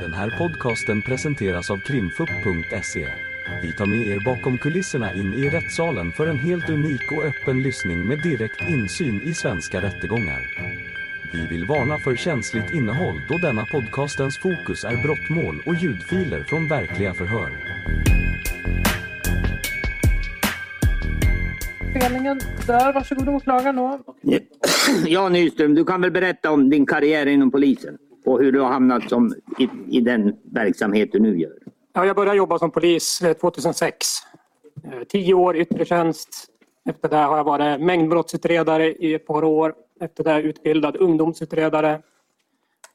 Den här podcasten presenteras av krimfupp.se. Vi tar med er bakom kulisserna in i rättssalen för en helt unik och öppen lyssning med direkt insyn i svenska rättegångar. Vi vill varna för känsligt innehåll då denna podcastens fokus är brottmål och ljudfiler från verkliga förhör. Spelningen där, varsågod åklagaren då. Ja, Nyström, du kan väl berätta om din karriär inom polisen och hur du har hamnat som, i, i den verksamhet du nu gör. Ja, jag började jobba som polis eh, 2006. Eh, Tio år yttre tjänst. Efter det har jag varit mängdbrottsutredare i ett par år. Efter det utbildad ungdomsutredare.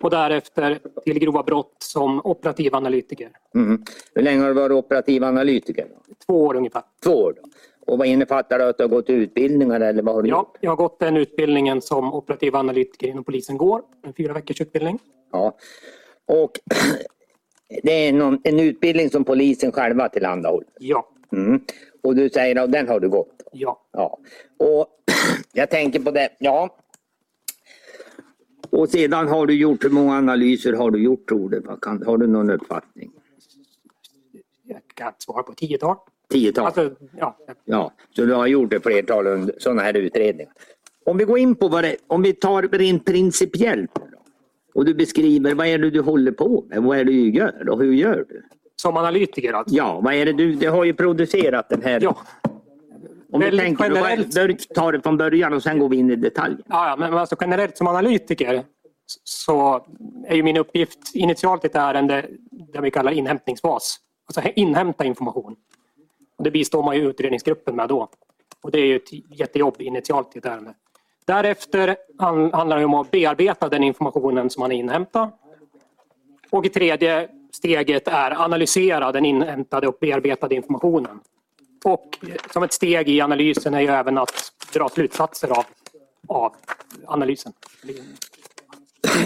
Och därefter till grova brott som operativ analytiker. Mm. Hur länge har du varit operativ analytiker? Då? Två år ungefär. Två år. Då. Och vad innefattar det att du har gått utbildningar eller vad har du Ja, gjort? jag har gått den utbildningen som operativ analytiker inom polisen går. En fyra veckors utbildning. Ja. Och det är någon, en utbildning som polisen själva tillhandahåller. Ja, Mm. Och du säger att den har du gått. ja. Ja. Och jag tänker på det. Ja. Och sedan har du gjort, hur många analyser har du gjort tror du? Kan- Har du någon uppfattning? Jag kan svara på tiotal. Tiotal? Alltså, ja, Ja, så du har gjort ett flertal sådana här utredningar. Om vi går in på vad det, om vi tar rent principiellt och du beskriver vad är det du håller på med, vad är det du gör och hur gör du? som analytiker alltså. Ja, vad är det du, du har ju producerat den här. Ja, om du tänker, generellt. tar det från början och sen går vi in i detaljer. Ja, ja, men alltså generellt som analytiker så är ju min uppgift initialt i ett ärende det vi kallar inhämtningsfas. Alltså inhämta information. Och det bistår man ju utredningsgruppen med då. Och det är ju ett jättejobb initialt i ett ärende. Därefter handlar det om att bearbeta den informationen som man inhämtar. Och i tredje steget är analysera den inhämtade och bearbetade informationen. Och som ett steg i analysen är ju även att dra slutsatser av, av analysen.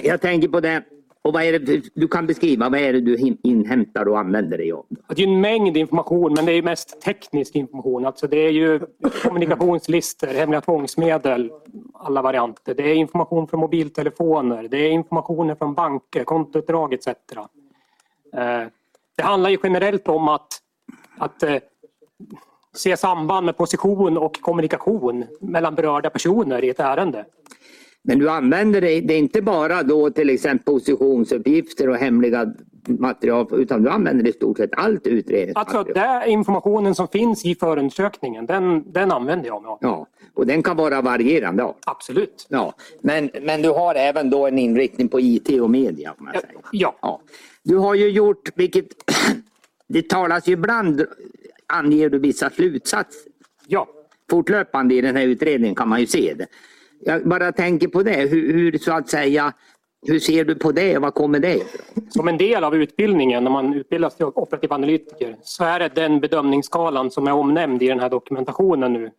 Jag tänker på det. Och vad är det du kan beskriva, vad är det du inhämtar och använder dig av? Det är en mängd information men det är mest teknisk information. Alltså det är ju kommunikationslistor, hemliga tvångsmedel, alla varianter. Det är information från mobiltelefoner, det är informationer från banker, kontoutdrag etc. Eh, det handlar ju generellt om att, att eh, se samband med position och kommunikation mellan berörda personer i ett ärende. Men du använder det, det är inte bara då till exempel positionsuppgifter och hemliga material utan du använder i stort sett allt utredningsmaterial. Alltså den informationen som finns i förundersökningen, den, den använder jag mig av. Ja, och den kan vara varierande art. Absolut. Ja, men, men du har även då en inriktning på IT och media. Om jag Ja, säger. ja. Ja. Du har ju gjort, vilket det talas ju ibland, anger du vissa slutsatser. ja. Fortlöpande i den här utredningen kan man ju se det. Jag bara tänker på det, hur, hur så att säga, hur ser du på det? Var kommer det? Som en del av utbildningen när man utbildas till operativ analytiker så är det den bedömningsskalan som är omnämnd i den här dokumentationen nu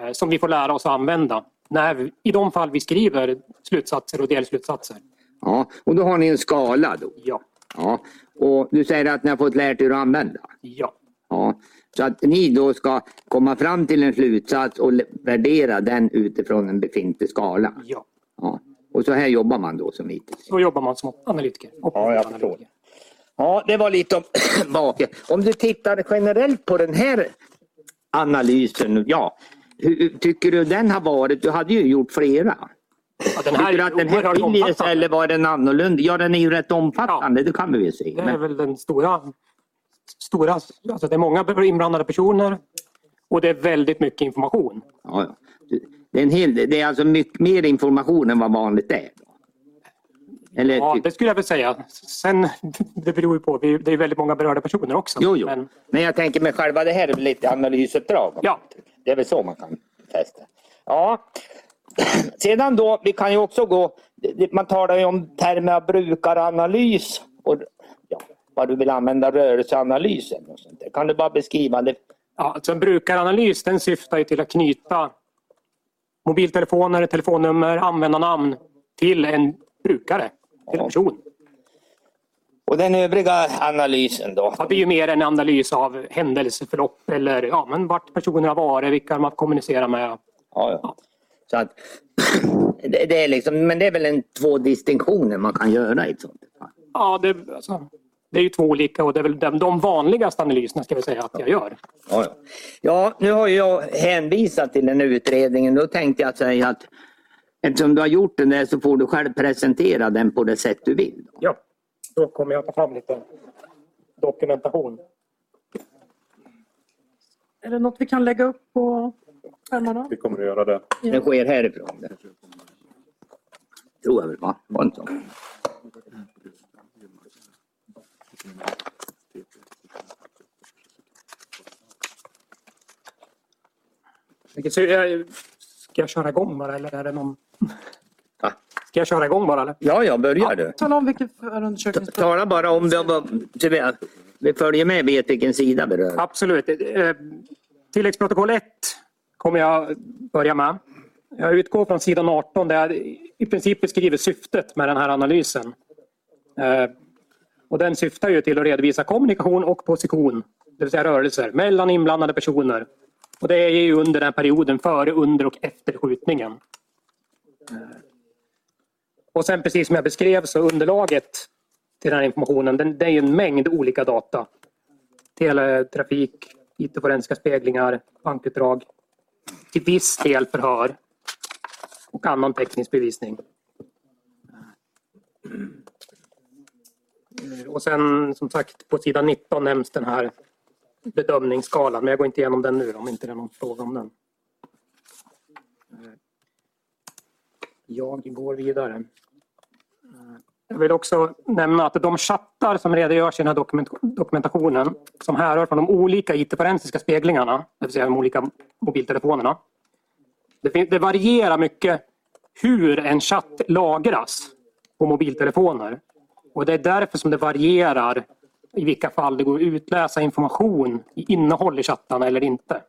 eh, som vi får lära oss att använda när vi, i de fall vi skriver slutsatser och delslutsatser. Ja, och då har ni en skala då. Ja, Ja, och du säger att ni har fått lärt er att använda. ja, Ja, så att ni då ska komma fram till en slutsats och värdera den utifrån en befintlig skala. ja. Ja. Och så här jobbar man då som hittills. Så jobbar man som analytiker. Ja, jag förstår. Ja, det var lite om baken. Om du tittar generellt på den här analysen, ja. Hur tycker du den har varit? Du hade ju gjort flera. Ja, den här Tycker du att den här skiljer sig eller var den annorlunda? Ja, den är ju rätt omfattande, det kan vi väl se. Det är Men, väl den stora, stora alltså det är många inblandade personer och det är väldigt mycket information. ja. Det är, en hel, det är alltså mycket mer information än vad vanligt är. Eller, Ja, ty- det skulle jag väl säga. Sen, det beror ju på, det är väldigt många berörda personer också. Jo, jo. Men, Men jag tänker med själva det här är lite analysuppdrag. Ja. Det är väl så man kan fästa. Ja. Sedan då, vi kan ju också gå, man talar ju om termer av brukaranalys och vad du vill använda rörelseanalysen och sånt där. Kan du bara beskriva det? ja, alltså en brukaranalys den syftar ju till att knyta mobiltelefoner, telefonnummer, användarnamn till en brukare, till en person. Och den övriga analysen då? Ja, det är ju mer en analys av händelseförlopp eller ja, men vart personer har varit, vilka de har kommunicerat med. Ja, ja. Så att, det, det är liksom, men det är väl en, två distinktioner man kan göra i ett sånt fall. Ja, det, alltså, det är ju två olika och det är väl de, de vanligaste analyserna ska vi säga att jag gör. Ja, ja. ja, nu har jag hänvisat till den utredningen. Då tänkte jag säga att eftersom du har gjort den där så får du själv presentera den på det sätt du vill. Ja, då kommer jag ta fram lite dokumentation. Är det något vi kan lägga upp på skärmarna? Vi kommer att göra det. Det sker härifrån. Det. Tror jag väl va? Var det inte så? Vilket eh, Ska jag köra igång bara eller är det någon... Va? Ska jag köra igång bara eller? Ja, ja, börjar du. Tala om vilken förundersökningsbrott. Tala bara om det var... vi- följer med vet vilken sida vi rör. Absolut. Eh, Tilläggsprotokoll 1 kommer jag börja med. Jag utgår från sidan 18 där jag i princip beskriver syftet med den här analysen. Och den syftar ju till att redovisa kommunikation och position, det vill säga rörelser, mellan inblandade personer. Och det är ju under den perioden före, under och efter skjutningen. Eh. Och sen precis som jag beskrev så underlaget till den här informationen, den, det är ju en mängd olika data teletrafik, IT-forensiska speglingar, bankutdrag, till viss del förhör och annan teknisk bevisning. Eh, och sen som sagt på sidan 19 nämns den här bedömningsskalan men jag går inte igenom den nu om inte det är någon fråga om den. Eh, jag går vidare. Eh, jag vill också nämna att de chattar som redogörs i den här dokument dokumentationen som härrör från de olika IT-forensiska speglingarna, det vill säga de olika mobiltelefonerna. Det, det varierar mycket hur en chatt lagras på mobiltelefoner. Och det är därför som det varierar i vilka fall det går att utläsa information i innehåll i chattarna eller inte.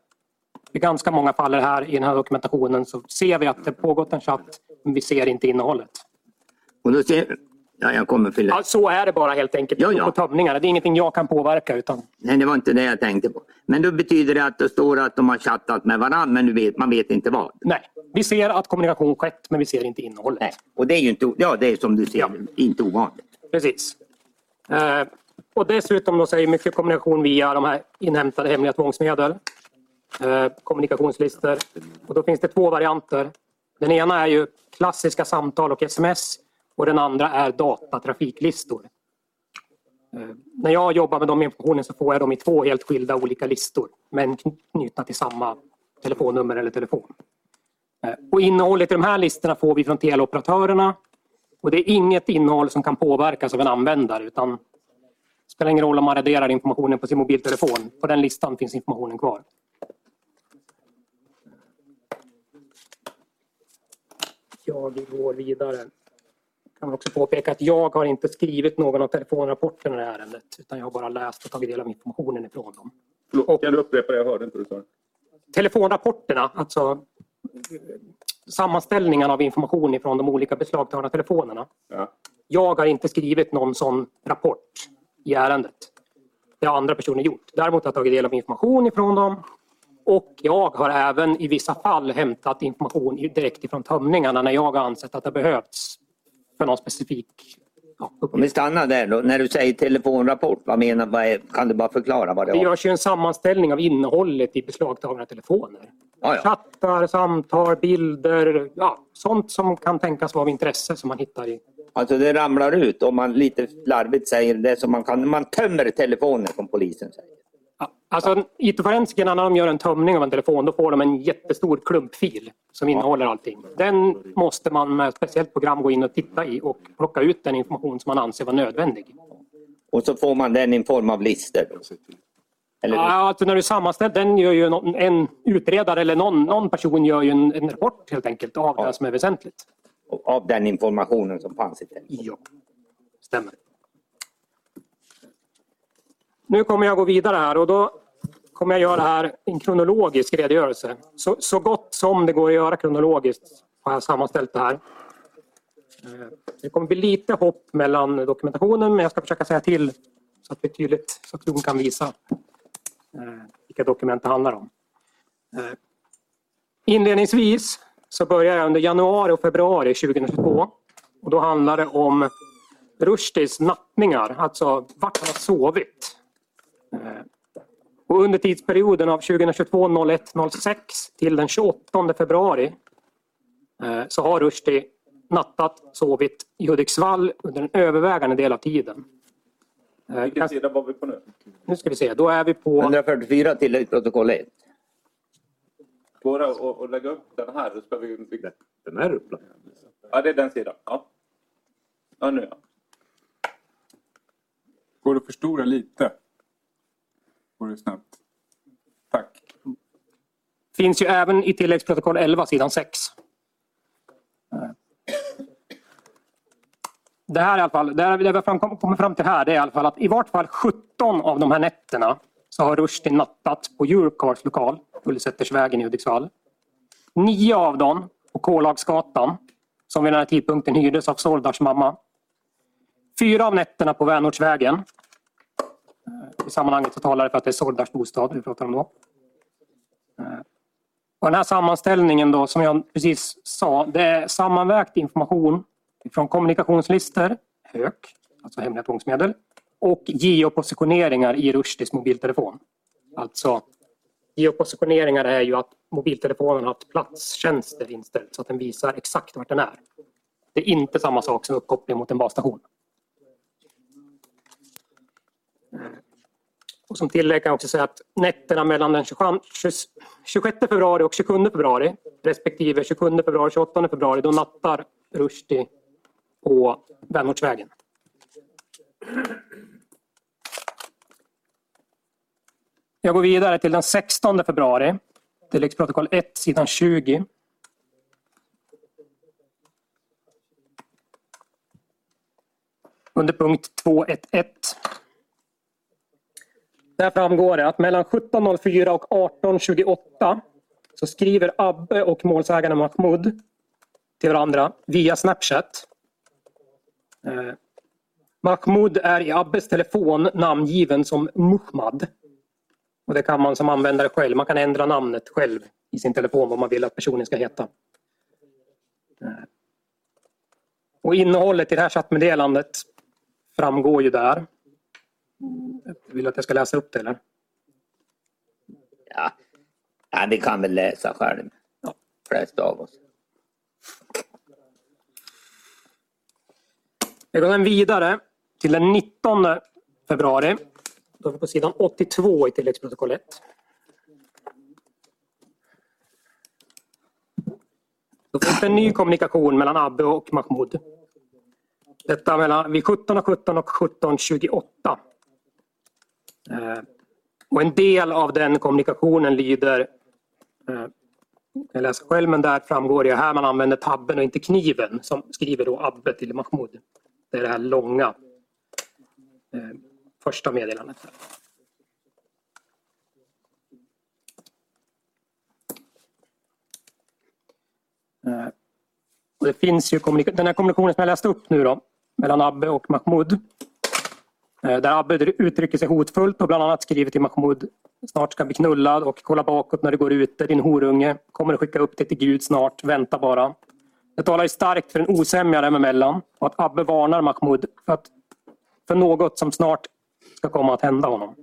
I ganska många fall här i den här dokumentationen så ser vi att det pågått en chatt men vi ser inte innehållet. Och då ser... Ja, jag kommer fylla. Ja, så är det bara helt enkelt Ja, ja. på tömningarna. Det är ingenting jag kan påverka. Utan, Nej, det var inte det jag tänkte på. Men då betyder det att det står att de har chattat med varandra men vet, man vet inte vad. nej, vi ser att kommunikation skett men vi ser inte innehållet. Nej. Och det är ju inte, ja, det är som du ser, Ja. inte ovanligt. Precis. Eh, och dessutom då så är det mycket kommunikation via de här inhämtade hemliga tvångsmedel. Eh, kommunikationslistor. Och då finns det två varianter. Den ena är ju klassiska samtal och sms och den andra är datatrafiklistor. Eh, när jag jobbar med de informationen så får jag dem i två helt skilda olika listor men knutna till samma telefonnummer eller telefon. Eh, och innehållet i de här listorna får vi från teleoperatörerna och det är inget innehåll som kan påverkas av en användare utan det spelar ingen roll om man raderar informationen på sin mobiltelefon. På den listan finns informationen kvar. Jag går vidare. Jag kan också påpeka att jag har inte skrivit någon av telefonrapporterna i det här ärendet utan jag har bara läst och tagit del av informationen ifrån dem. Förlåt, Kan du upprepa det? Jag hörde inte du sa. Telefonrapporterna, alltså sammanställningen av information ifrån de olika beslagtagna telefonerna. Ja. Jag har inte skrivit någon sån rapport i ärendet. Det har andra personer gjort. Däremot har jag tagit del av information ifrån dem och jag har även i vissa fall hämtat information direkt ifrån tömningarna när jag har ansett att det behövts för någon specifik Om vi stannar där då. När du säger telefonrapport, vad menar vad är, Kan du bara förklara vad det Det är? görs ju en sammanställning av innehållet i beslagtagna telefoner. Ja, ja. Chattar, samtal, bilder, ja, sånt som kan tänkas vara av intresse som man hittar i Alltså det ramlar ut om man lite larvigt säger det som man kan. Man tömmer telefonen som polisen säger. Alltså, IT-forensikerna när de gör en tömning av en telefon då får de en jättestor klumpfil som innehåller allting. Den måste man med ett speciellt program gå in och titta i och plocka ut den information som man anser vara nödvändig. Och så får man den i form av listor. Eller Ja, alltså när du sammanställer, den gör ju någon, en utredare eller någon, någon person gör ju en, en rapport helt enkelt av Ja. det som är väsentligt. av den informationen som fanns i telefonen. Ja, stämmer. Nu kommer jag gå vidare här och då kommer jag göra här en kronologisk redogörelse. Så, så gott som det går att göra kronologiskt har jag sammanställt det här. Eh, det kommer bli lite hopp mellan dokumentationen men jag ska försöka säga till så att det är tydligt så att Jon kan visa eh, vilka dokument det handlar om. Eh, inledningsvis så börjar jag under januari och februari 2022 och då handlar det om Rushdies nattningar, alltså vart han har sovit. Och under tidsperioden av 2022 01 06 till den 28 februari eh, så har Rushdie nattat, sovit i Hudiksvall under en övervägande del av tiden. Eh, Vilken sida var vi på nu? Nu ska vi se, då är vi på 144 tilläggsprotokoll 1. Går det att lägga upp den här? Då ska vi... Den är upplagd. Ja, det är den sidan. Ja, ja nu ja. Går det att förstora lite? Går det snabbt? Tack. finns ju även i tilläggsprotokoll 11 sidan 6. Det här i alla fall, det här- det vi har fram- kommit fram till här det är i alla fall att i vart fall 17 av de här nätterna så har Rushdie nattat på Europcars lokal, Ullesättersvägen i Hudiksvall. Nio av dem på Kålagsgatan som vid den här tidpunkten hyrdes av Soldars mamma. Fyra av nätterna på Vänortsvägen. I sammanhanget så talar det för att det är Sordas bostad vi pratar om då. Eh, och den här sammanställningen då, som jag precis sa, det är sammanvägt information från kommunikationslistor, HÖK, alltså hemliga tvångsmedel, och geopositioneringar i Rushdies mobiltelefon. Alltså, geopositioneringar är ju att mobiltelefonen har haft platstjänster inställt så att den visar exakt vart den är. Det är inte samma sak som uppkoppling mot en basstation. Och som tillägg kan jag också säga att nätterna mellan den 26 februari och 27 februari respektive 27 februari och 28 februari då nattar Rushdie på Vänortsvägen. Jag går vidare till den 16 februari. Tilläggsprotokoll 1 sidan 20. Under punkt 211. Där framgår det att mellan 17.04 och 18.28 så skriver Abbe och målsägaren Mahmoud till varandra via Snapchat. Eh, Mahmoud är i Abbes telefon namngiven som Muhammad. Och det kan man som användare själv. Man kan ändra namnet själv i sin telefon vad man vill att personen ska heta. Eh, och innehållet i det här chattmeddelandet framgår ju där. Vill du att jag ska läsa upp det eller? Ja. ja, vi kan väl läsa själv. Ja. Flesta av oss. Jag går vidare till den 19 februari. Då är vi på sidan 82 i tilläggsprotokollet. Då finns det en ny kommunikation mellan Abbe och Mahmoud. Detta mellan, vid 17.17 och 17.28. Eh, Eh, och en del av den kommunikationen lyder eh, jag läser själv men där framgår det här man använder tabben och inte kniven som skriver då Abbe till Mahmoud. Det är det här långa eh, första meddelandet. Här. Eh, och det finns ju den här kommunikationen som jag läste upp nu då mellan Abbe och Mahmoud. Eh, där Abbe uttrycker sig hotfullt och bland annat skriver till Mahmoud Snart ska bli knullad och kolla bakåt när du går ute, din horunge. Kommer att skicka upp dig till Gud snart, vänta bara. Det talar ju starkt för en osämja dem emellan och att Abbe varnar Mahmoud för, att, för något som snart ska komma att hända honom.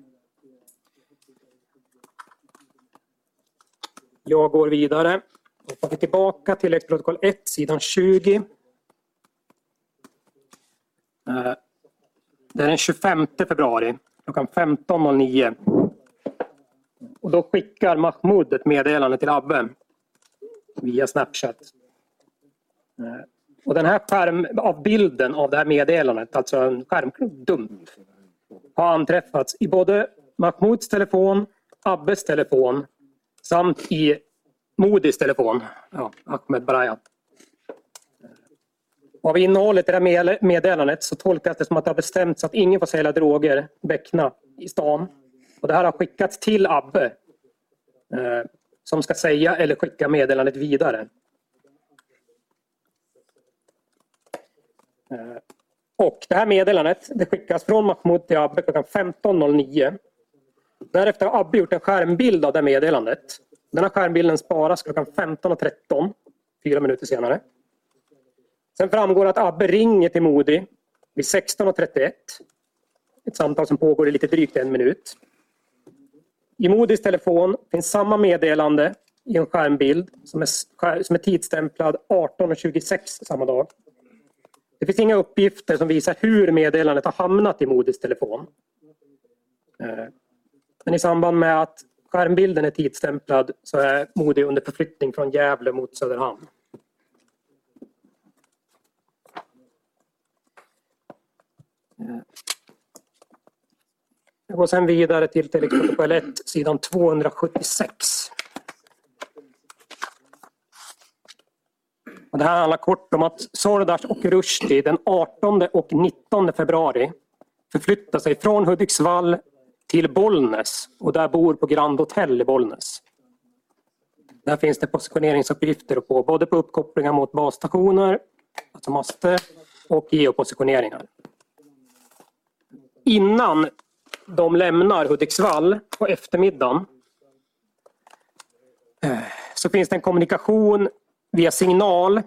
Jag går vidare. Då vi tillbaka till protokoll 1, sidan 20. Det är den 25 februari klockan 15.09. Och då skickar Mahmoud ett meddelande till Abbe via Snapchat. Eh, och den här skärm, av det här meddelandet, alltså en skärmdump, har anträffats i både Mahmouds telefon, Abbes telefon samt i Modis telefon, ja, Ahmed Barayat. Av innehållet i det här meddelandet så tolkas det som att det har bestämts att ingen får sälja droger, beckna, i stan. Och det här har skickats till Abbe eh, som ska säga eller skicka meddelandet vidare. Eh, och det här meddelandet det skickas från Mahmoud till Abbe klockan 15.09. Därefter har Abbe gjort en skärmbild av det meddelandet. Den här skärmbilden sparas klockan 15.13, fyra minuter senare. Sen framgår att Abbe ringer till Modi vid 16.31. Ett samtal som pågår i lite drygt en minut. I Modis telefon finns samma meddelande i en skärmbild som är, som är tidsstämplad 18.26 samma dag. Det finns inga uppgifter som visar hur meddelandet har hamnat i Modis telefon. Eh, men i samband med att skärmbilden är tidsstämplad så är Modi under förflyttning från Gävle mot Söderhamn. Jag går sen vidare till tilläggsprotokoll 1, sidan 276. Och det här handlar kort om att Sordas och Rushdie den 18 och 19 februari förflyttar sig från Hudiksvall till Bollnäs och där bor på Grand Hotel i Bollnäs. Där finns det positioneringsuppgifter på både på uppkopplingar mot basstationer, alltså master, och geopositioneringar. Innan de lämnar Hudiksvall på eftermiddagen eh, så finns det en kommunikation via signal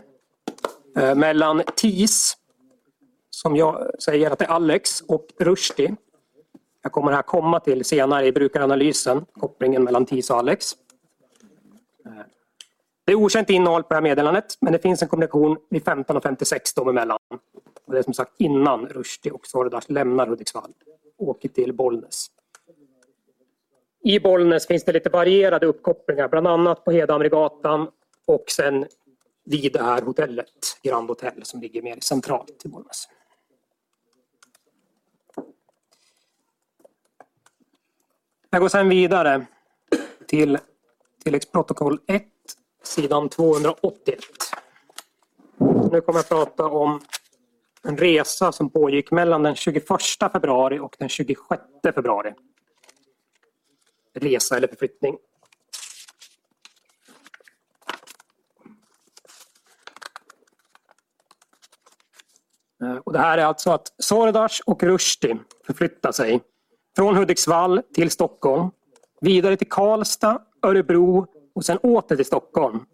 eh, mellan TIS, som jag säger att det är Alex, och Rushdie. Jag kommer här komma till senare i brukaranalysen, kopplingen mellan TIS och Alex. Eh, det är okänt innehåll på det här meddelandet, men det finns en kommunikation vid 15.56 dem emellan. Och det är som sagt innan Rushdie och Sordas lämnar Hudiksvall och åker till Bollnäs. I Bollnäs finns det lite varierade uppkopplingar, bland annat på Hedamregatan och sen vid det här hotellet, Grand Hotel, som ligger mer centralt i Bollnäs. Jag går sen vidare till tilläggsprotokoll 1, sidan 281. Nu kommer jag prata om en resa som pågick mellan den 21 februari och den 26 februari. Resa eller förflyttning. Eh, och det här är alltså att Sordas och Rushdie förflyttar sig från Hudiksvall till Stockholm, vidare till Karlstad, Örebro och sen åter till Stockholm.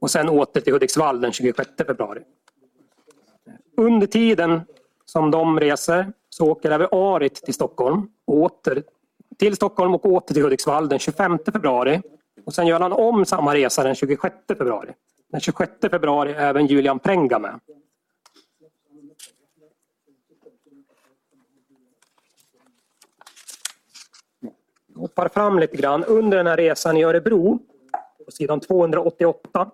Och sen åter till Hudiksvall den 26 februari. Under tiden som de reser så åker även Arit till Stockholm, åter till Stockholm och åter till Hudiksvall den 25 februari. Och sen gör han om samma resa den 26 februari. Den 26 februari är även Julian Prenga med. Jag hoppar fram lite grann. Under den här resan i Örebro, på sidan 288,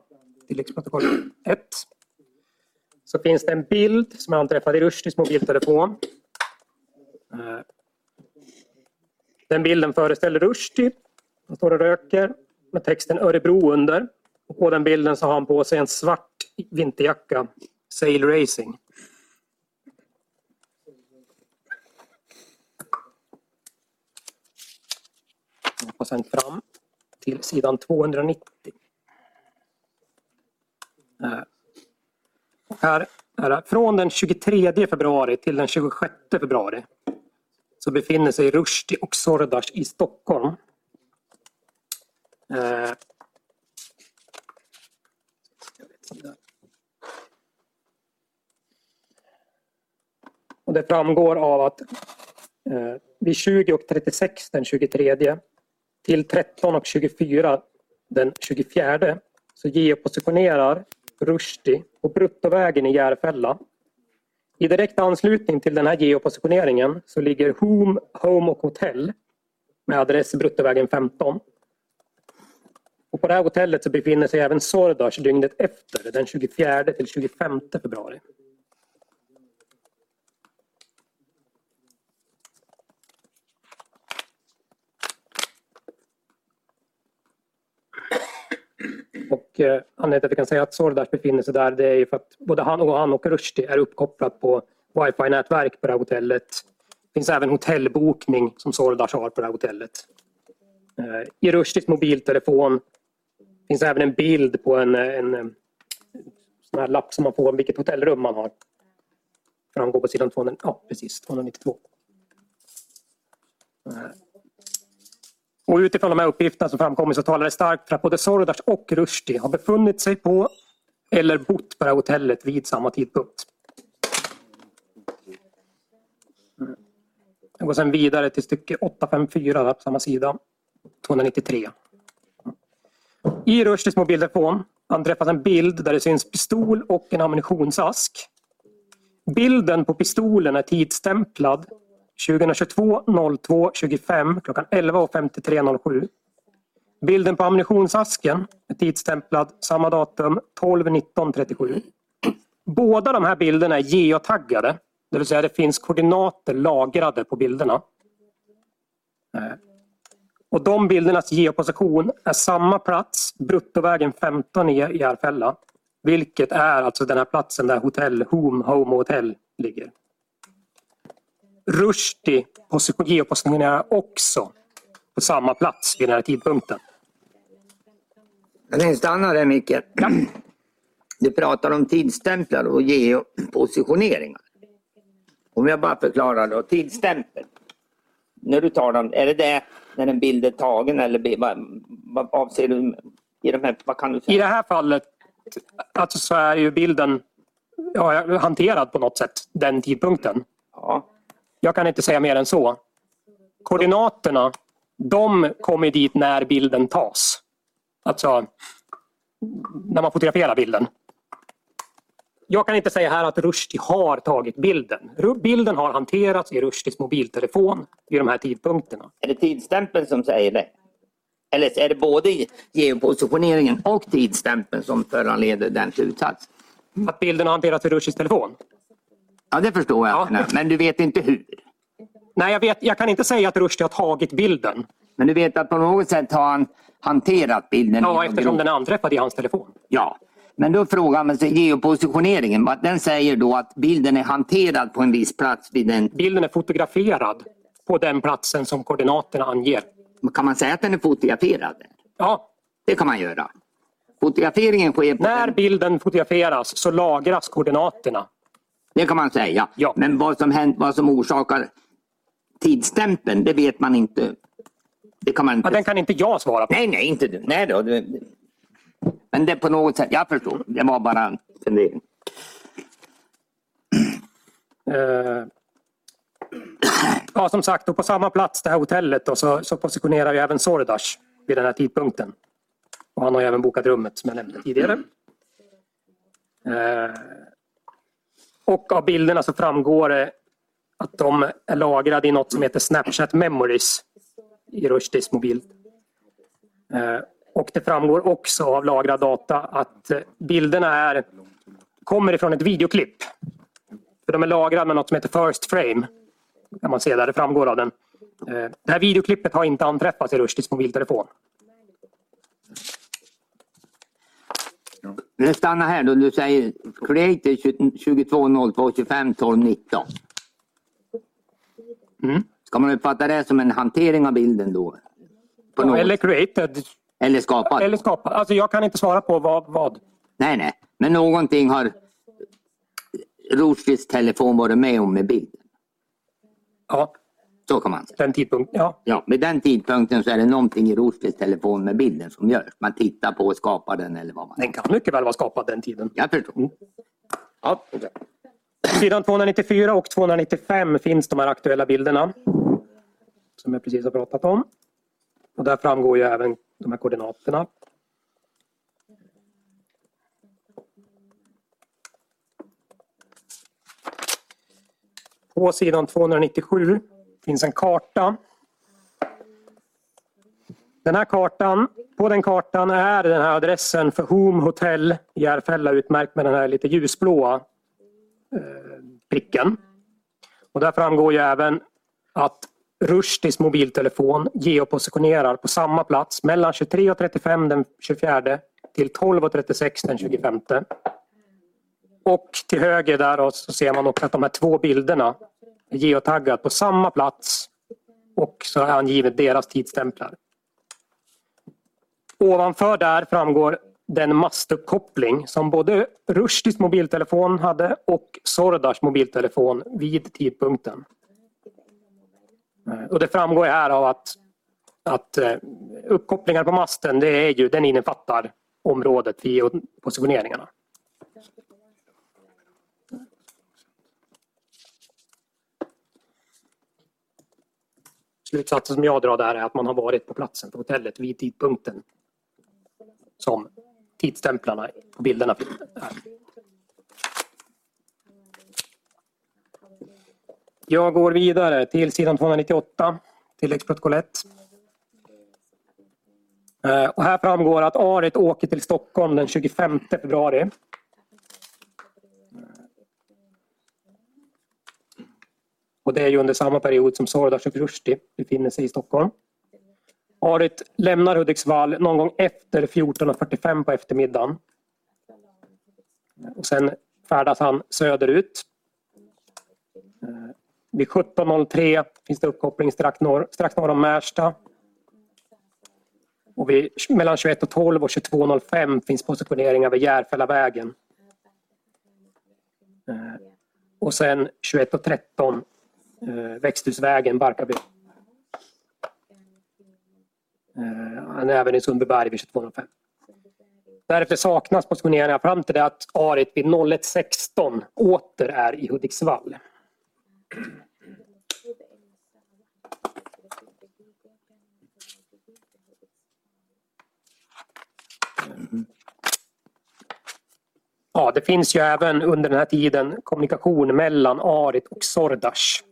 tilläggsprotokoll 1, så finns det en bild som jag anträffade i Rushdies mobiltelefon. Eh, den bilden föreställer Rushdie. Han står och röker med texten Örebro under. Och på den bilden så har han på sig en svart vinterjacka, Sail Racing. Och sen fram till sidan 290. Här, Här från den 23 februari till den 26 februari så befinner sig Rushdie och Sordas i Stockholm. Eh, Och det framgår av att eh, vid 20 och 36 den 23 till 13 och 24 den 24 så geopositionerar Rushdie och Bruttovägen i Järfälla. I direkt anslutning till den här geopositioneringen så ligger Home, Home och Hotell med adress Bruttovägen 15. Och på det här hotellet så befinner sig även Sordas dygnet efter, den 24 till 25 februari. Och eh, anledningen till att vi kan säga att Sordash befinner sig där det är ju för att både han och han och Rushdie är uppkopplat på wifi-nätverk på det här hotellet. Det finns även hotellbokning som Sordash har på det här hotellet. Eh, I Rushdies mobiltelefon finns även en bild på en, eh, en, en sån här lapp som man får om vilket hotellrum man har. Framgår på sidan 200, ja, precis, 292. Eh, och utifrån de här uppgifterna som framkommit så talar det starkt för att både Sordas och Rushdie har befunnit sig på eller bott på det här hotellet vid samma tidpunkt. Mm. Jag går sen vidare till stycke 854 där på samma sida. 293. I Rushdies mobiltelefon anträffas en bild där det syns pistol och en ammunitionsask. Bilden på pistolen är tidsstämplad 2022 02 25 klockan 11.53.07. Bilden på ammunitionsasken är tidsstämplad samma datum 12.19.37. Båda de här bilderna är geotaggade, det vill säga det finns koordinater lagrade på bilderna. Eh, och de bildernas geoposition är samma plats, Bruttovägen 15 i Järfälla. Vilket är alltså den här platsen där hotell, Home, Home Hotel ligger. Rushdie position- geopositionerar också på samma plats vid den här tidpunkten. Jag tänkte stanna där Micke. Du pratar om tidsstämplar och geopositioneringar. Om jag bara förklarar då, tidsstämpel. När du talar om, är det det när en bild är tagen eller vad, vad avser du i de här, vad kan du I säga? det här fallet alltså så är ju bilden ja, hanterad på något sätt den tidpunkten. Ja. Jag kan inte säga mer än så. Koordinaterna, de kommer dit när bilden tas. Alltså när man fotograferar bilden. Jag kan inte säga här att Rushdie har tagit bilden. Bilden har hanterats i Rushdies mobiltelefon vid de här tidpunkterna. Är det tidsstämpeln som säger det? Eller är det både geopositioneringen och tidsstämpeln som föranleder den slutsatsen? Att bilden har hanterats i Rushdies telefon. Ja, det förstår jag. Ja. Men du vet inte hur. Nej, jag, vet, jag kan inte säga att Rushdie har tagit bilden. Men du vet att på något sätt har han hanterat bilden. Ja, eftersom den är anträffad i hans telefon. Ja, men då frågar man sig geopositioneringen. Den säger då att bilden är hanterad på en viss plats vid en... Bilden är fotograferad på den platsen som koordinaterna anger. Kan man säga att den är fotograferad? Ja, Det kan man göra. Fotograferingen sker på när en... bilden fotograferas så lagras koordinaterna. Det kan man säga. Ja. Men vad som, hänt, vad som orsakar tidsstämpeln, det vet man inte. Det kan man inte... Ja, den kan inte jag svara på. Nej, nej, inte du. Nej då. Men det på något sätt, jag förstår. Det var bara en fundering. Eh, Ja, som sagt, och på samma plats, det här hotellet, då, så, så positionerar ju även Sordash vid den här tidpunkten. Och han har även bokat rummet som jag nämnde tidigare. Eh, och av bilderna så framgår det att de är lagrade i något som heter Snapchat Memories i Rushdies mobil. Eh, och det framgår också av lagrad data att eh, bilderna är, kommer ifrån ett videoklipp. För de är lagrade med något som heter First Frame. Kan man se där, det framgår av den. Eh, det här videoklippet har inte anträffats i Rushdies mobiltelefon. Men stanna här då. Du säger creator 22 02 25 12 19. Mm. Ska man uppfatta det som en hantering av bilden då? Något, Eller created, eller skapad? eller skapad. Alltså jag kan inte svara på vad. vad. Nej, nej. Men någonting har Rushdies telefon varit med om med bilden. Ja, Så kan man säga. den tidpunkten. Ja. Ja, vid den tidpunkten så är det någonting i Rushdies telefon med bilden som görs. Man tittar på och skapar den eller vad man... Den kan mycket väl vara skapad den tiden. Jag förstår. Ja, Sidan 294 och 295 finns de här aktuella bilderna. Som jag precis har pratat om. Och där framgår ju även de här koordinaterna. På sidan 297 finns en karta. Den här kartan, på den kartan är den här adressen för Home Hotel i Järfälla utmärkt med den här lite ljusblåa eh, pricken. Och där framgår ju även att Rushdies mobiltelefon geopositionerar på samma plats mellan 23.35 den 24 till 12.36 den 25. Och till höger där så ser man också att de här två bilderna geotaggad geotaggat på samma plats och så är angivet deras tidsstämplar. Ovanför där framgår den mastuppkoppling som både Rushdies mobiltelefon hade och Sordars mobiltelefon vid tidpunkten. Eh, och det framgår här av att, att eh, uppkopplingar på masten det är ju, den innefattar området vid positioneringarna. Slutsatsen som jag drar där är att man har varit på platsen på hotellet vid tidpunkten som tidsstämplarna på bilderna är. Jag går vidare till sidan 298, tilläggsprotokoll 1. Och här framgår att Arit åker till Stockholm den 25 februari. Och det är ju under samma period som Sordas och Rushdie befinner sig i Stockholm. Arit lämnar Hudiksvall någon gång efter 14.45 på eftermiddagen. Och sen färdas han söderut. Eh, vid 17.03 finns det uppkoppling strax norr, strax norr om Märsta. Och vid, mellan 21.12 och 22.05 finns positioneringar vid Järfällavägen. Eh, och sen 21.13 eh, Eh, Växthusvägen, Barkarby. Eh, han är även i Sundbyberg vid 22.05. Därför saknas positioneringar fram till det att Arit vid 01.16 åter är i Hudiksvall. Ja, det finns ju även under den här tiden kommunikation mellan Arit och Sordash.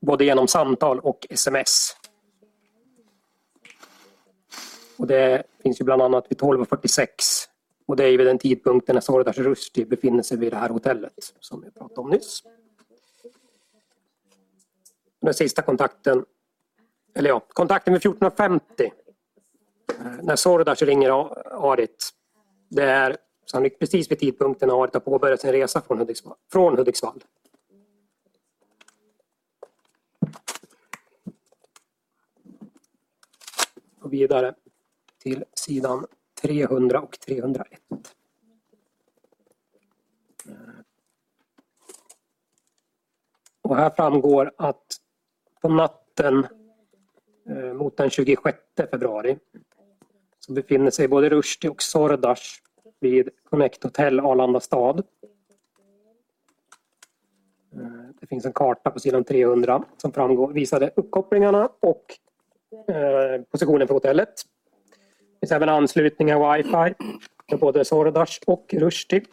Både genom samtal och sms. Och det finns ju bland annat vid 12.46 och det är ju vid den tidpunkten när Sordash Rushdie befinner sig vid det här hotellet som vi pratade om nyss. Den sista kontakten, eller ja, kontakten vid 14.50 eh, när Sordash ringer Arit. Det är sannolikt precis vid tidpunkten när Arit har påbörjat sin resa från Hudiksvall. Från Hudiksvall. Och vidare till sidan 300 och 301. Och här framgår att på natten eh, mot den 26 februari så befinner sig både Rushdie och Sordash vid Connect Hotel Arlanda stad. Eh, det finns en karta på sidan 300 som framgår, visade uppkopplingarna och Eh, positionen för hotellet. Det finns även anslutningar wifi för både Sordash och Rushdie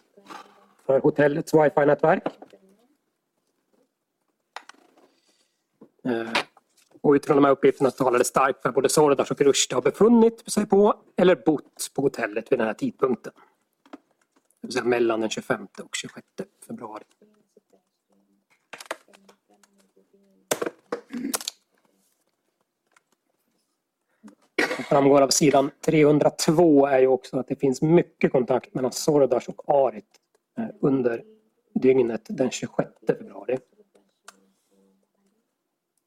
för hotellets wifi-nätverk. Eh, och utifrån de här uppgifterna talar det starkt för att både Sordash och Rushdie har befunnit sig på eller bott på hotellet vid den här tidpunkten. Det vill säga mellan den 25 och 26 februari. Framgår av sidan 302 är ju också att det finns mycket kontakt mellan Sordash och Arit eh, under dygnet den 26 februari.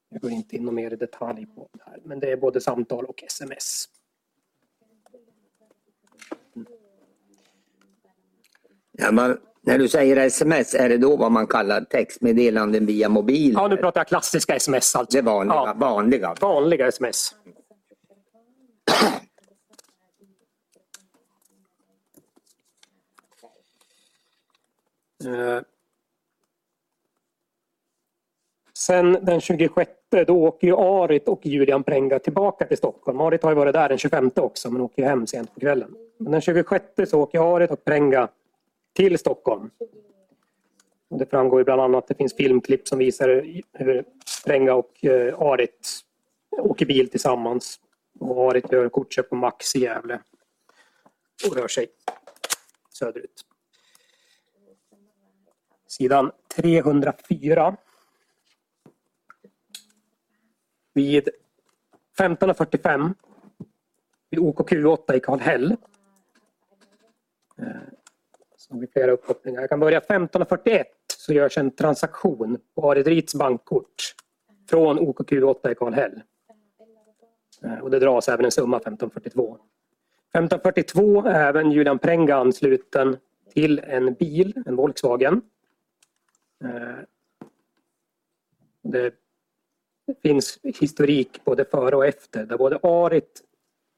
Jag går inte in mer i detalj på det här, men det är både samtal och sms. Ja, man, när du säger sms, är det då vad man kallar textmeddelanden via mobil? Ja, nu pratar jag klassiska sms alltså. Det vanliga, Ja, vanliga. vanliga sms. Sen den 26 då åker ju Arit och Julian Prenga tillbaka till Stockholm. Arit har ju varit där den 25 också men åker ju hem sent på kvällen. Men den 26 så åker Arit och Prenga till Stockholm. Och det framgår ju bland annat att det finns filmklipp som visar hur Prenga och eh, Arit åker bil tillsammans. Och Arit gör kortköp på Max i Gävle. Och rör sig söderut. Sidan 304. Vid 15.45 vid OKQ8 i Karlhäll. Eh, så har vi flera uppkopplingar. Jag kan börja 15.41 så görs en transaktion på Arit bankkort från OKQ8 i Karlhäll. Eh, och det dras även en summa 1542. 1542 är även Julian Prenga ansluten till en bil, en Volkswagen. Eh, det finns historik både före och efter där både Arit,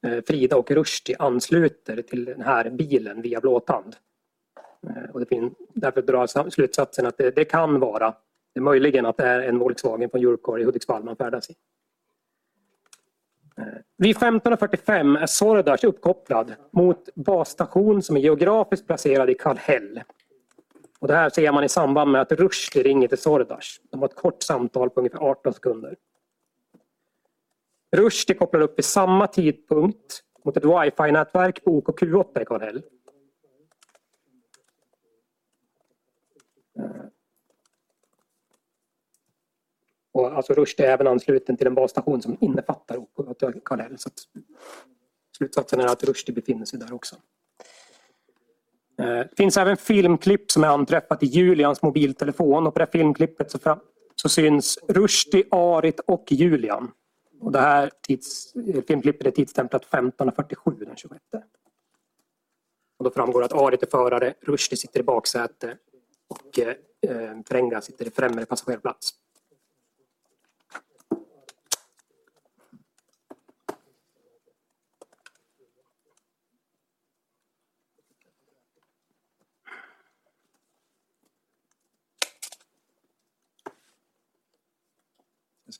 eh, Frida och Rushdie ansluter till den här bilen via blåtand. Eh, och det finns, därför drar slutsatsen att det, det kan vara, det är möjligen att det är en Volkswagen från Eurocar i Hudiksvall man färdas i. Vid 15.45 är Sordas uppkopplad mot basstation som är geografiskt placerad i Kallhäll. Och det här ser man i samband med att Rushdie ringer till Sordash. De har ett kort samtal på ungefär 18 sekunder. Rushdie kopplar upp vid samma tidpunkt mot ett wifi-nätverk på OKQ8 i Kallhäll. Och alltså Rushdie är även ansluten till en basstation som innefattar OK8 Kallhäll. Så slutsatsen är att Rushdie befinner sig där också. Eh, det finns även filmklipp som är anträffat i Julians mobiltelefon och på det filmklippet så, fram, så syns Rushdie, Arit och Julian. Och det här tids, filmklippet är tidsstämplat 15.47 den 26. Och då framgår att Arit är förare, Rushdie sitter i baksäte och eh, eh Prenga sitter i främre passagerarplats.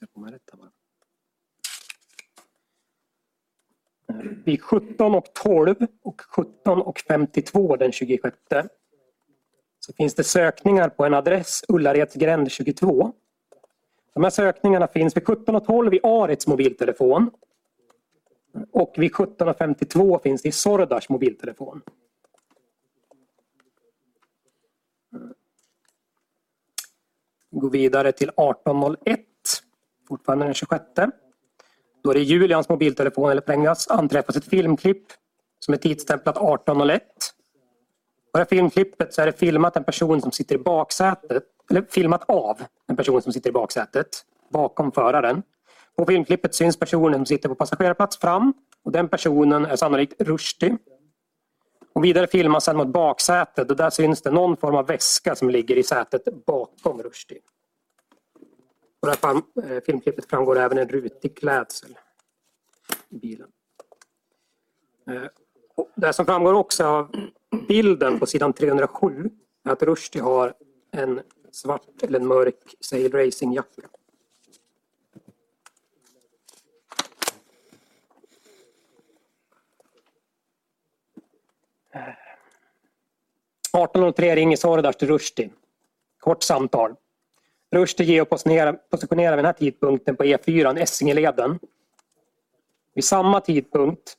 Jag ska få med rätta bara. Vid 17 och 12 och 17 och 52 den 26 så finns det sökningar på en adress Ullaredsgränd 22. De här sökningarna finns vid 17 och 12 i Arets mobiltelefon. Och vid 17 och 52 finns det i Sordars mobiltelefon. Vi går vidare till 1801 fortfarande den 26. Då är det Julians mobiltelefon eller Prengas anträffas ett filmklipp som är tidsstämplat 18.01. På det här filmklippet så är det filmat en person som sitter i baksätet, eller filmat av en person som sitter i baksätet bakom föraren. På filmklippet syns personen som sitter på passagerarplats fram och den personen är sannolikt Rushdie. Och vidare filmas han mot baksätet och där syns det någon form av väska som ligger i sätet bakom Rushdie. På det här eh, filmklippet framgår även en rutig klädsel i bilen. Eh, det som framgår också av bilden på sidan 307 är att Rushdie har en svart eller en mörk Sail Racing-jacka. Eh. 18.03 ringer Sordas till Rushdie. Kort samtal. Rushdie geopositionerar vid den här tidpunkten på E4, Essingeleden. Vid samma tidpunkt,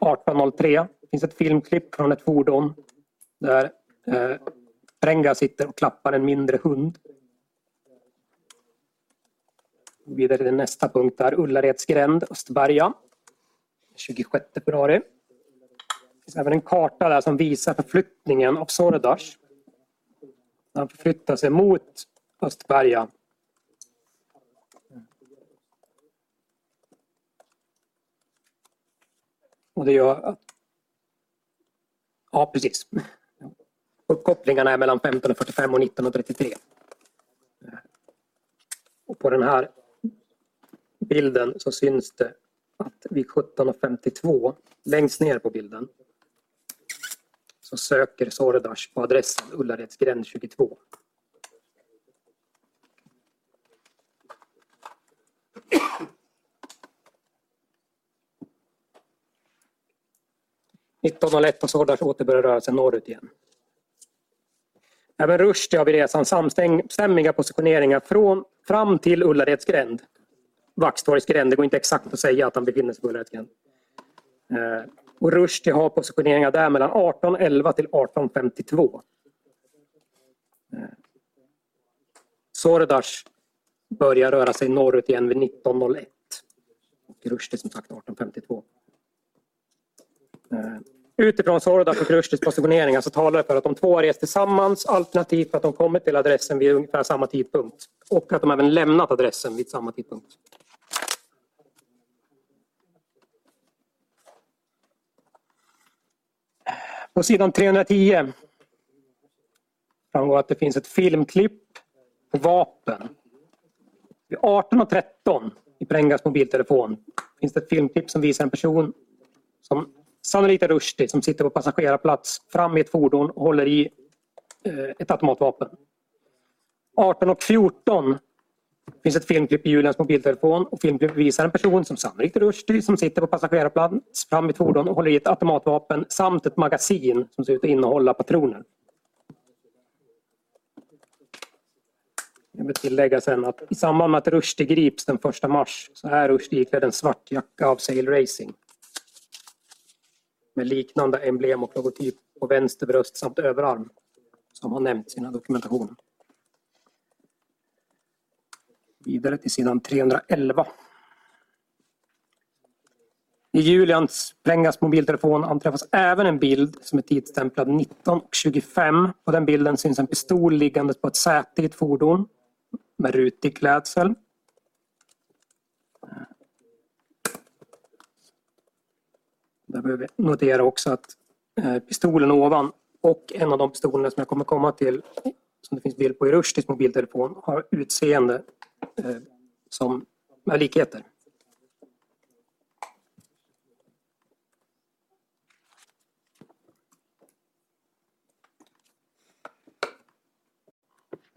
18.03, finns ett filmklipp från ett fordon där eh, Prenga sitter och klappar en mindre hund. Vidare till nästa punkt där, Ullareds gränd, Östberga. 26 februari. Det finns även en karta där som visar förflyttningen av Sordas. Han förflyttar sig mot Östberga. Och det gör att... Ja, precis. Uppkopplingarna är mellan 15.45 och 19.33. Och på den här bilden så syns det att vid 17.52 längst ner på bilden så söker Sordas på adressen Ullaredsgränd 22. ...19.01 och Sordas återbörjar rörelsen norrut igen. Även Rushdie har vid resan samstämmiga positioneringar från, fram till Ullareds gränd. Vaxtorgs gränd, det går inte exakt att säga att han befinner sig på Ullareds gränd. Eh, och Rushdie har positioneringar där mellan 18.11 till 18.52. Eh, Sordas börjar röra sig norrut igen vid 19.01. Och Rushdie som sagt 18.52. Eh, utifrån Sordas och Rushdies positioneringar så talar det för att de två har rest tillsammans alternativt att de kommit till adressen vid ungefär samma tidpunkt. Och att de även lämnat adressen vid samma tidpunkt. På sidan 310 framgår att det finns ett filmklipp på vapen. Vid 18.13 i Prengas mobiltelefon finns det ett filmklipp som visar en person som Sannolikt är Rushdie som sitter på passagerarplats fram i ett fordon och håller i eh, ett automatvapen. 18 och 14 finns ett filmklipp i Julians mobiltelefon och filmklippet visar en person som sannolikt är Rushdie som sitter på passagerarplats fram i ett fordon och håller i ett automatvapen samt ett magasin som ser ut att innehålla patroner. Jag vill tillägga sen att i samband med att Rushdie grips den 1 mars så är Rushdie iklädd en svart jacka av Sail Racing. Med liknande emblem och logotyp på vänster bröst samt överarm som har nämnts i den här dokumentationen. Vidare till sidan 311. I Julians Prengas mobiltelefon anträffas även en bild som är tidsstämplad 19.25. På den bilden syns en pistol liggandes på ett säte i ett fordon med rutig klädsel. Där behöver vi notera också att eh, pistolen ovan och en av de pistolerna som jag kommer komma till som det finns bild på i Rushdies mobiltelefon har utseende eh, som är likheter.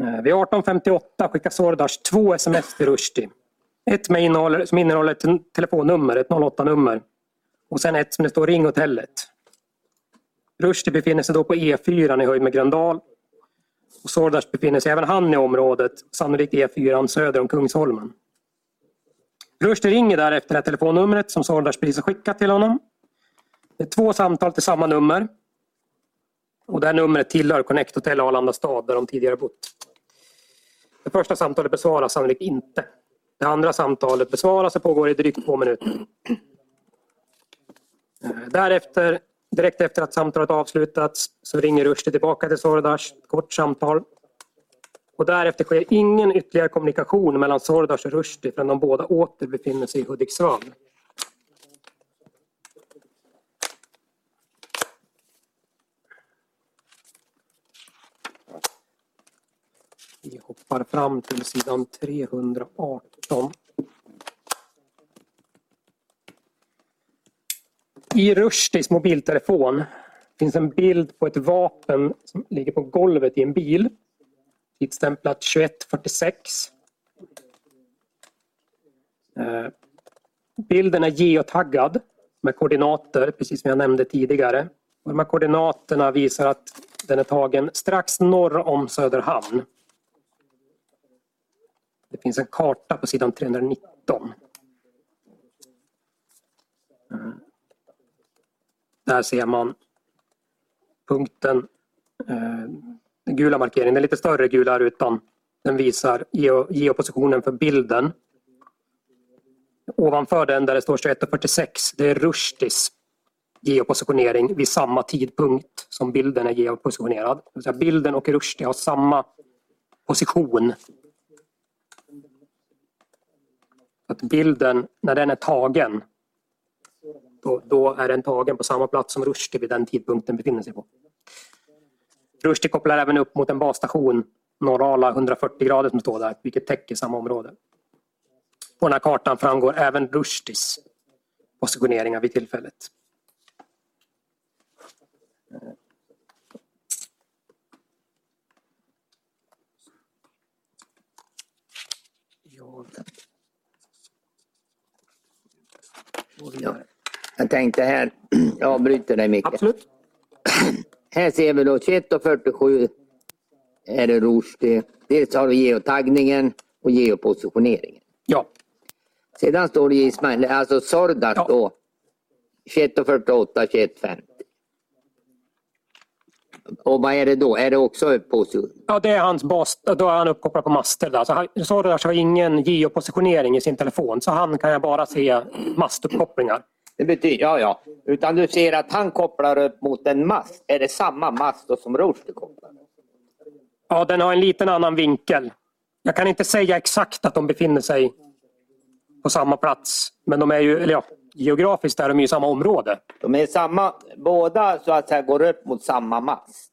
Eh, Vid 18.58 skickar Sordas två sms till Rushdie. Ett med innehåller, som innehåller ett telefonnummer, ett 08-nummer. Och sen ett som det står ring hotellet. Rushdie befinner sig då på E4 i höjd med Gröndal. Och Sordas befinner sig även han i området, sannolikt E4 söder om Kungsholmen. Rushdie ringer därefter det här telefonnumret som Sordas precis har skickat till honom. Det är två samtal till samma nummer. Och det här numret tillhör Connect Hotel Arlanda stad där de tidigare bott. Det första samtalet besvaras sannolikt inte. Det andra samtalet besvaras och pågår i drygt två minuter. Eh, därefter, direkt efter att samtalet avslutats, så ringer Rushdie tillbaka till Sordash, ett kort samtal. Och därefter sker ingen ytterligare kommunikation mellan Sordash och Rushdie förrän de båda åter befinner sig i Hudiksvall. Vi hoppar fram till sidan 318. I Rushdies mobiltelefon finns en bild på ett vapen som ligger på golvet i en bil. Tidsstämplat 2146. Eh, bilden är geotaggad med koordinater, precis som jag nämnde tidigare. Och de här koordinaterna visar att den är tagen strax norr om Söderhamn. Det finns en karta på sidan 319. Där ser man punkten, den gula markeringen, den lite större gula rutan. Den visar geopositionen för bilden. Ovanför den där det står 21.46, det är Rushdies geopositionering vid samma tidpunkt som bilden är geopositionerad. Det vill säga bilden och Rushdie har samma position att bilden, när den är tagen, då, då är den tagen på samma plats som Rushdie vid den tidpunkten befinner sig på. Rushdie kopplar även upp mot en basstation, Norrala 140 grader som står där, vilket täcker samma område. På den här kartan framgår även Rushdies positioneringar vid tillfället. Vidare. Jag tänkte här, jag avbryter dig Micke. Absolut. Här ser vi då 21.47 är det Rushdie. Dels har vi geotaggningen och geopositioneringen. Ja, Sedan står det Ismail, alltså Sordas Ja. då 21.48, 21.50. Och vad är det då? Är det också position? Ja, det är hans bas. Då är han uppkopplad på master. Där. Så han, Sordas har ingen geopositionering i sin telefon så han kan jag bara se mastuppkopplingar. Det betyder, ja ja. Utan du ser att han kopplar upp mot en mast. Är det samma mast som Rushdie kopplar? Ja, den har en liten annan vinkel. Jag kan inte säga exakt att de befinner sig på samma plats. Men de är ju, eller ja, geografiskt är de i samma område. De är samma, båda så att säga går upp mot samma mast.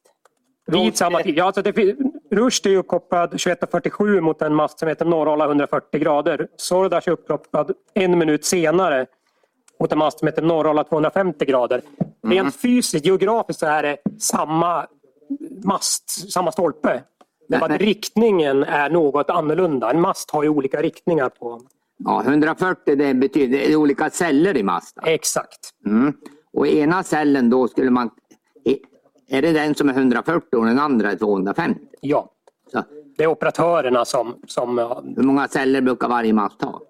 Vid samma tid. Ja, alltså det, Rushdie är uppkopplad 21.47 mot en mast som heter Norrala 140 grader. Sordas är uppkopplad en minut senare mot en mast som heter Norrala 250 grader. Rent fysiskt, geografiskt så är det samma mast, samma stolpe. Bara att riktningen är något annorlunda. En mast har ju olika riktningar på. Ja, 140 det betyder det är olika celler i masten. Exakt. Mm. Och ena cellen då skulle man... Är det den som är 140 och den andra är 250? Ja. Så, Det är operatörerna som, som hur många celler brukar varje mast ha?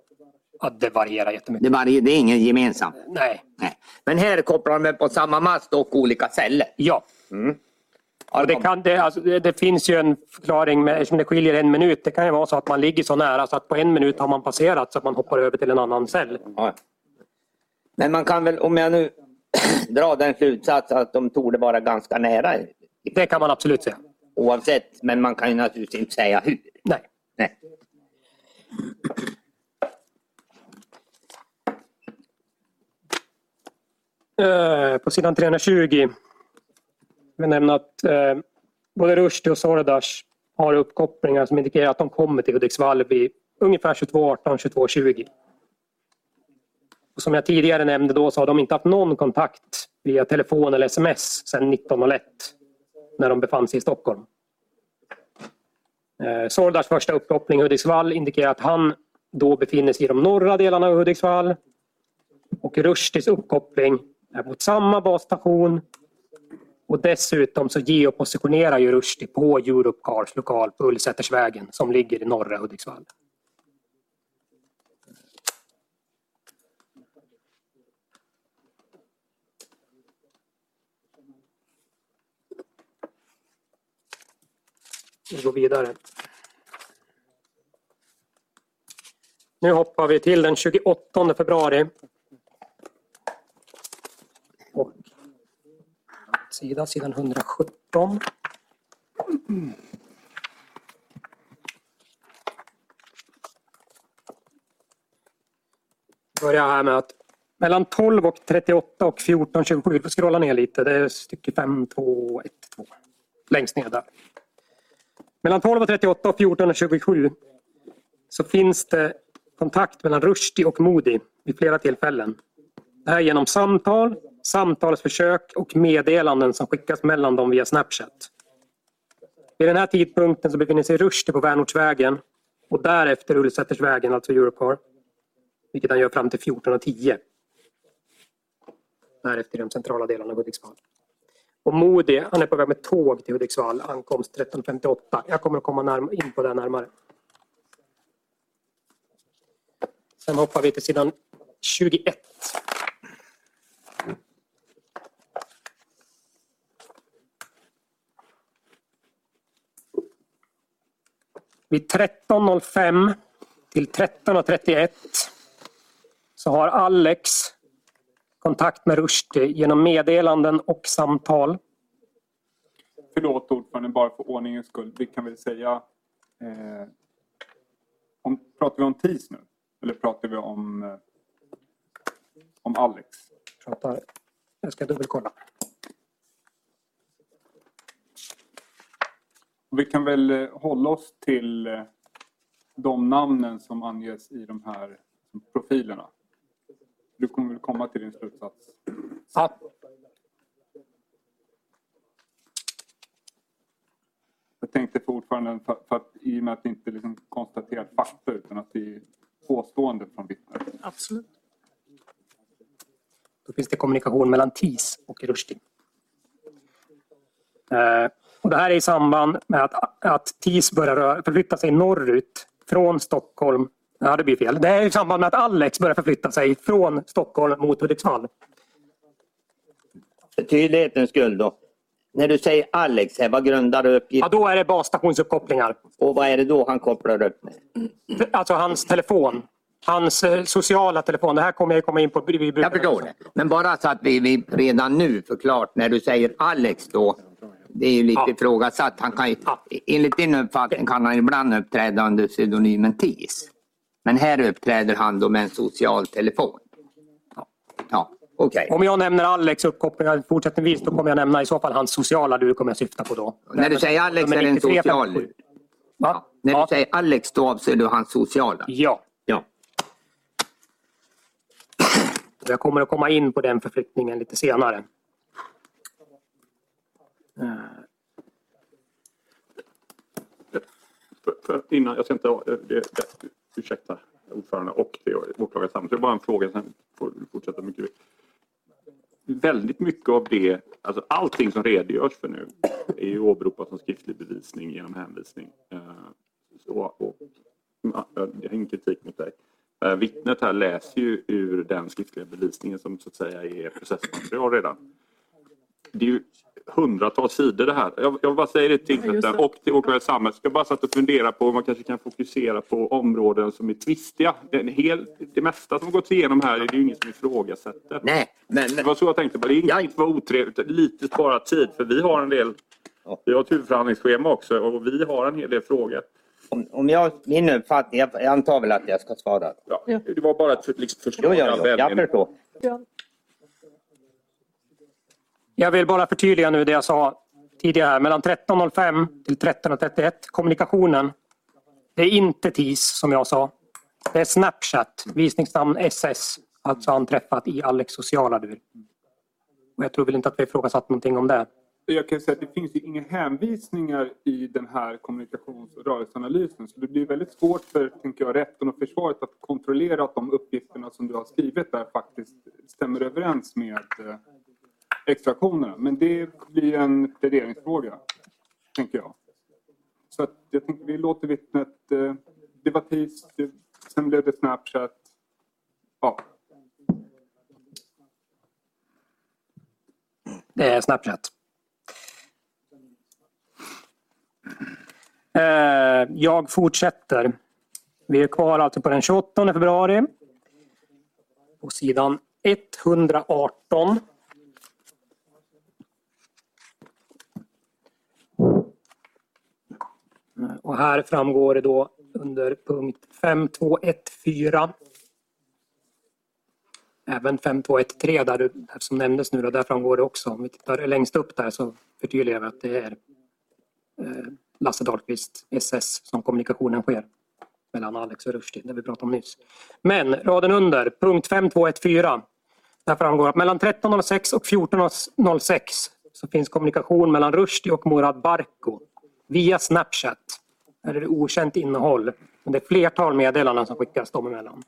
Ja, det varierar jättemycket. Det är, varje, det är ingen gemensam. Nej. Nej. Men här kopplar de på samma mast och olika celler. Ja. Ja, Och det, kan, det, alltså, det, det finns ju en förklaring med, eftersom det skiljer en minut. Det kan ju vara så att man ligger så nära så att på en minut har man passerat så att man hoppar över till en annan cell. Ja. Men man kan väl, om jag nu drar den slutsatsen att de torde vara ganska nära Det kan man absolut säga. oavsett, men man kan ju naturligtvis inte säga hur. Nej. Nej. Eh, på sidan 320 vi nämner att eh, både Rushdie och Sordas har uppkopplingar som indikerar att de kommer till Hudiksvall vid ungefär 22.18, 22.20. Och som jag tidigare nämnde då så har de inte haft någon kontakt via telefon eller sms sedan 19.01 när de befann sig i Stockholm. Eh, Sordas första uppkoppling i Hudiksvall indikerar att han då befinner sig i de norra delarna av Hudiksvall och Rushdies uppkoppling mot samma basstation och dessutom så geopositionerar ju Rushdie på Europcars lokal på Ullsätersvägen som ligger i norra Hudiksvall. Vi går vidare. Nu hoppar vi till den 28 februari. Sida, sidan 117. Börjar här med att mellan 12 och 38 och 14 27, vi får scrolla ner lite, det är stycke 5, 2, 1, 2. Längst ner där. Mellan 12 och 38 och 14 och 27 så finns det kontakt mellan Rushdie och Modi vid flera tillfällen. Det här genom samtal, samtalsförsök och meddelanden som skickas mellan dem via Snapchat. Vid den här tidpunkten så befinner sig Rushdie på Vänortsvägen och därefter Ullsätersvägen, alltså Eurocar. Vilket han gör fram till 14.10. Därefter i de centrala delarna av Hudiksvall. Och Modi, han är på väg med tåg till Hudiksvall, ankomst 13.58. Jag kommer att komma in på det närmare. Sen hoppar vi till sidan 21. Vid 13.05 till 13.31 så har Alex kontakt med Rushdie genom meddelanden och samtal. Förlåt ordförande, bara för ordningens skull. Vi kan väl säga... Eh, om, pratar vi om TIS nu? Eller pratar vi om, eh, om Alex? Pratar. Jag ska dubbelkolla. Vi kan väl eh, hålla oss till eh, de namnen som anges i de här profilerna. Du kommer väl komma till din slutsats? Ja, Jag tänkte för ordföranden, för, för att, i och med att det inte liksom konstaterat fakta utan att det är påstående från vittnet. absolut. Då finns det kommunikation mellan TIS och Rushdie. Eh, och det här är i samband med att, att TIS börjar förflytta sig norrut från Stockholm. Ja, det blir fel. Det är i samband med att Alex börjar förflytta sig från Stockholm mot Hudiksvall. För tydlighetens skull då. När du säger Alex, här, vad grundar du Ja, uppgiften då är det basstationsuppkopplingar. Och vad är det då han kopplar upp med? Alltså hans telefon. Hans eh, sociala telefon. Det här kommer jag komma in på. Vi Jag förstår det. Men bara så att vi, vi redan nu förklart när du säger Alex då. Det är ju lite Ja. ifrågasatt. Han kan ju, Ja. Enligt din uppfattning kan han ibland uppträda under pseudonymen TIS. Men här uppträder han då med en social telefon. Ja, okej. Om jag nämner Alex uppkopplingar fortsättningsvis då kommer jag nämna i så fall hans sociala lur kommer jag syfta på då. När du säger Alex är det en 93, social 57. lur. Va? När du Ja. säger Alex då avser du hans sociala? ja. Ja. Jag kommer att komma in på den förflyttningen lite senare. Eh, för, innan, jag ska inte... Eh, det, det, ursäkta ordförande och åklagare. åklagarsamhället. Det är bara en fråga, sen får du fortsätta mycket. Väldigt mycket av det, alltså allting som redogörs för nu är ju åberopat som skriftlig bevisning genom hänvisning. Så, och, jag har ingen kritik mot dig. Vittnet här läser ju ur den skriftliga bevisningen som så att säga är processmaterial redan. Det är ju hundratals sidor det här. Jag, jag bara säger det till tingsrätten och till åklagare samhället. Jag bara satt och fundera på om man kanske kan fokusera på områden som är tvistiga. Det, är en hel, det mesta som gått igenom här är det ju ingen som ifrågasätter. Nej, men, Det var så jag tänkte. på. Det är inget Ja. som var otrevligt. Lite spara tid för vi har en del. Ja. Vi har ett huvudförhandlingsschema också och vi har en hel del frågor. om, om jag, min uppfattning, jag, jag antar väl att jag ska svara. Ja, Det var bara ett liksom Jo, förslag. jo, av jo, jag förstår. Jag vill bara förtydliga nu det jag sa tidigare. Mellan 13.05 till 13.31, kommunikationen. Det är inte TIS som jag sa. Det är Snapchat, visningsnamn SS. Alltså anträffat i Alex sociala dur. Och jag tror väl inte att vi ifrågasatt någonting om det. Jag kan säga att det finns ju inga hänvisningar i den här kommunikations och rörelseanalysen. Så det blir väldigt svårt för tänker jag, rätten och försvaret att kontrollera att de uppgifterna som du har skrivit där faktiskt stämmer överens med eh, extraktionerna. Men det blir en pläderingsfråga, tänker jag. Så att jag tänker vi låter vittnet... Eh, det var TIS, det, sen blev det Snapchat. Ja, Det är Snapchat. Eh, Jag fortsätter. Vi är kvar alltså på den 28 februari. På sidan 118. Och här framgår det då under punkt 5214 Även 5213 där du, som nämndes nu, då, där framgår det också. Om vi tittar längst upp där så förtydligar vi att det är eh, Lasse Dahlqvist, SS, som kommunikationen sker mellan Alex och Rushdie, det vi pratade om nyss. Men raden under, punkt 5214, där framgår att mellan 13.06 och 14.06 så finns kommunikation mellan Rushdie och Murad Barko via Snapchat. Här är det okänt innehåll, men det är flertal meddelanden som skickas dem emellan.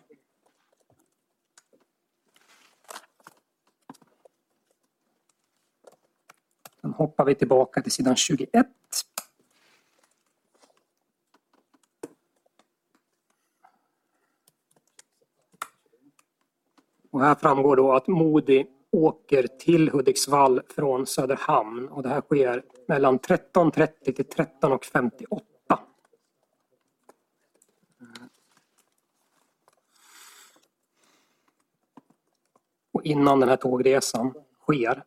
Sen hoppar vi tillbaka till sidan 21. Och här framgår då att Modi åker till Hudiksvall från Söderhamn och det här sker mellan 13.30 till 13.58. Och innan den här tågresan sker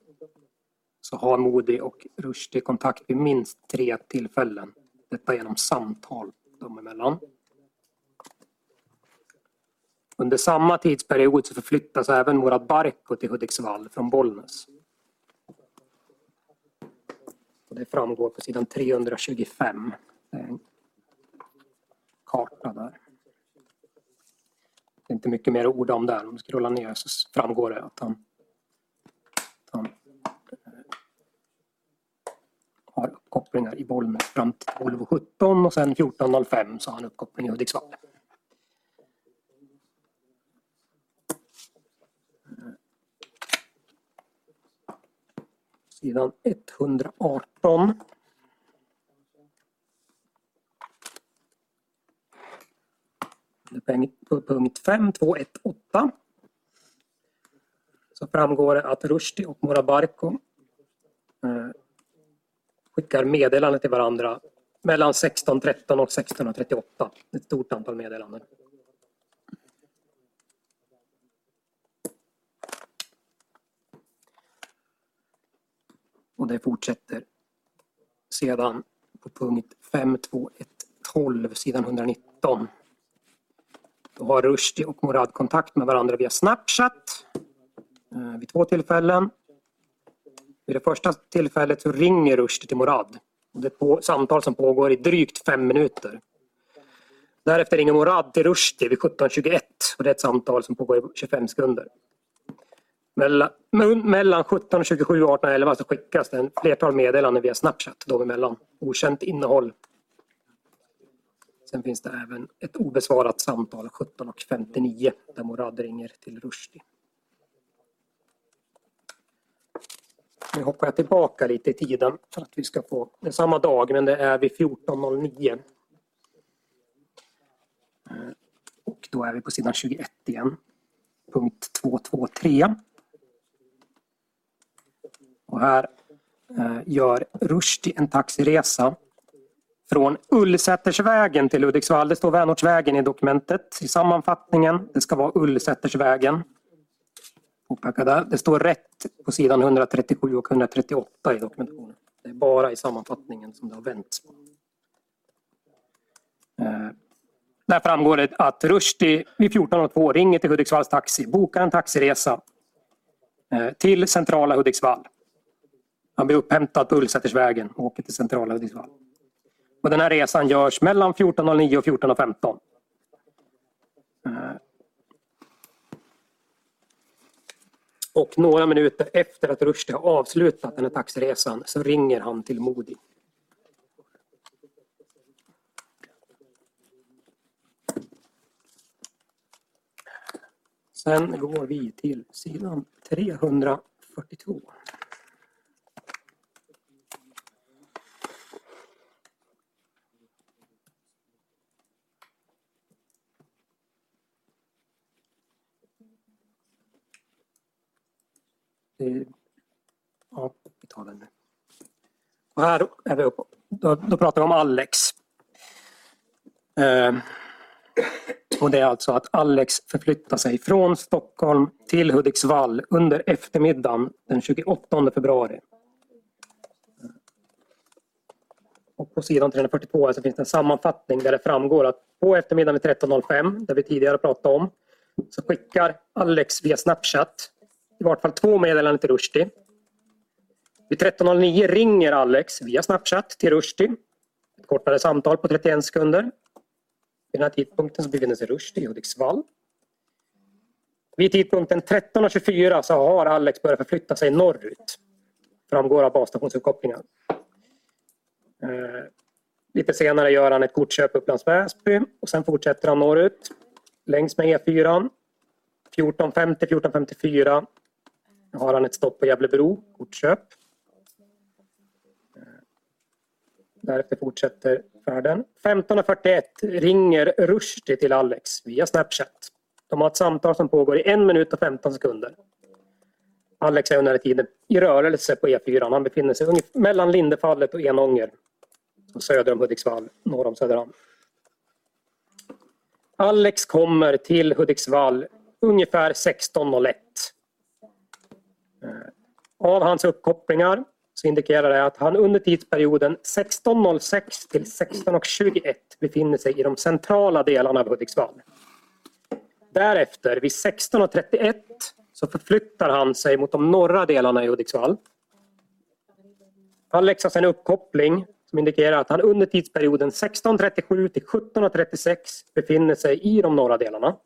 så har Modi och Rushdie kontakt vid minst tre tillfällen. Detta genom samtal dem emellan. Under samma tidsperiod så förflyttas även Murad Barko till Hudiksvall från Bollnäs. Och det framgår på sidan 325. Det är en karta där. Det är inte mycket mer att orda om där. Om du scrollar ner så framgår det att han, att han eh, har uppkopplingar i Bollnäs fram till 12.17 och sen 14.05 så har han uppkoppling i Hudiksvall. Sidan 118. Under punkt 5218 så framgår det att Rushdie och Morabarko eh, skickar meddelanden till varandra mellan 16.13 och 16.38. Ett stort antal meddelanden. Och det fortsätter sedan på punkt 52112, sidan 119. Då har Rushdie och Murad kontakt med varandra via Snapchat eh, vid två tillfällen. Vid det första tillfället så ringer Rushdie till Murad. Och det är ett samtal som pågår i drygt fem minuter. Därefter ringer Murad till Rushdie vid 17.21 och det är ett samtal som pågår i 25 sekunder. Mellan, mellan 17.27 och 18.11 så skickas det en flertal meddelanden via Snapchat dem emellan. Okänt innehåll. Sen finns det även ett obesvarat samtal 17.59 där Morad ringer till Rushdie. Nu hoppar jag tillbaka lite i tiden för att vi ska få, det är samma dag men det är vid 14.09. Eh, och då är vi på sidan 21 igen. Punkt 223. Och här eh, gör Rushdie en taxiresa från Ullsätersvägen till Hudiksvall. Det står Vänortsvägen i dokumentet i sammanfattningen. Det ska vara Ullsätersvägen. Det står rätt på sidan 137 och 138 i dokumentationen. Det är bara i sammanfattningen som det har vänts. Eh, där framgår det att Rushdie vid 14.02 ringer till Hudiksvalls taxi, bokar en taxiresa eh, till centrala Hudiksvall. Han blir upphämtad på Ullsätersvägen och åker till centrala Hudiksvall. Och den här resan görs mellan 14.09 och 14.15. Eh. Och några minuter efter att Rushdie har avslutat den här taxiresan så ringer han till Modi. Sen går vi till sidan 342. Ja, vi tar den nu. Och här är vi uppe. Då, då pratar vi om Alex. Eh, och det är alltså att Alex förflyttar sig från Stockholm till Hudiksvall under eftermiddagen den 28 februari. Och på sidan 342 så finns det en sammanfattning där det framgår att på eftermiddagen vid 13.05, där vi tidigare pratade om, så skickar Alex via Snapchat i vart fall två meddelanden till Rushdie. Vid 13.09 ringer Alex via Snapchat till Rushdie. Ett kortare samtal på 31 sekunder. Vid den här tidpunkten så befinner sig Rushdie i Hudiksvall. Vid tidpunkten 13.24 så har Alex börjat förflytta sig norrut. Framgår av basstationsuppkopplingen. Eh, lite senare gör han ett kortköp Upplands Väsby och sen fortsätter han norrut längs med E4. 14.50, 14.54 nu har han ett stopp på Gävlebro, kortköp. Eh, därefter fortsätter färden. 15.41 ringer Rushdie till Alex via Snapchat. De har ett samtal som pågår i en minut och 15 sekunder. Alex är under tiden i rörelse på E4. Han befinner sig mellan Lindefallet och Enånger. Söder om Hudiksvall, norr om Söderhamn. Alex kommer till Hudiksvall ungefär 16.01. Av hans uppkopplingar så indikerar det att han under tidsperioden 16.06 till 16.21 befinner sig i de centrala delarna av Hudiksvall. Därefter vid 16.31 så förflyttar han sig mot de norra delarna i Hudiksvall. Alex har sedan uppkoppling som indikerar att han under tidsperioden 16.37 till 17.36 befinner sig i de norra delarna.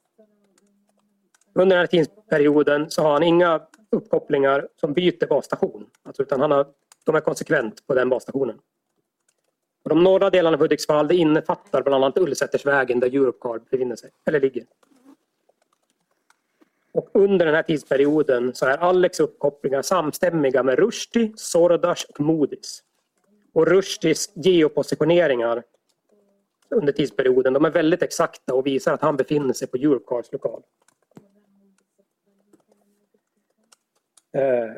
Under den här tidsperioden så har han inga uppkopplingar som byter basstation. Alltså, utan han har, de är konsekvent på den basstationen. Och de norra delarna av Hudiksvall det innefattar bland annat Ullsätersvägen där Europcar befinner sig, eller ligger. Och under den här tidsperioden så är Alex uppkopplingar samstämmiga med Rushdie, Sordas och Modis. Och Rushdies geopositioneringar under tidsperioden de är väldigt exakta och visar att han befinner sig på Europcars lokal. Eh,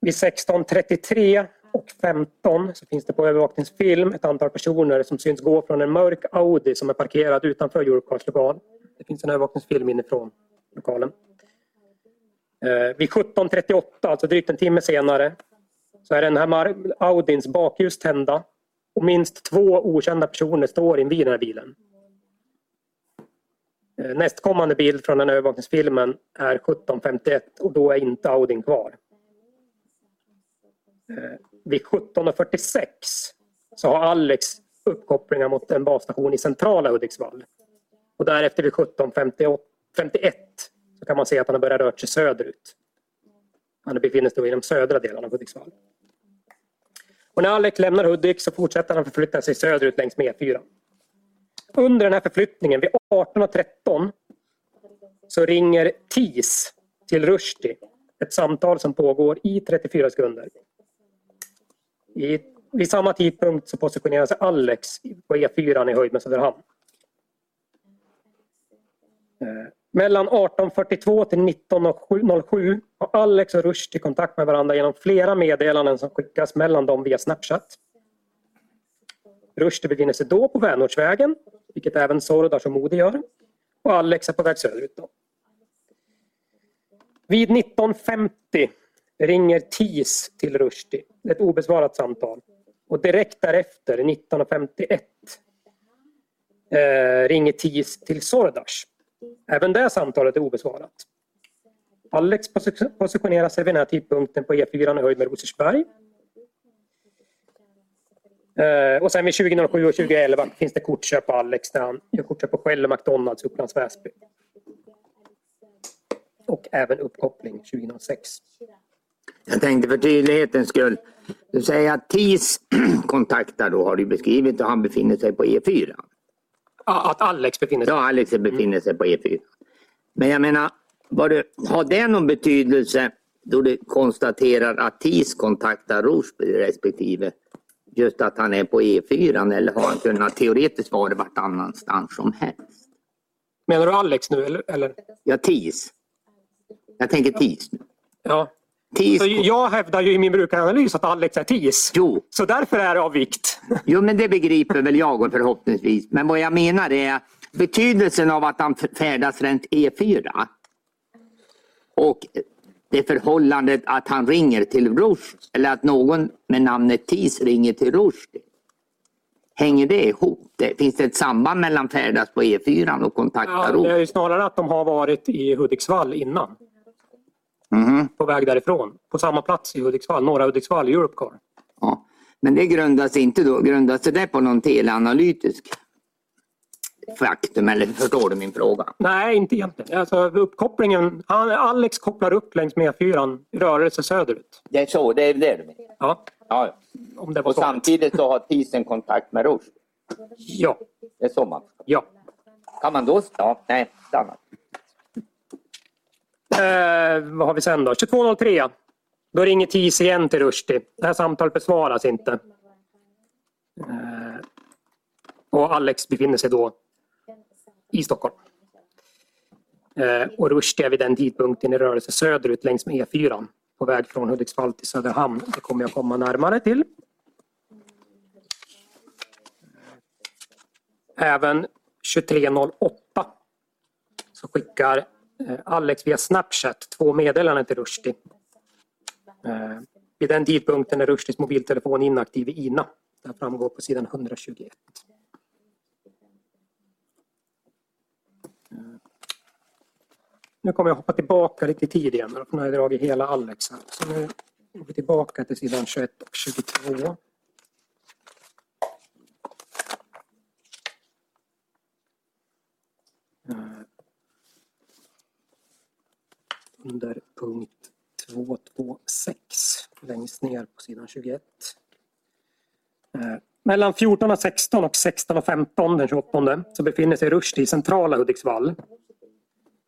vid 16.33 och 15 så finns det på övervakningsfilm ett antal personer som syns gå från en mörk Audi som är parkerad utanför Eurocars lokal. Det finns en övervakningsfilm inifrån lokalen. Eh, vid 17.38, alltså drygt en timme senare, så är den här Audins bakljus tända och minst två okända personer står invid den här bilen. Eh, nästkommande bild från den övervakningsfilmen är 17.51 och då är inte Audin kvar. Eh, vid 17.46 så har Alex uppkopplingar mot en basstation i centrala Hudiksvall. Och därefter vid 17.51 så kan man se att han har börjat röra sig söderut. Han befinner sig då i de södra delarna av Hudiksvall. Och när Alex lämnar Hudik så fortsätter han förflytta sig söderut längs med E4 under den här förflyttningen vid 18.13 så ringer TIS till Rushdie. Ett samtal som pågår i 34 sekunder. I, vid samma tidpunkt så positionerar sig Alex på E4 i höjd med Söderhamn. Eh, mellan 18.42 till 19.07 har Alex och Rushdie kontakt med varandra genom flera meddelanden som skickas mellan dem via Snapchat. Rushdie befinner sig då på Vänortsvägen, vilket även Sordas och Modi gör. Och Alex är på väg söderut. Då. Vid 19.50 ringer TIS till Rushdie. Ett obesvarat samtal. Och direkt därefter, 19.51, eh, ringer TIS till Sordash. Även det samtalet är obesvarat. Alex positionerar sig vid den här tidpunkten på E4 i höjd med Rosersberg. Eh, och sen vid 2007 och 2011 finns det kortköp på Alex där han gör kortköp på Shell och McDonalds Upplands Väsby. Och även uppkoppling 2006. Jag tänkte för tydlighetens skull. Du säger att TIS kontaktar då har du beskrivit och han befinner sig på E4. Ja, att Alex befinner sig. Ja, Alex befinner sig på E4. Men jag menar, det, har det någon betydelse då du konstaterar att TIS kontaktar Rosby respektive just att han är på E4 eller har han kunnat teoretiskt vara vart annanstans som helst? Menar du Alex nu eller? Ja, TIS. Jag tänker TIS nu. Ja. TIS. Så jag hävdar ju i min brukaranalys att Alex är TIS. Jo. Så därför är det av vikt. Jo, men det begriper väl jag och förhoppningsvis. Men vad jag menar är betydelsen av att han färdas runt E4 och det förhållandet att han ringer till Rush eller att någon med namnet TIS ringer till Rushdie. Hänger det ihop? Det, finns det ett samband mellan färdas på E4 och kontakta ja, Rush? Det är ju snarare att de har varit i Hudiksvall innan. Mm. På väg därifrån. På samma plats i Hudiksvall, norra Hudiksvall, Europcar. Ja. Men det grundas inte då, grundas det på någon teleanalytisk faktum eller förstår du min fråga? Nej, inte egentligen. Alltså, uppkopplingen, Alex kopplar upp längs med E4 i rörelse söderut. Det är så, det är det du menar? Ja. ja. Om det var och samtidigt så har Tisen kontakt med Rush? Ja. Det är så man Ja. Kan man då... Ja, nej, stanna. Eh, vad har vi sen då? 22.03. Då ringer TIS igen till Rushdie. Det här samtalet besvaras inte. Eh, och Alex befinner sig då i Stockholm. Eh, och Rushdie är vid den tidpunkten i rörelse söderut längs med E4 på väg från Hudiksvall till Söderhamn. Det kommer jag komma närmare till. Även 23.08 så skickar eh, Alex via Snapchat två meddelanden till Rushdie. Eh, vid den tidpunkten är Rushdies mobiltelefon inaktiv i INA. Det framgår på sidan 121. Nu kommer jag hoppa tillbaka lite i tid igen. För nu har jag dragit hela Alex här. Så nu går vi tillbaka till sidan 21 och 22. Eh, under punkt 226 längst ner på sidan 21. Eh, mellan 14.16 och 16.15 den 28 så befinner sig Rushdie i centrala Hudiksvall.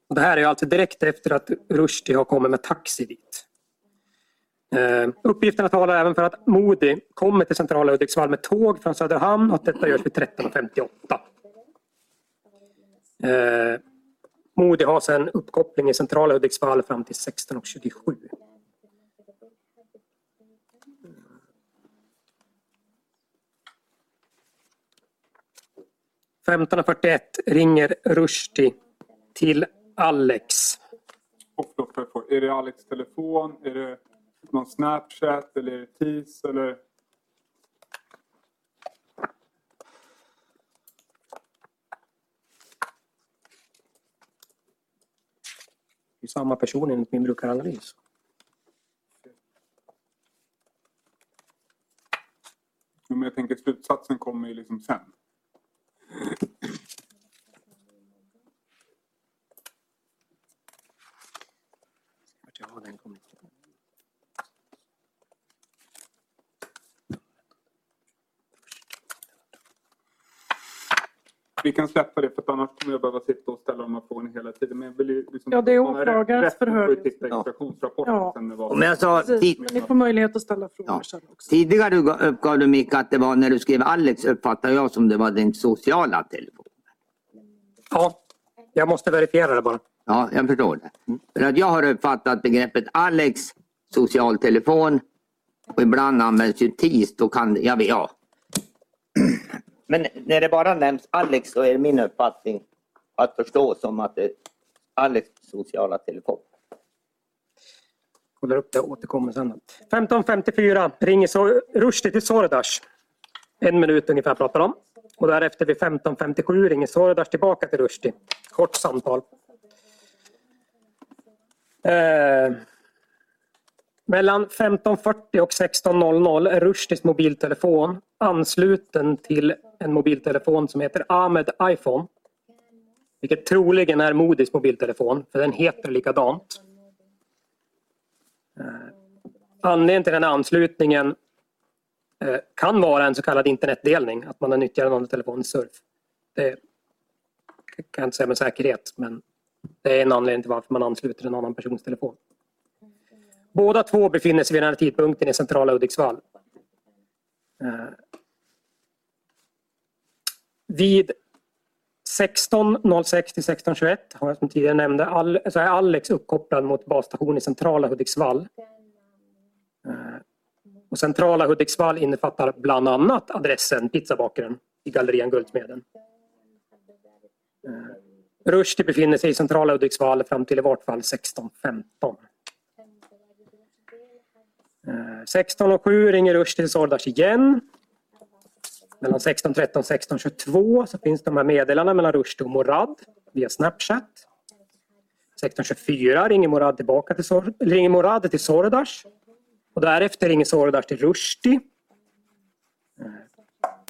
Och det här är alltså direkt efter att Rushdie har kommit med taxi dit. Eh, uppgifterna talar även för att Modi kommer till centrala Hudiksvall med tåg från Söderhamn och att detta görs vid 13.58. Eh, Modi har sedan uppkoppling i centrala Hudiksvall fram till 16.27. 15.41 ringer Rushdie till Alex. Och är det Alex telefon? Är det någon Snapchat eller är det TIS? Eller? Det är samma person enligt min brukaranalys. Men jag tänker slutsatsen kommer ju liksom sen. vi kan släppa det för att annars kommer jag behöva sitta och ställa de här frågorna hela tiden. Men jag vill ju liksom, Ja, det är åklagarens förhör titta i Ja. Ja. jag sa Precis, men ni får möjlighet att ställa frågor Ja. sen också. tidigare uppgav du Micke att det var när du skrev Alex uppfattade jag som det var din sociala telefon. Ja, jag måste verifiera det bara. Ja, jag förstår det. För att jag har uppfattat begreppet Alex socialtelefon och ibland används ju TIS. Då kan, jag vet, ja. Men när det bara nämns Alex så är det min uppfattning att förstå som att det är Alex sociala telefon. Kollar upp det och återkommer sen. 15.54 ringer så Rushdie till Sordash. En minut ungefär pratar de. Och därefter vid 15.57 ringer Sordash tillbaka till Rushdie. Kort samtal. Eh, mellan 15.40 och 16.00 är Rushdies mobiltelefon ansluten till en mobiltelefon som heter Ahmed iPhone. Vilket troligen är Modis mobiltelefon, för den heter likadant. Eh, anledningen till den här anslutningen eh, kan vara en så kallad internetdelning, att man nyttjar en i surf. Det kan jag inte säga med säkerhet, men det är en anledning till varför man ansluter en annan persons telefon. Båda två befinner sig vid den här tidpunkten i centrala Hudiksvall. Eh, vid 16.06 till 16.21 har jag som tidigare nämnde, all, så är Alex uppkopplad mot basstation i centrala Hudiksvall. Eh, och centrala Hudiksvall innefattar bland annat adressen Pizzabakaren i Gallerian Guldsmeden. Eh, Rushdie befinner sig i centrala Hudiksvall fram till i vart fall 16.15. 16.07 eh, ringer Rushdie till Sordash igen. Mellan 16.13 och 16.22 så finns de här meddelandena mellan Rushdie och Morad via Snapchat. 16.24 ringer Morad tillbaka till, Sor- ringer Morad till Sordash. Och därefter ringer Sordash till Rushdie. Eh,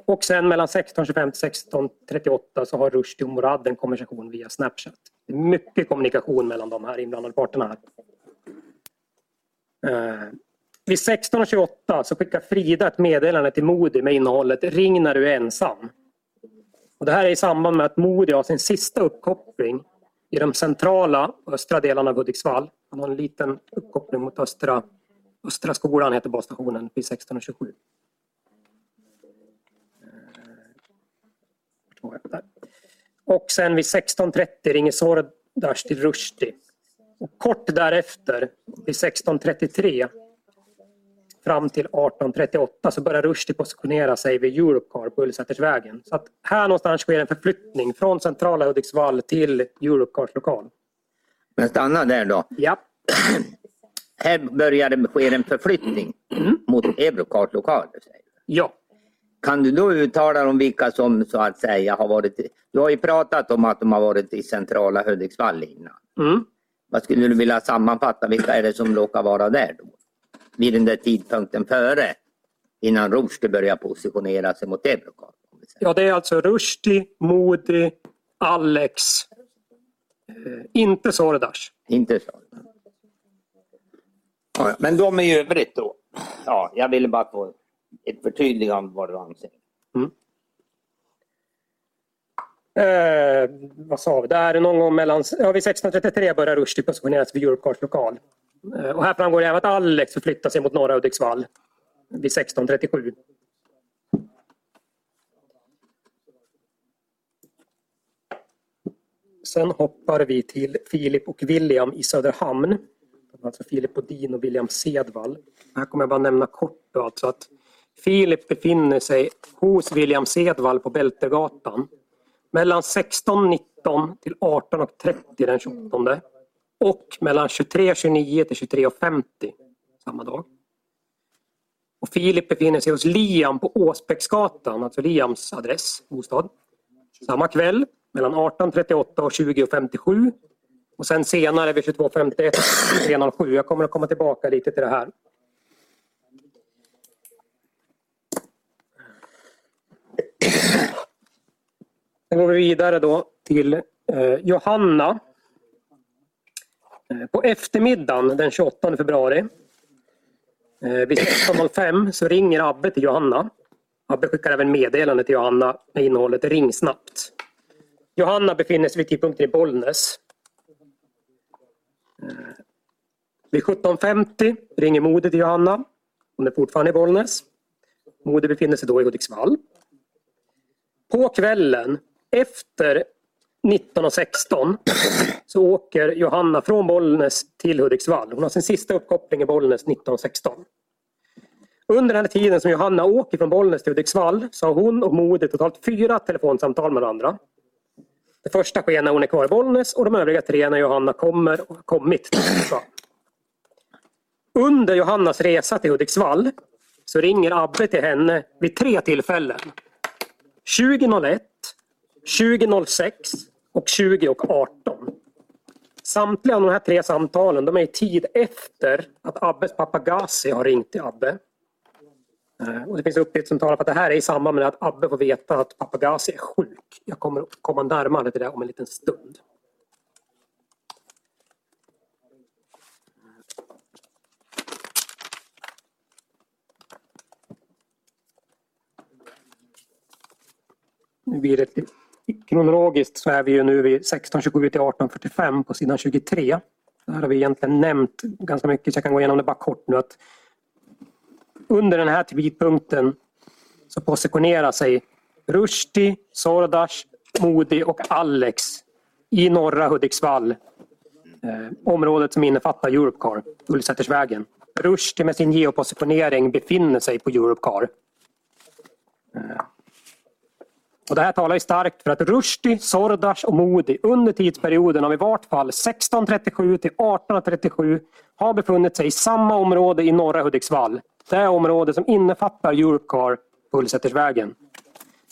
och sen mellan 16.25 till 16.38 så har Rushdie och Morad en konversation via Snapchat. Det är mycket kommunikation mellan de här inblandade parterna. Här. Eh, vid 16.28 så skickar Frida ett meddelande till Modi med innehållet Ring när du är ensam. Och det här är i samband med att Modi har sin sista uppkoppling i de centrala och östra delarna av Hudiksvall. Han har en liten uppkoppling mot östra, östra skolan heter basstationen vid 16.27. Eh, och sen vid 16.30 ringer Sordash till Rushdie. Och kort därefter, vid 16.33 fram till 18.38 så börjar Rushdie positionera sig vid Europcar på Ulsätersvägen. Så att här någonstans sker en förflyttning från centrala Hudiksvall till Europcars lokal. Men stanna där då. Ja, Här börjar det ske en förflyttning mot Eurocart lokaler. säger du. ja. Kan du då uttala om vilka som så att säga har varit... Du har ju pratat om att de har varit i centrala Hudiksvall innan. Mm. Vad skulle du vilja sammanfatta? Vilka är det som råkar vara där då? Vid den där tidpunkten före innan Rushdie börjar positionera sig mot säger. ja, det är alltså Rushdie, Modi, Alex, eh, inte Sordash. Inte så. Ja, ja. Men de i övrigt då? Ja, jag ville bara få ett förtydligande vad du anser. Eh, vad sa vi? Det är någon gång mellan... Ja, vid 16.33 börjar Rushdie positioneras vid Europcars lokal. Eh, och här framgår det även att Alex förflyttar sig mot norra Hudiksvall vid 16.37. Sen hoppar vi till Filip och William i Söderhamn. Alltså Filip Bodin och William Sedvall. Här kommer jag bara nämna kort då, alltså att Filip befinner sig hos William Sedvall på Bältegatan mellan 16.19 till 18.30 den 28 och mellan 23.29 till 23.50 samma dag. Och Filip befinner sig hos Liam på Åsbäcksgatan, alltså Liams adress, bostad. Samma kväll mellan 18.38 och 20.57 och sen senare vid 22.51 till 23.07. Jag kommer att komma tillbaka lite till det här. Sen går vi vidare då till eh, Johanna. Eh, på eftermiddagen den 28 februari eh, vid 16.05 så ringer Abbe till Johanna. Abbe skickar även meddelande till Johanna med innehållet ring snabbt. Johanna befinner sig vid tidpunkten i Bollnäs. Eh, vid 17.50 ringer Mode till Johanna. Hon är fortfarande i Bollnäs. Mode befinner sig då i Hudiksvall. På kvällen efter 19.16 så åker Johanna från Bollnäs till Hudiksvall. Hon har sin sista uppkoppling i Bollnäs 19.16. Under den här tiden som Johanna åker från Bollnäs till Hudiksvall så har hon och Modi totalt fyra telefonsamtal med varandra. Det första sker när hon är kvar i Bollnäs och de övriga tre när Johanna kommer och har kommit till Hudiksvall. Under Johannas resa till Hudiksvall så ringer Abbe till henne vid tre tillfällen. 20.01, 20.06 och 20 och 18. Samtliga av de här tre samtalen de är i tid efter att Abbes pappa Gazi har ringt till Abbe. Eh, och det finns uppgifter som talar för att det här är i samband med att Abbe får veta att pappa Gazi är sjuk. Jag kommer att komma närmare till det om en liten stund. Nu blir det lite- kronologiskt så är vi ju nu vid 1627 till 1845 på sidan 23. Där här har vi egentligen nämnt ganska mycket så jag kan gå igenom det bara kort nu. att Under den här tidpunkten så positionerar sig Rushdie, Sordash, Modi och Alex i norra Hudiksvall. Eh, området som innefattar Europcar, Ullsätersvägen. Rushdie med sin geopositionering befinner sig på Europcar. Eh, och det här talar ju starkt för att Rushdie, Sordas och Modi under tidsperioden av i vart fall 1637 till 1837 har befunnit sig i samma område i norra Hudiksvall. Det område som innefattar Europcar på Ullsätersvägen.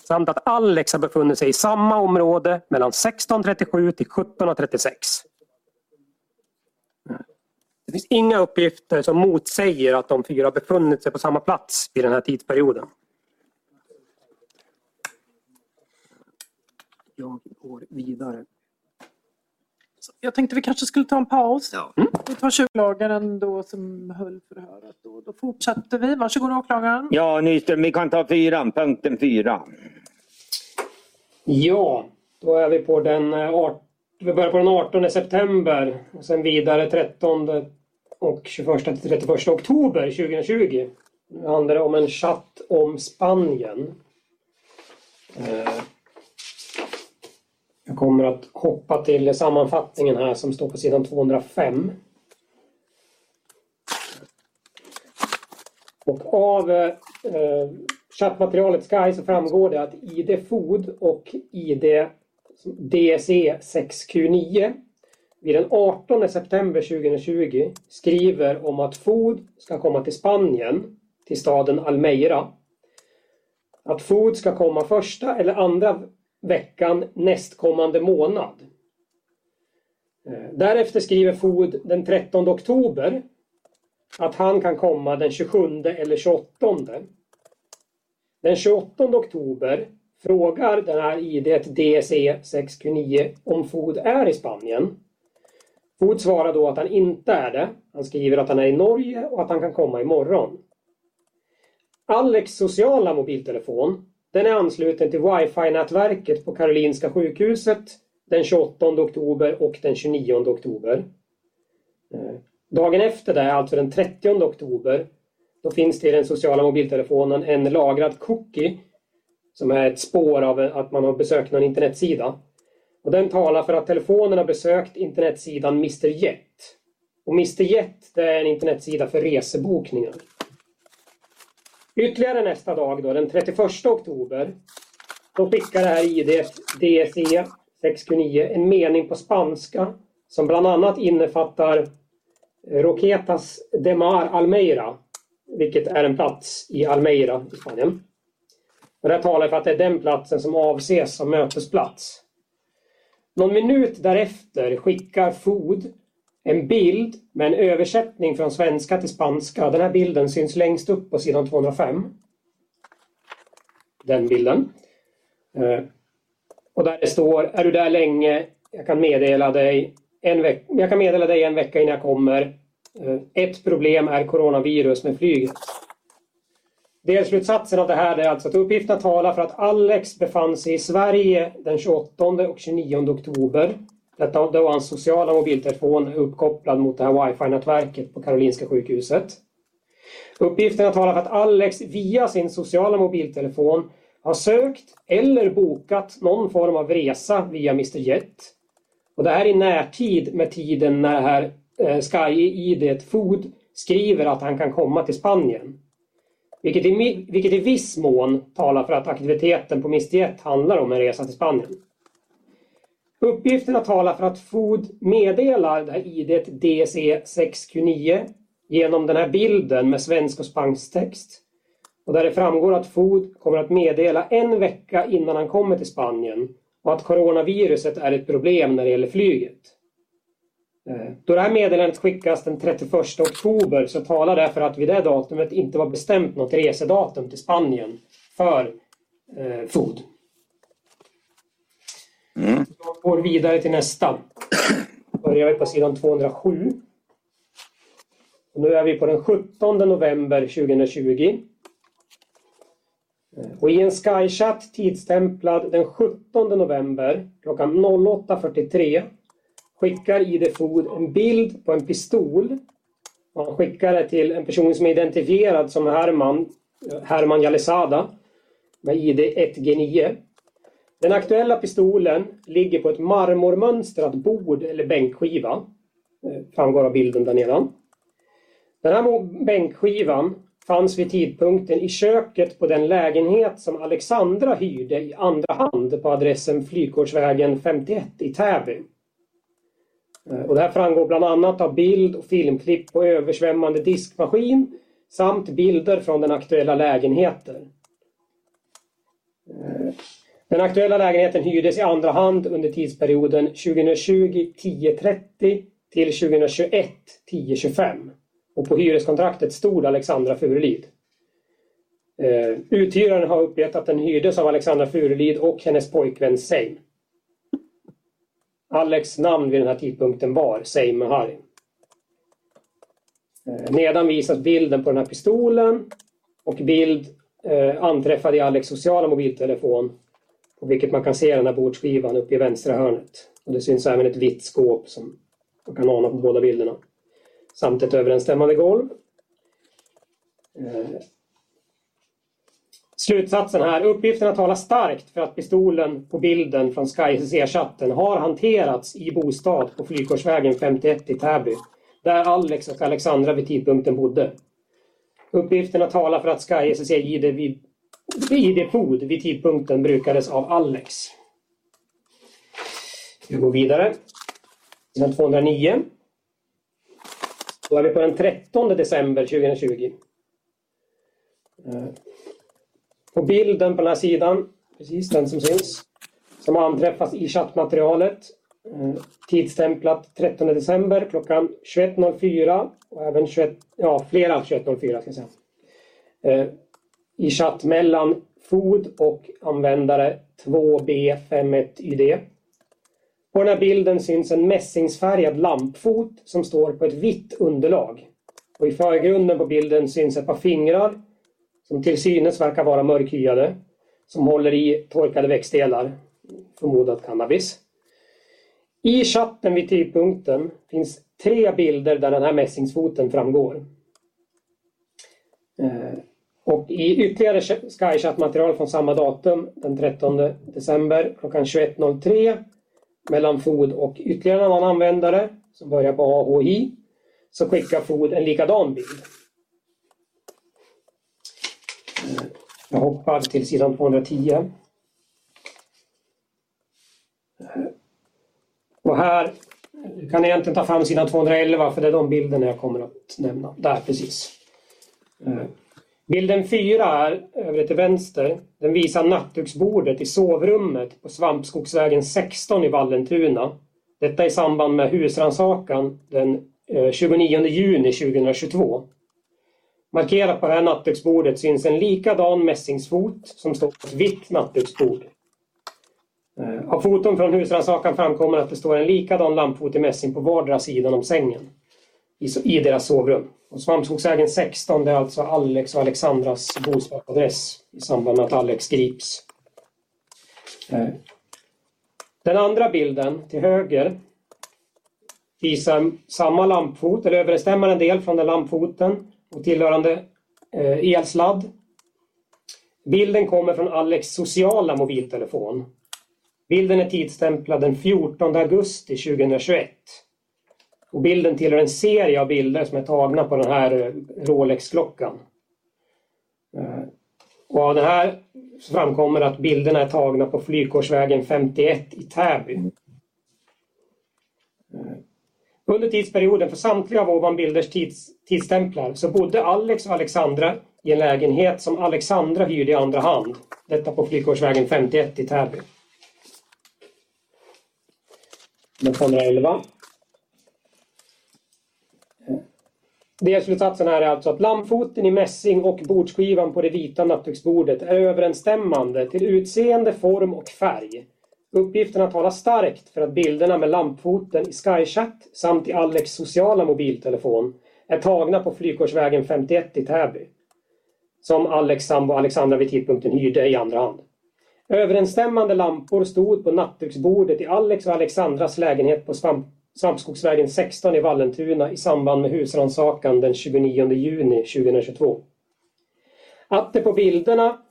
Samt att Alex har befunnit sig i samma område mellan 1637 till 1736. Det finns inga uppgifter som motsäger att de fyra befunnit sig på samma plats vid den här tidsperioden. Jag går vidare. Så Jag tänkte vi kanske skulle ta en paus. Ja. Vi tar 20 åklagaren då som höll förhöret. Då, då fortsätter vi. Varsågod åklagaren. Ja, Nyström, vi kan ta fyran, punkten fyra. Ja, då är vi på den, eh, vi börjar på den 18 september och sen vidare 13 och 21 till 31 oktober 2020. Nu handlar det om en chatt om Spanien. Jag kommer att hoppa till sammanfattningen här som står på sidan 205. Och av eh, chattmaterialet Sky så framgår det att ID Food och ID DSE 6Q9 vid den 18 september 2020 skriver om att Food ska komma till Spanien, till staden Almeira. Att Food ska komma första eller andra veckan nästkommande månad. Eh, därefter skriver Food den 13 oktober att han kan komma den 27 eller 28. Den 28 oktober frågar den här ID DSE 6Q9 om Food är i Spanien. Food svarar då att han inte är det. Han skriver att han är i Norge och att han kan komma imorgon. Alex sociala mobiltelefon den är ansluten till wifi-nätverket på Karolinska sjukhuset den 28 oktober och den 29 oktober. Eh, dagen efter det, alltså den 30 oktober, då finns det i den sociala mobiltelefonen en lagrad cookie som är ett spår av att man har besökt någon internetsida. Och den talar för att telefonen har besökt internetsidan Mr Jet. Och Mr Jet det är en internetsida för resebokningar. Ytterligare nästa dag, då, den 31 oktober, då skickar det här ID DSE 629 en mening på spanska som bland annat innefattar Roquetas de Mar Almeira, vilket är en plats i Almeira i Spanien. Och det här talar för att det är den platsen som avses som mötesplats. Någon minut därefter skickar Food en bild med en översättning från svenska till spanska. Den här bilden syns längst upp på sidan 205. Den bilden. Eh, och där det står, är du där länge? Jag kan meddela dig en, veck jag kan meddela dig en vecka innan jag kommer. Eh, ett problem är coronavirus med flyget. Delslutsatsen av det här är alltså att uppgifterna talar för att Alex befann sig i Sverige den 28 och 29 oktober. Detta var hans sociala mobiltelefon uppkopplad mot det här wifi-nätverket på Karolinska sjukhuset. Uppgifterna talar för att Alex via sin sociala mobiltelefon har sökt eller bokat någon form av resa via Mr Jet. Och det här i närtid med tiden när det här eh, Sky-id Food skriver att han kan komma till Spanien. Vilket i, vilket i viss mån talar för att aktiviteten på Mr Jet handlar om en resa till Spanien. Uppgifterna talar för att Food meddelar det här idet DC6Q9 genom den här bilden med svensk och spansk text. Och där det framgår att Food kommer att meddela en vecka innan han kommer till Spanien och att coronaviruset är ett problem när det gäller flyget. Eh, då det här meddelandet skickas den 31 oktober så talar det för att vid det datumet inte var bestämt något resedatum till Spanien för eh, Food. Mm. Jag går vidare till nästa. Börjar vi på sidan 207. Och nu är vi på den 17 november 2020. Eh, och i en Skychat tidstämplad den 17 november klockan 08.43 skickar ID Food en bild på en pistol. Han skickar det till en person som är identifierad som Herman, eh, Herman Jalisada med ID 1G9. Den aktuella pistolen ligger på ett marmormönstrat bord eller bänkskiva. Eh, framgår av bilden där nedan. Den här bänkskivan fanns vid tidpunkten i köket på den lägenhet som Alexandra hyrde i andra hand på adressen Flygårdsvägen 51 i Täby. Eh, och det här framgår bland annat av bild och filmklipp på översvämmande diskmaskin samt bilder från den aktuella lägenheten. Eh, den aktuella lägenheten hyrdes i andra hand under tidsperioden 2020 10.30 till 2021 10.25 och på hyreskontraktet stod Alexandra Furulid. Eh, uthyraren har uppgett att den hyrdes av Alexandra Furulid och hennes pojkvän Seim. Alex namn vid den här tidpunkten var Seim Mehari. Eh, nedan visas bilden på den här pistolen och bild eh, anträffad i Alex sociala mobiltelefon vilket man kan se den här bordsskivan uppe i vänstra hörnet. Och det syns även ett vitt skåp som man kan ana på båda bilderna samt ett överensstämmande golv. Eh, slutsatsen här. Uppgifterna talar starkt för att pistolen på bilden från SkyCC-chatten har hanterats i bostad på Flygkorsvägen 51 i Täby. Där Alex och Alexandra vid tidpunkten bodde. Uppgifterna talar för att SkyCC-ID vid ID-fod vid tidpunkten brukades av Alex. Vi går vidare. Sidan 209. Då är vi på den 13 december 2020. Eh, på bilden på den här sidan, precis den som syns, som anträffas i chattmaterialet, eh, Tidstämplat tidsstämplat 13 december klockan 21.04 och även 21, ja, flera 21.04 ska jag säga. Eh, i chatt mellan FOD och användare 2B51ID. På den här bilden syns en mässingsfärgad lampfot som står på ett vitt underlag. Och I förgrunden på bilden syns ett par fingrar som till synes verkar vara mörkhyade som håller i torkade växtdelar, förmodat cannabis. I chatten vid tidpunkten finns tre bilder där den här mässingsfoten framgår. Eh, och i ytterligare SkyChat-material från samma datum, den 13 december klockan 21.03 mellan FOD och ytterligare en annan användare som börjar på AHI så skickar FOD en likadan bild. Eh, jag hoppar till sidan 210. Eh, och här kan jag egentligen ta fram sidan 211 för det är de bilderna jag kommer att nämna. Där precis. Eh, Bilden 4 är över till vänster. Den visar nattduksbordet i sovrummet på Svampskogsvägen 16 i Vallentuna. Detta i samband med husrannsakan den eh, 29 juni 2022. Markerat på det här nattduksbordet syns en likadan mässingsfot som står på ett vitt nattduksbord. Eh, av foton från husrannsakan framkommer att det står en likadan lampfot i mässing på vardera sidan om sängen. i deras sovrum. Och Svampskogsvägen 16 det är alltså Alex och Alexandras bostadsadress i samband med att Alex grips. Den andra bilden till höger visar samma lampfot, eller överensstämmer en del från den lampfoten och tillhörande eh, elsladd. Bilden kommer från Alex sociala mobiltelefon. Bilden är tidsstämplad den 14 augusti 2021. Och bilden tillhör en serie av bilder som är tagna på den här eh, Rolex-klockan. Eh, och av den här framkommer att bilderna är tagna på Flygkorsvägen 51 i Täby. Eh, under tidsperioden för samtliga av ovan bilders tids, tidsstämplar så bodde Alex och Alexandra i en lägenhet som Alexandra hyrde i andra hand. Detta på Flygkorsvägen 51 i Täby. Nummer 211. Delslutsatsen här är alltså att lammfoten i mässing och bordsskivan på det vita nattduksbordet är överensstämmande till utseende, form och färg. Uppgifterna talar starkt för att bilderna med lampfoten i Skychat samt i Alex sociala mobiltelefon är tagna på Flygkorsvägen 51 i Täby. Som Alex sambo Alexandra vid tidpunkten hyrde i andra hand. Överensstämmande lampor stod på nattduksbordet i Alex och Alexandras lägenhet på Svamp Svampskogsvägen 16 i Vallentuna i samband med husrannsakan den 29 juni 2022. Att det på bilderna,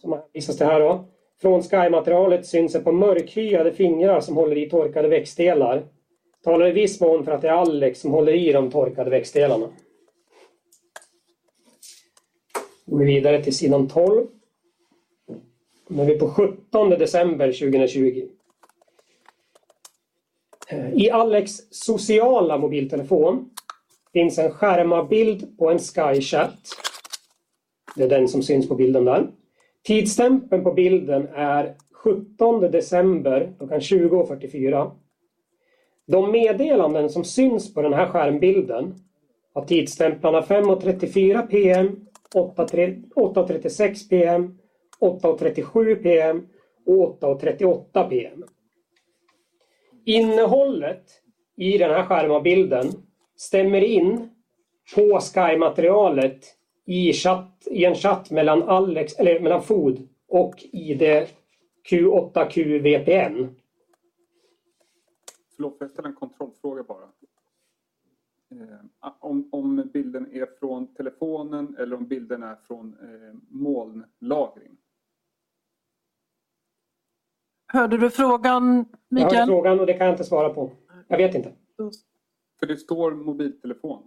som visas det här då, från Sky-materialet syns ett par mörkhyade fingrar som håller i torkade växtdelar talar i viss mån för att det är Alex som håller i de torkade växtdelarna. Går vi vidare till sidan 12. Nu är vi på 17 december 2020. Eh, I Alex sociala mobiltelefon finns en skärmabild på en Skychat. Det är den som syns på bilden där. Tidsstämpeln på bilden är 17 december klockan 20.44. De meddelanden som syns på den här skärmbilden har tidsstämplarna 5.34 pm, 8.36 pm, 8.37 pm och 8.38 pm. Innehållet i den här skärmabilden stämmer in på Sky-materialet i, i en chatt mellan, Alex, eller mellan FOD och ID Q8Q VPN. Förlåt, får jag ställa en kontrollfråga bara? Eh, om, om bilden är från telefonen eller om bilden är från eh, molnlagring? Hörde du frågan, Mikael? Jag hörde frågan och det kan jag inte svara på. Jag vet inte. För det står mobiltelefon.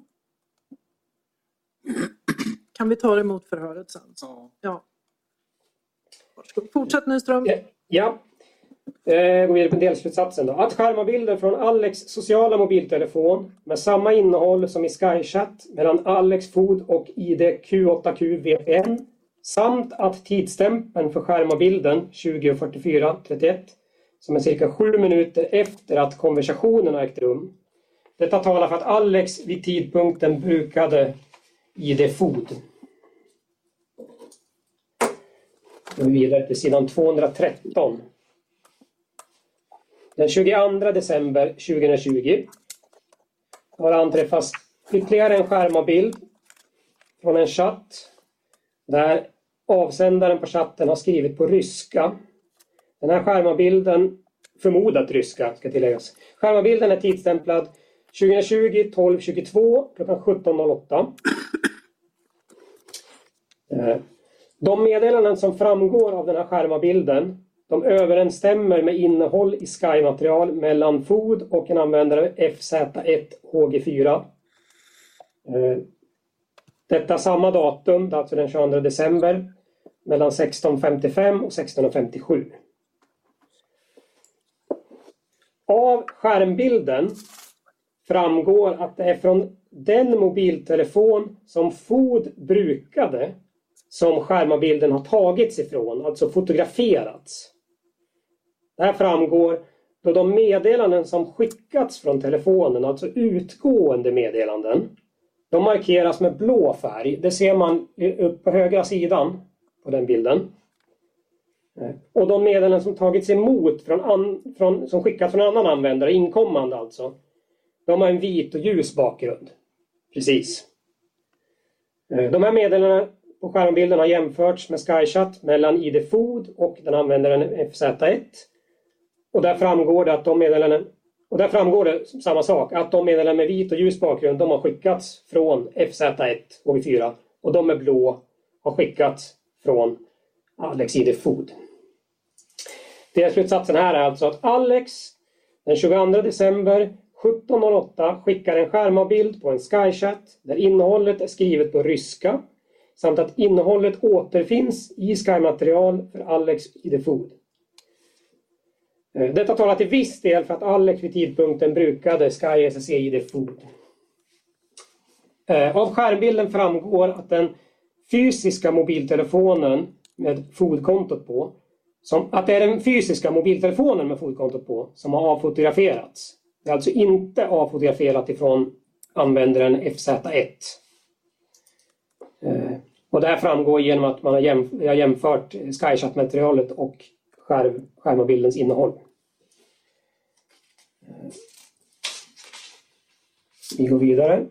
Kan vi ta det emot förhöret sen? Ja. ja. Fortsätt Nyström. Ja. Eh, går vidare på delslutsatsen då. Att skärmabilder från Alex sociala mobiltelefon med samma innehåll som i Skychat mellan Alex Food och ID Q8Q VPN samt att tidsstämpeln för skärmabilden 20.44.31 som är cirka sju minuter efter att konversationen har ägt rum. Detta talar för att Alex vid tidpunkten brukade ID-FOD. Går vi vidare till sidan 213. Den 22 december 2020 har anträffats ytterligare en skärmabild från en chatt där avsändaren på chatten har skrivit på ryska. Den här skärmabilden, förmodat ryska ska tilläggas. Skärmabilden är tidsstämplad 2020 12 22 klockan 17.08. Eh, de meddelanden som framgår av den här skärmabilden de överensstämmer med innehåll i Sky-material mellan FOD och en användare FZ1 HG4. Eh, detta samma datum, alltså den 22 december, mellan 16.55 och 16.57. Av skärmbilden framgår att det är från den mobiltelefon som FOD brukade som skärmabilden har tagits ifrån, alltså fotograferats. Det här framgår då de meddelanden som skickats från telefonen, alltså utgående meddelanden, de markeras med blå färg. Det ser man upp på högra sidan på den bilden. Eh, och de meddelanden som tagits emot från, an, från som skickats från annan användare, inkommande alltså, de har en vit och ljus bakgrund. Precis. Eh, de här meddelandena på skärmbilden har jämförts med SkyChat mellan ID Food och den användaren FZ1. Och där framgår det att de meddelanden och där framgår det samma sak, att de meddelanden med vit och ljus bakgrund de har skickats från FZ1 och 4 och de med blå har skickats från Alex ID Food. Delslutsatsen här är alltså att Alex den 22 december 17.08 skickar en skärmavbild på en SkyChat där innehållet är skrivet på ryska samt att innehållet återfinns i Sky-material för Alex ID Food. Eh, detta talar till viss del för att Alex vid tidpunkten brukade Sky SSC ID Food. Eh, av skärmbilden framgår att den fysiska mobiltelefonen med fotkontot på som, att det är den fysiska mobiltelefonen med fotkontot på som har avfotograferats. Det är alltså inte avfotograferat ifrån användaren FZ1. Eh, och det här framgår genom att man har, jämf har jämfört SkyChat-materialet och skärm skärmabildens innehåll. Eh, vi går vidare.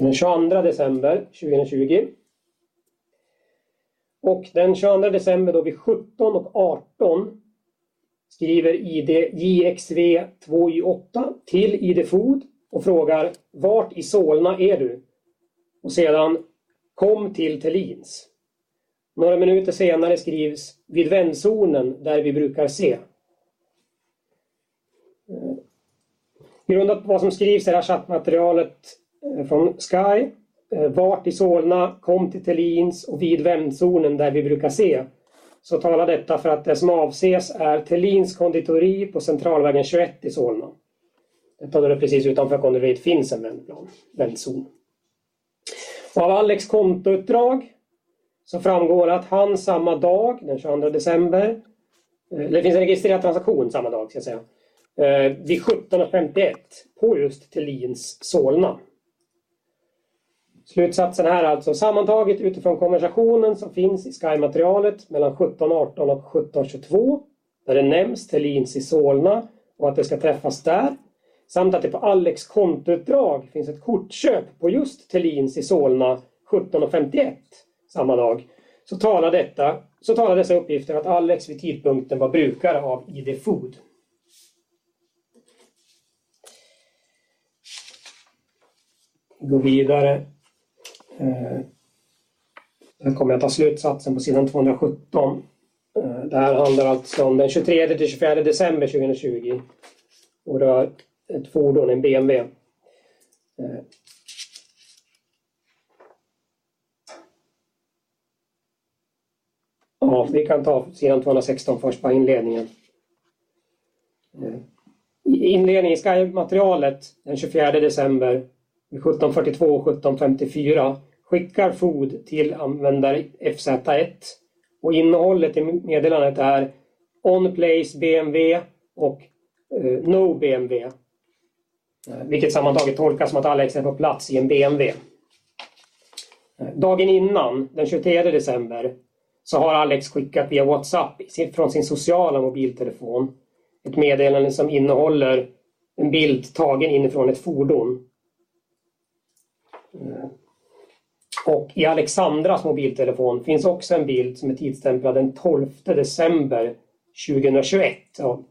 Den 22 december 2020. Och den 22 december då vid 17 och 18 skriver ID JXV 2Y8 till ID Food och frågar Vart i Solna är du? Och sedan Kom till Tellins. Några minuter senare skrivs Vid vändzonen där vi brukar se. Eh, grundat på vad som skrivs i det här chattmaterialet Eh, från Sky eh, vart i Solna, kom till Tellins och vid vändzonen där vi brukar se. Så talar detta för att det som avses är Tellins konditori på Centralvägen 21 i Solna. Detta då det precis utanför konditoriet finns en vändplan, vändzon. Och av Alex kontoutdrag så framgår att han samma dag, den 22 december, eh, det finns en registrerad transaktion samma dag ska jag säga, vid 17.51 på just Tellins Solna. Slutsatsen här alltså sammantaget utifrån konversationen som finns i Sky-materialet mellan 17.18 och 17.22 där det nämns Thelins i Solna och att det ska träffas där samt att det på Alex kontoutdrag finns ett kortköp på just Thelins i Solna 17.51 samma dag så talar, detta, så talar dessa uppgifter att Alex vid tidpunkten var brukare av ID Food. Gå vidare. Eh, sen kommer jag ta slutsatsen på sidan 217. Eh, det här handlar alltså om den 23 till 24 december 2020 och rör ett fordon, en BMW. Eh, ja, vi kan ta sidan 216 först på inledningen. I inledningen i Sky-materialet den 24 december 1742 och 1754 skickar FOD till användare FZ1 och innehållet i meddelandet är On Place BMW och eh, No BMW. Eh, vilket sammantaget tolkas som att Alex är på plats i en BMW. Eh, dagen innan, den 23 december, så har Alex skickat via WhatsApp från sin sociala mobiltelefon ett meddelande som innehåller en bild tagen inifrån ett fordon. Eh, och i Alexandras mobiltelefon finns också en bild som är tidsstämplad den 12 december 2021. Ja.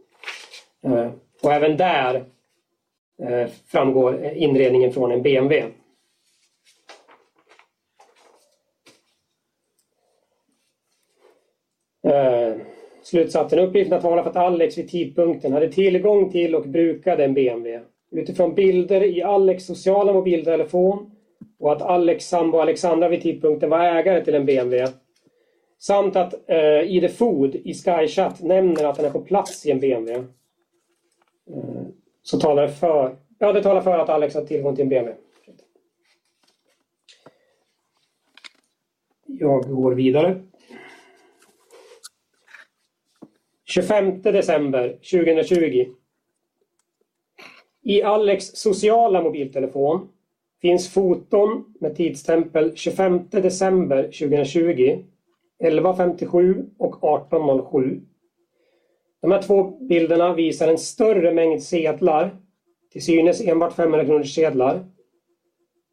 Eh, och även där eh, framgår inredningen från en BMW. Eh, slutsatsen. Uppgiften talar för att Alex vid tidpunkten hade tillgång till och brukade en BMW. Utifrån bilder i Alex sociala mobiltelefon och att Alex sambo Alexandra vid tidpunkten var ägare till en BMW. Samt att eh, ID Food i SkyChat nämner att den är på plats i en BMW. Eh, så talar det för, ja det talar för att Alex har tillgång till en BMW. Jag går vidare. 25 december 2020. I Alex sociala mobiltelefon finns foton med tidstämpel 25 december 2020, 11.57 och 18.07. De här två bilderna visar en större mängd sedlar, till synes enbart 500 kronors sedlar.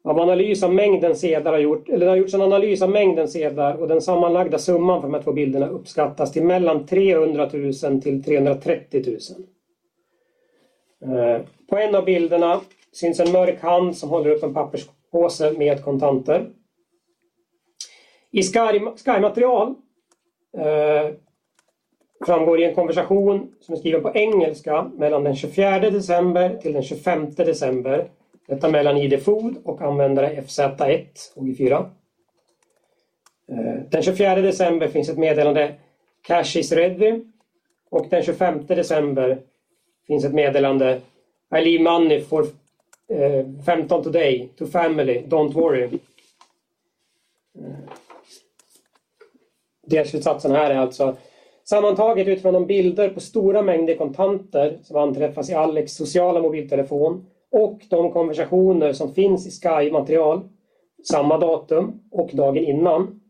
Av analys av mängden sedlar har gjort, eller det har gjorts en analys av mängden sedlar och den sammanlagda summan för de här två bilderna uppskattas till mellan 300 000 till 330 000. Eh, på en av bilderna syns en mörk hand som håller upp en papperspåse med kontanter. I SKY-material eh, framgår i en konversation som är skriven på engelska mellan den 24 december till den 25 december. Detta mellan ID Food och användare FZ1 och 4 Eh, Den 24 december finns ett meddelande Cash is ready och den 25 december finns ett meddelande I leave money for eh, 15 today to family, don't worry. Eh, delslutsatsen här är alltså Sammantaget utifrån de bilder på stora mängder kontanter som anträffas i Alex sociala mobiltelefon och de konversationer som finns i Sky-material samma datum och dagen innan.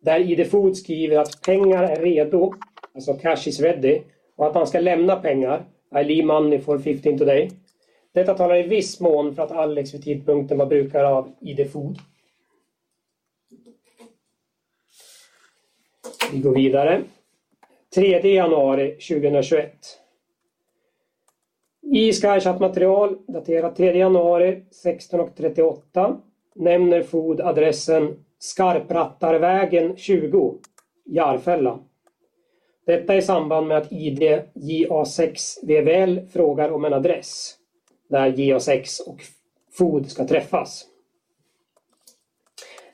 Där ID Food skriver att pengar är redo, alltså cash is ready, och att man ska lämna pengar, I leave money for 15 today. Detta talar i viss mån för att Alex vid tidpunkten var brukare av ID Food. Vi går vidare. 3 januari 2021. I Skychat-material daterat 3 januari 16.38 nämner Food adressen Skarprattarvägen 20, Järfälla. Detta i samband med att ID JA6 VVL frågar om en adress där JA6 och Food ska träffas.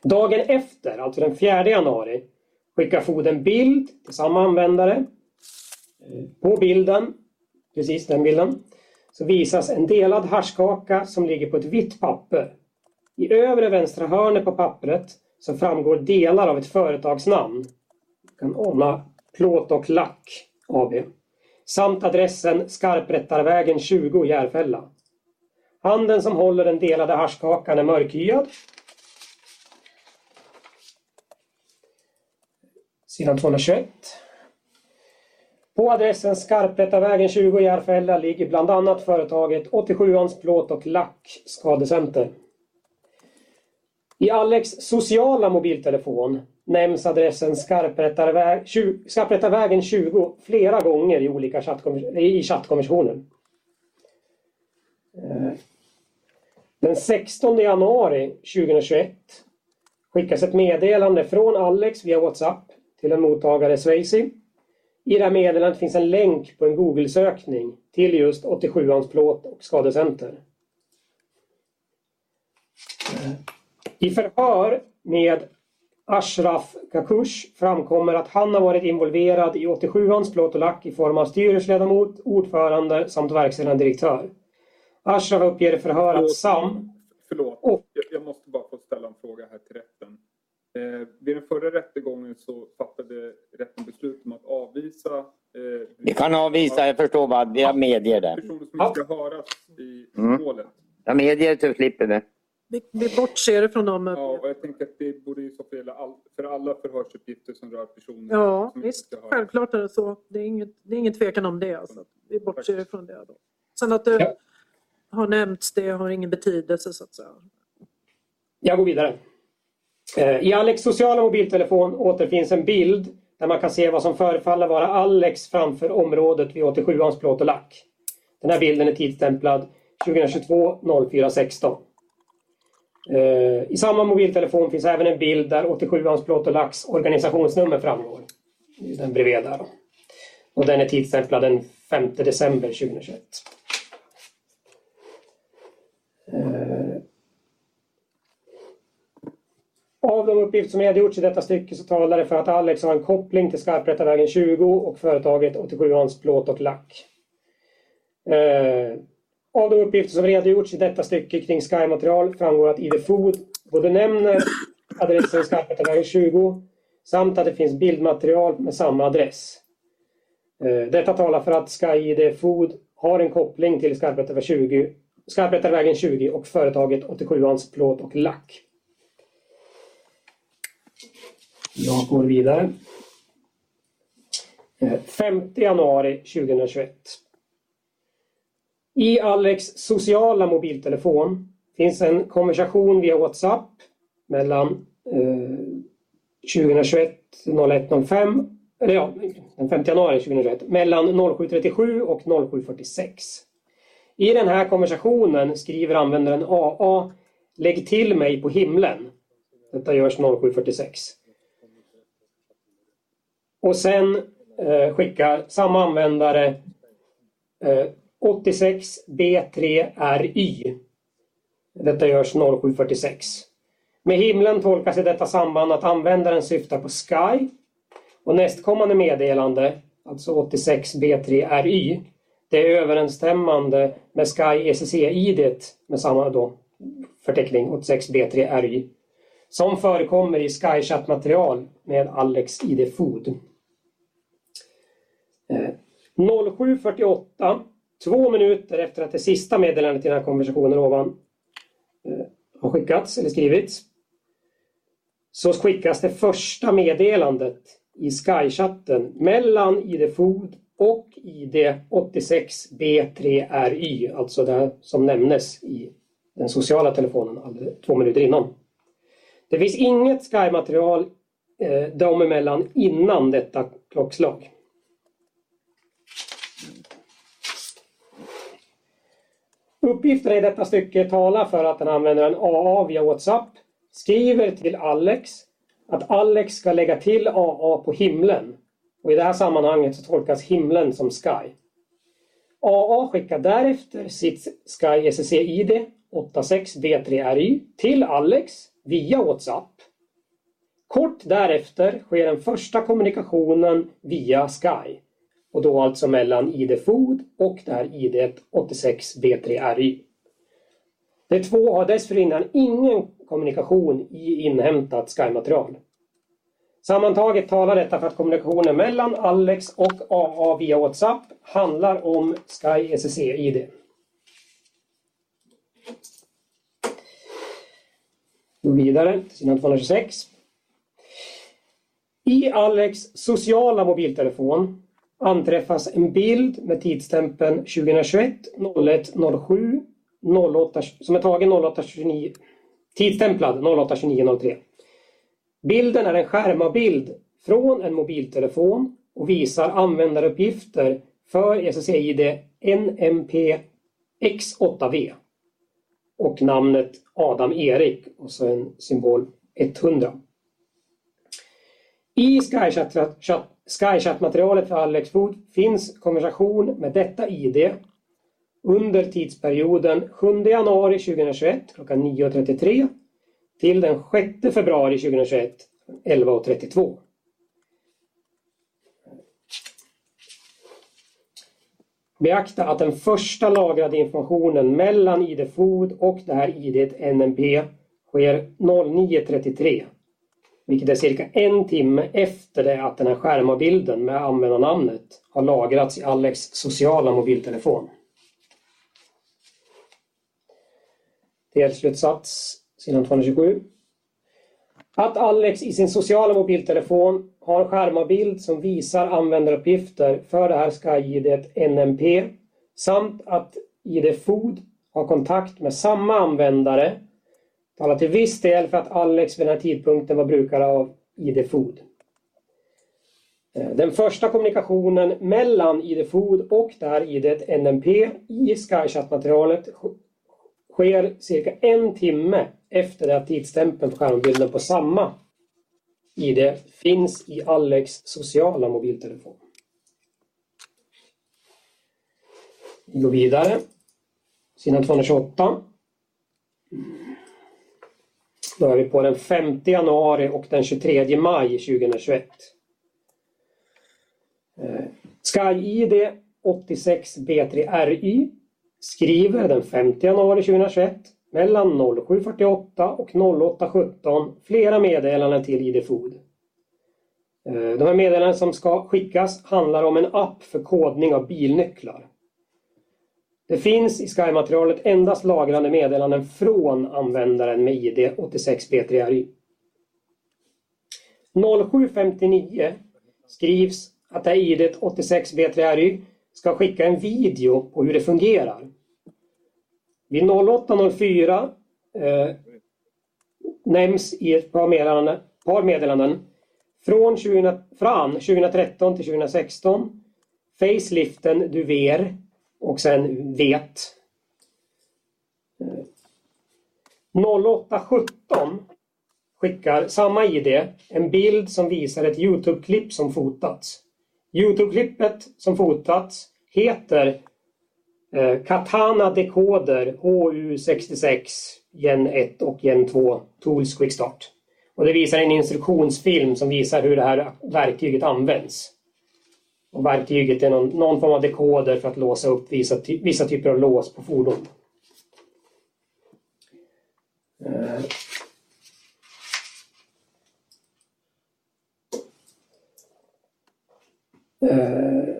Dagen efter, alltså den 4 januari, skickar Food en bild till samma användare. Eh, på bilden, precis den bilden, så visas en delad haschkaka som ligger på ett vitt papper. I övre vänstra hörnet på pappret så framgår delar av ett företagsnamn. Du kan ana Plåt och Lack AB. Samt adressen Skarprättarvägen 20 Järfälla. Handen som håller den delade haschkakan är mörkhyad. Sidan 221. På adressen Skarprättarvägen 20 i Järfälla ligger bland annat företaget 87ans Plåt och Lack Skadecenter. I Alex sociala mobiltelefon nämns adressen Skarprättarväg, 20, Skarprättarvägen 20 flera gånger i olika chattkom- i chattkonversationer. Eh, den 16 januari 2021 skickas ett meddelande från Alex via WhatsApp till en mottagare Swayze. I det här meddelandet finns en länk på en Google-sökning till just 87ans plåt och skadecenter. I förhör med Ashraf Kakush framkommer att han har varit involverad i 87ans plåt och lack i form av styrelseledamot, ordförande samt verkställande direktör. Ashraf uppger i förhör att Sam... Förlåt, Åh. jag, jag måste bara få ställa en fråga här till rätten. Eh, vid den förra rättegången så fattade rätten beslut om att avvisa eh, Vi kan avvisa, jag förstår vad, jag medger det. personer som inte ska höras i Mm. målet. Jag medger så slipper vi. Vi, vi bortser från dem. Ja, och jag tänker att det borde i så fall gälla all, för alla förhörsuppgifter som rör personer Ja, som visst. Självklart är det så. Det är inget, det är ingen tvekan om det. Alltså. Vi bortser ifrån det. Då. Sen att det Ja har nämnts, det har ingen betydelse så att säga. Jag går vidare. Eh, I Alex sociala mobiltelefon återfinns en bild där man kan se vad som förefaller vara Alex framför området vid 87ans plåt och lack. Den här bilden är tidstämplad 2022 04 16. I samma mobiltelefon finns även en bild där 87ans plåt och lacks organisationsnummer framgår. Den bredvid där. Och den är tidstämplad den 5 december 2021. Av de uppgifter som redogjorts i detta stycke så talar det för att Alex har en koppling till Skarprättarvägen 20 och företaget 87ans plåt och lack. Eh, av de uppgifter som redogjorts i detta stycke kring Sky-material framgår att ID Food både nämner adressen Skarprättarvägen 20 samt att det finns bildmaterial med samma adress. Eh, detta talar för att Sky ID Food har en koppling till Skarprättarvägen 20, Skarprättarvägen 20 och företaget 87ans plåt och lack. Jag går vidare. Eh, 5 januari 2021. I Alex sociala mobiltelefon finns en konversation via WhatsApp mellan eh, 2021 01.05 eller ja, den 5 januari 2021 mellan 07.37 och 07.46. I den här konversationen skriver användaren AA Lägg till mig på himlen. Detta görs 07.46. Och sen eh, skickar samma användare eh, 86B3RY. Detta görs 07.46. Med himlen tolkas i detta samband att användaren syftar på Sky och nästkommande meddelande, alltså 86B3RY, det är överensstämmande med Sky ECC-ID med samma då förteckning 86B3RY som förekommer i SkyChat-material med Alex ID Food. 07.48, två minuter efter att det sista meddelandet i den här konversationen ovan eh, har skickats eller skrivits, så skickas det första meddelandet i Sky-chatten mellan ID Food och ID 86B3RY, alltså det som nämndes i den sociala telefonen två minuter innan. Det finns inget Sky-material eh, dem emellan innan detta klockslag. Uppgifterna i detta stycke talar för att han använder en AA via WhatsApp skriver till Alex att Alex ska lägga till AA på himlen. Och I det här sammanhanget så tolkas himlen som Sky. AA skickar därefter sitt Sky SSE-ID 86B3RY till Alex via WhatsApp. Kort därefter sker den första kommunikationen via Sky och då alltså mellan ID Food och det här ID 86B3RY. De två har dessförinnan ingen kommunikation i inhämtat Sky-material. Sammantaget talar detta för att kommunikationen mellan Alex och AA via WhatsApp handlar om Sky SSC-ID. Gå vidare till sidan 226. I Alex sociala mobiltelefon anträffas en bild med tidsstämpeln 2021 01 07 08, som är tagen 0829 tidsstämplad 082903. Bilden är en skärmavbild från en mobiltelefon och visar användaruppgifter för SSID NMP X8V och namnet Adam Erik och så en symbol 100. I SkyChat-materialet för Alex Food finns konversation med detta ID under tidsperioden 7 januari 2021 klockan 9.33 till den 6 februari 2021 11.32. Beakta att den första lagrade informationen mellan ID Food och det här ID NMP sker 09.33 vilket är cirka en timme efter det att den här skärmabilden med användarnamnet har lagrats i Alex sociala mobiltelefon. Delslutsats, sidan 227. Att Alex i sin sociala mobiltelefon har en skärmabild som visar användaruppgifter för det här SkyID-NMP samt att ID Food har kontakt med samma användare talar till viss del för att Alex vid den här tidpunkten var brukare av ID Food. Eh, den första kommunikationen mellan ID Food och det här idet NMP i SkyChat-materialet sker cirka en timme efter det att tidsstämpeln på skärmbilden på samma ID finns i Alex sociala mobiltelefon. Vi går vidare. Sidan 228. Då är vi på den 5 januari och den 23 maj 2021. SkyID 86B3RY skriver den 5 januari 2021 mellan 07.48 och 08.17 flera meddelanden till ID Food. Eh, de här meddelandena som ska skickas handlar om en app för kodning av bilnycklar. Det finns i Sky-materialet endast lagrande meddelanden från användaren med ID 86B3RY. 07.59 skrivs att det här ID 86B3RY ska skicka en video på hur det fungerar. Vid 08.04 eh, nämns i ett par meddelanden, par meddelanden från, 20, från 2013 till 2016 faceliften Duver och sen vet. 0817 skickar samma ID en bild som visar ett Youtube-klipp som fotats. Youtube-klippet som fotats heter eh, Katana Decoder HU66 Gen 1 och Gen 2 Tools Quick Start. Och det visar en instruktionsfilm som visar hur det här verktyget används. Och verktyget är någon, någon form av dekoder för att låsa upp vissa, ty vissa typer av lås på fordon. Eh. Eh.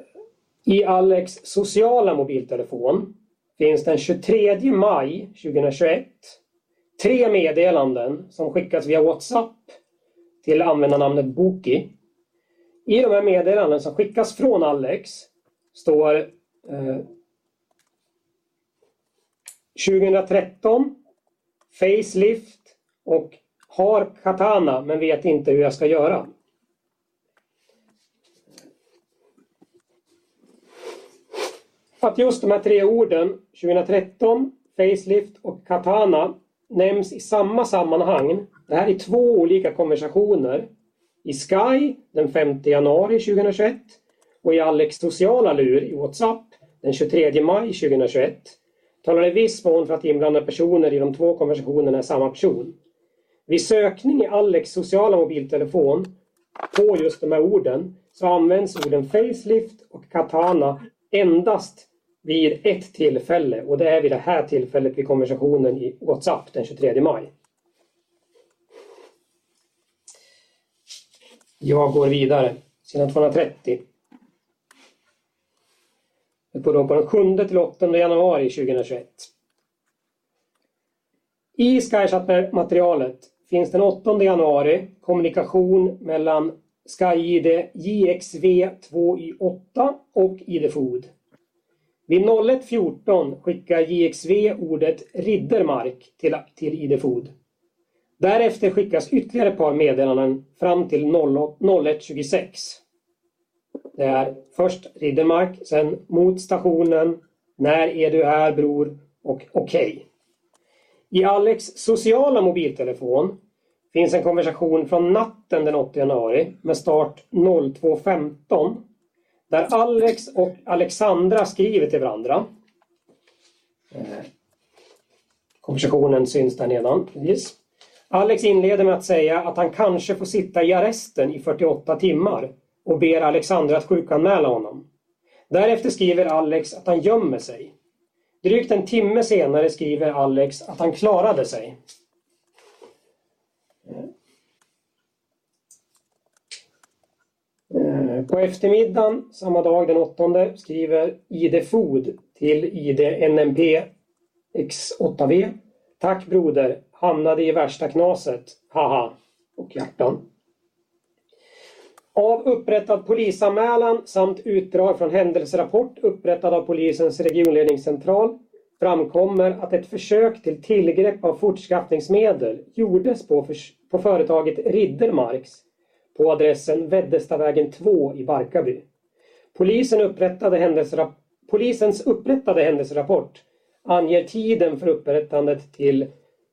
I Alex sociala mobiltelefon finns den 23 maj 2021 tre meddelanden som skickas via WhatsApp till användarnamnet Boki. I de här meddelanden som skickas från Alex står eh, 2013 Facelift och har Katana men vet inte hur jag ska göra. Att just de här tre orden 2013, Facelift och Katana nämns i samma sammanhang. Det här är två olika konversationer. I Sky den 5 januari 2021 och i Alex sociala lur i WhatsApp den 23 maj 2021 talar i viss mån för att inblandade personer i de två konversationerna är samma person. Vid sökning i Alex sociala mobiltelefon på just de här orden så används orden facelift och katana endast vid ett tillfälle och det är vid det här tillfället vid konversationen i WhatsApp den 23 maj. Jag går vidare, sidan 230. På, då på den 7 till 8 januari 2021. I SkyChat-materialet finns den 8 januari kommunikation mellan SkyID JXV 2Y8 och IDFood. Vid 01.14 skickar JXV ordet Riddermark till, till ID-Food. Därefter skickas ytterligare ett par meddelanden fram till 01.26. Det är först Riddermark, sen mot stationen, när är du här bror och okej. Okay. I Alex sociala mobiltelefon finns en konversation från natten den 8 januari med start 02.15 där Alex och Alexandra skriver till varandra. Eh, konversationen syns där nedan. Precis. Alex inleder med att säga att han kanske får sitta i arresten i 48 timmar och ber Alexandra att sjukanmäla honom. Därefter skriver Alex att han gömmer sig. Drygt en timme senare skriver Alex att han klarade sig. Eh, på eftermiddagen samma dag den 8 skriver ID Food till ID NMP X8V. Tack broder, hamnade i värsta knaset. Haha. Och hjärtan. Av upprättad polisanmälan samt utdrag från händelserapport upprättad av polisens regionledningscentral framkommer att ett försök till tillgrepp av fortskaffningsmedel gjordes på, på företaget Riddermarks på adressen Veddestavägen 2 i Barkarby. Polisen upprättade Polisens upprättade händelserapport anger tiden för upprättandet till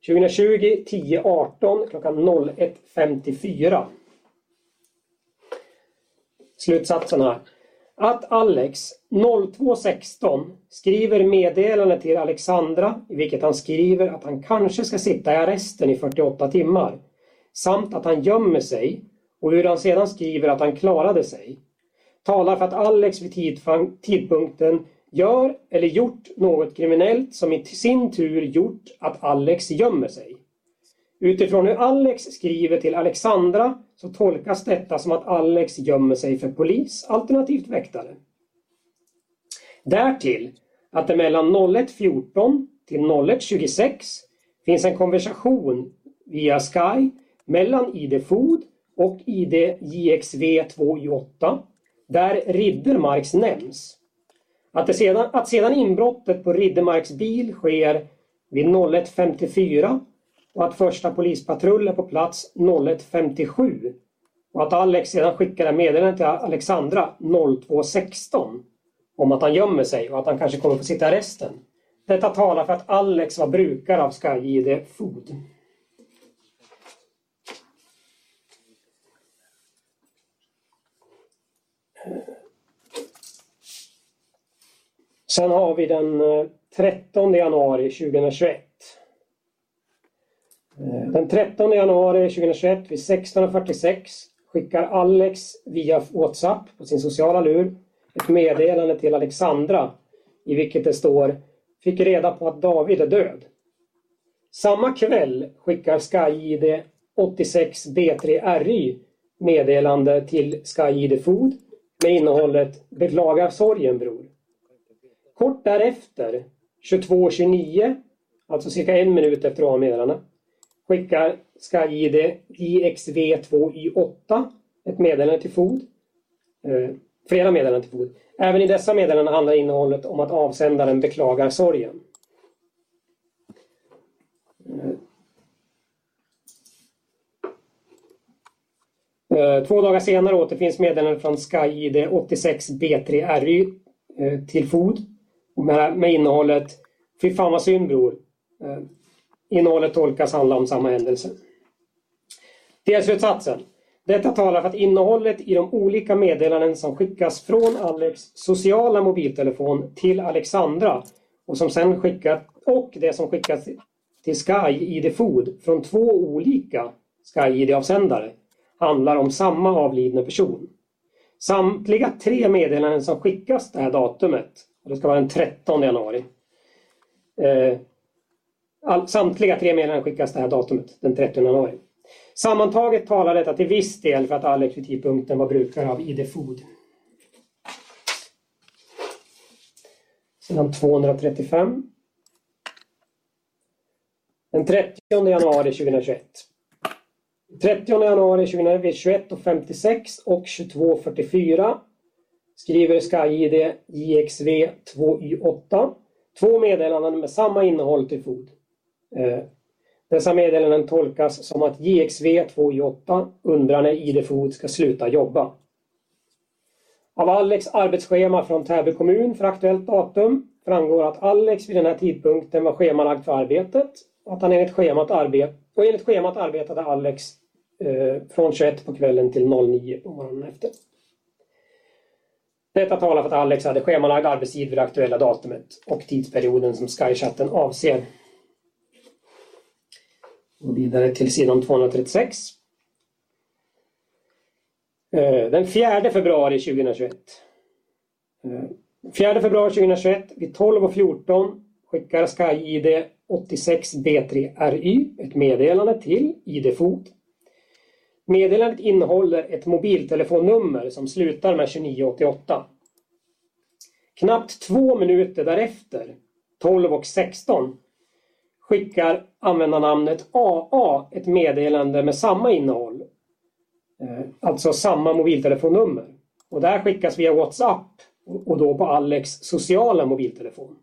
2020 10.18 klockan 01.54. Slutsatsen här. Att Alex 02.16 skriver meddelande till Alexandra i vilket han skriver att han kanske ska sitta i arresten i 48 timmar samt att han gömmer sig och hur han sedan skriver att han klarade sig talar för att Alex vid tidpunkten gör eller gjort något kriminellt som i sin tur gjort att Alex gömmer sig. Utifrån hur Alex skriver till Alexandra så tolkas detta som att Alex gömmer sig för polis alternativt väktare. Därtill att det mellan 01.14 till 01.26 finns en konversation via Sky mellan ID Food och ID JXV2i8 där Riddermarks nämns. Att, det sedan, att sedan inbrottet på Riddermarks bil sker vid 01.54 och att första polispatrull är på plats 01.57 och att Alex sedan skickar meddelande till Alexandra 02.16 om att han gömmer sig och att han kanske kommer få sitta i arresten. Detta talar för att Alex var brukare av SkyID Food. Sen har vi den eh, 13 januari 2021. Eh, den 13 januari 2021 vid 16.46 skickar Alex via Whatsapp på sin sociala lur ett meddelande till Alexandra i vilket det står Fick reda på att David är död. Samma kväll skickar SkyID 86B3RY meddelande till SkyID Food med innehållet Beklagar sorgen bror. Kort därefter, 22.29, alltså cirka en minut efter avmeddelandena, skickar SkyID IXV2Y8 ett meddelande till FOD. Eh, flera meddelanden till FOD. Även i dessa meddelanden handlar innehållet om att avsändaren beklagar sorgen. Eh, två dagar senare återfinns meddelandet från SkyID 86B3RY eh, till FOD med, med innehållet Fy fan vad synd bror. Eh, innehållet tolkas handla om samma händelse. Delslutsatsen. Detta talar för att innehållet i de olika meddelanden som skickas från Alex sociala mobiltelefon till Alexandra och som sen skickat och det som skickas till Sky ID Food från två olika Sky ID-avsändare handlar om samma avlidna person. Samtliga tre meddelanden som skickas det här datumet, det ska vara den 13 januari. Eh, all, samtliga tre meddelanden skickas det här datumet, den 30 januari. Sammantaget talar detta till viss del för att Alex vid tidpunkten var brukare av ID Food. Sidan 235. Den 30 januari 2021. 30 januari 2021 och 56 och 22.44 skriver SkyID JXV 2Y8 två meddelanden med samma innehåll till FOD. Eh, dessa meddelanden tolkas som att JXV 2Y8 undrar när ID FOD ska sluta jobba. Av Alex arbetsschema från Täby kommun för aktuellt datum framgår att Alex vid den här tidpunkten var schemalagd för arbetet och att han enligt schemat, arbet och enligt schemat arbetade Alex eh, från 21 på kvällen till 09 på morgonen efter. Detta talar för att Alex hade schemalagd arbetstid vid det aktuella datumet och tidsperioden som Skychatten avser. Och vidare till sidan 236. Eh, den 4 februari 2021. 4 eh, februari 2021 vid 12.14 skickar SkyID 86B3RY ett meddelande till ID-fot Meddelandet innehåller ett mobiltelefonnummer som slutar med 2988. Knappt två minuter därefter, 12.16, skickar användarnamnet AA ett meddelande med samma innehåll. Eh, alltså samma mobiltelefonnummer. Och här skickas via WhatsApp och då på Alex sociala mobiltelefon.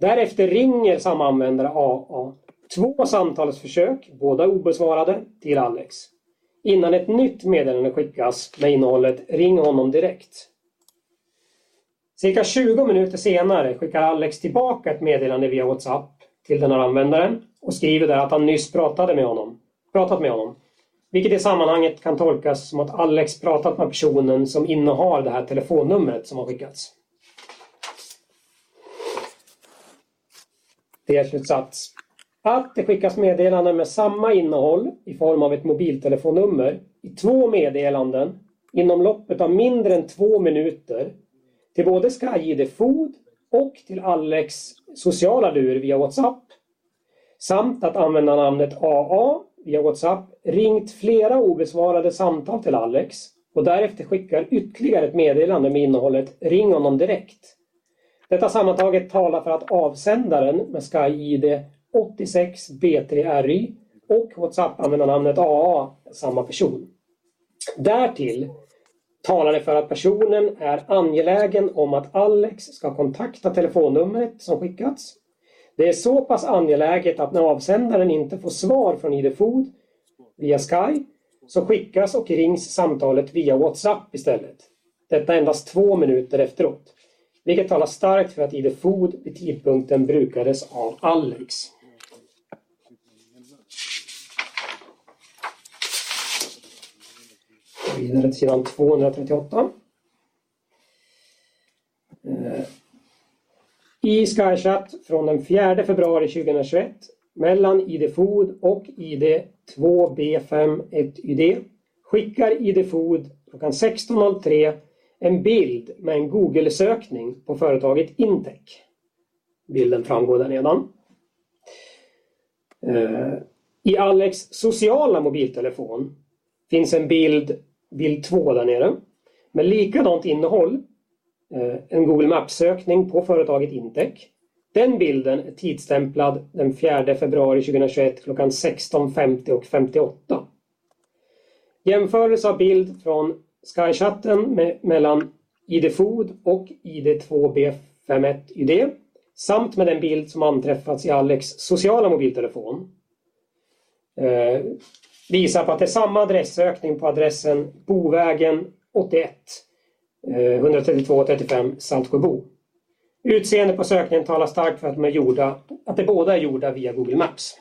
Därefter ringer samma användare AA två samtalsförsök, båda obesvarade, till Alex innan ett nytt meddelande skickas med innehållet Ring honom direkt. Cirka 20 minuter senare skickar Alex tillbaka ett meddelande via WhatsApp till den här användaren och skriver där att han nyss pratade med honom, pratat med honom. Vilket i sammanhanget kan tolkas som att Alex pratat med personen som innehar det här telefonnumret som har skickats. Delslutsats att det skickas meddelanden med samma innehåll i form av ett mobiltelefonnummer i två meddelanden inom loppet av mindre än två minuter till både SkyID Food och till Alex sociala lur via WhatsApp samt att användarnamnet AA via WhatsApp ringt flera obesvarade samtal till Alex och därefter skickar ytterligare ett meddelande med innehållet Ring honom direkt. Detta sammantaget talar för att avsändaren med SkyID 86 B3RY och WhatsApp-användarnamnet AA samma person. Därtill talar det för att personen är angelägen om att Alex ska kontakta telefonnumret som skickats. Det är så pass angeläget att när avsändaren inte får svar från ID-Food via Sky så skickas och rings samtalet via WhatsApp istället. Detta endast två minuter efteråt. Vilket talar starkt för att ID-Food vid tidpunkten brukades av Alex. Vidare till sidan 238. Eh, I SkyChat från den 4 februari 2021 mellan ID.Food och ID2B51ID skickar ID.Food klockan 16.03 en bild med en Google-sökning på företaget Intec. Bilden framgår där nedan. Eh, I Alex sociala mobiltelefon finns en bild, bild 2 där nere, med likadant innehåll. Eh, en Google Maps-sökning på företaget Intec. Den bilden är tidsstämplad den 4 februari 2021 klockan 16.50 och 58. Jämförelse av bild från Skychatten med, mellan ID-Food och ID2B51ID samt med den bild som anträffats i Alex sociala mobiltelefon eh, visar på att det är samma adressökning på adressen Bovägen 81 132 35 Saltsjöbo. Utseende på sökningen talar starkt för att, de är gjorda, att de båda är gjorda via Google Maps.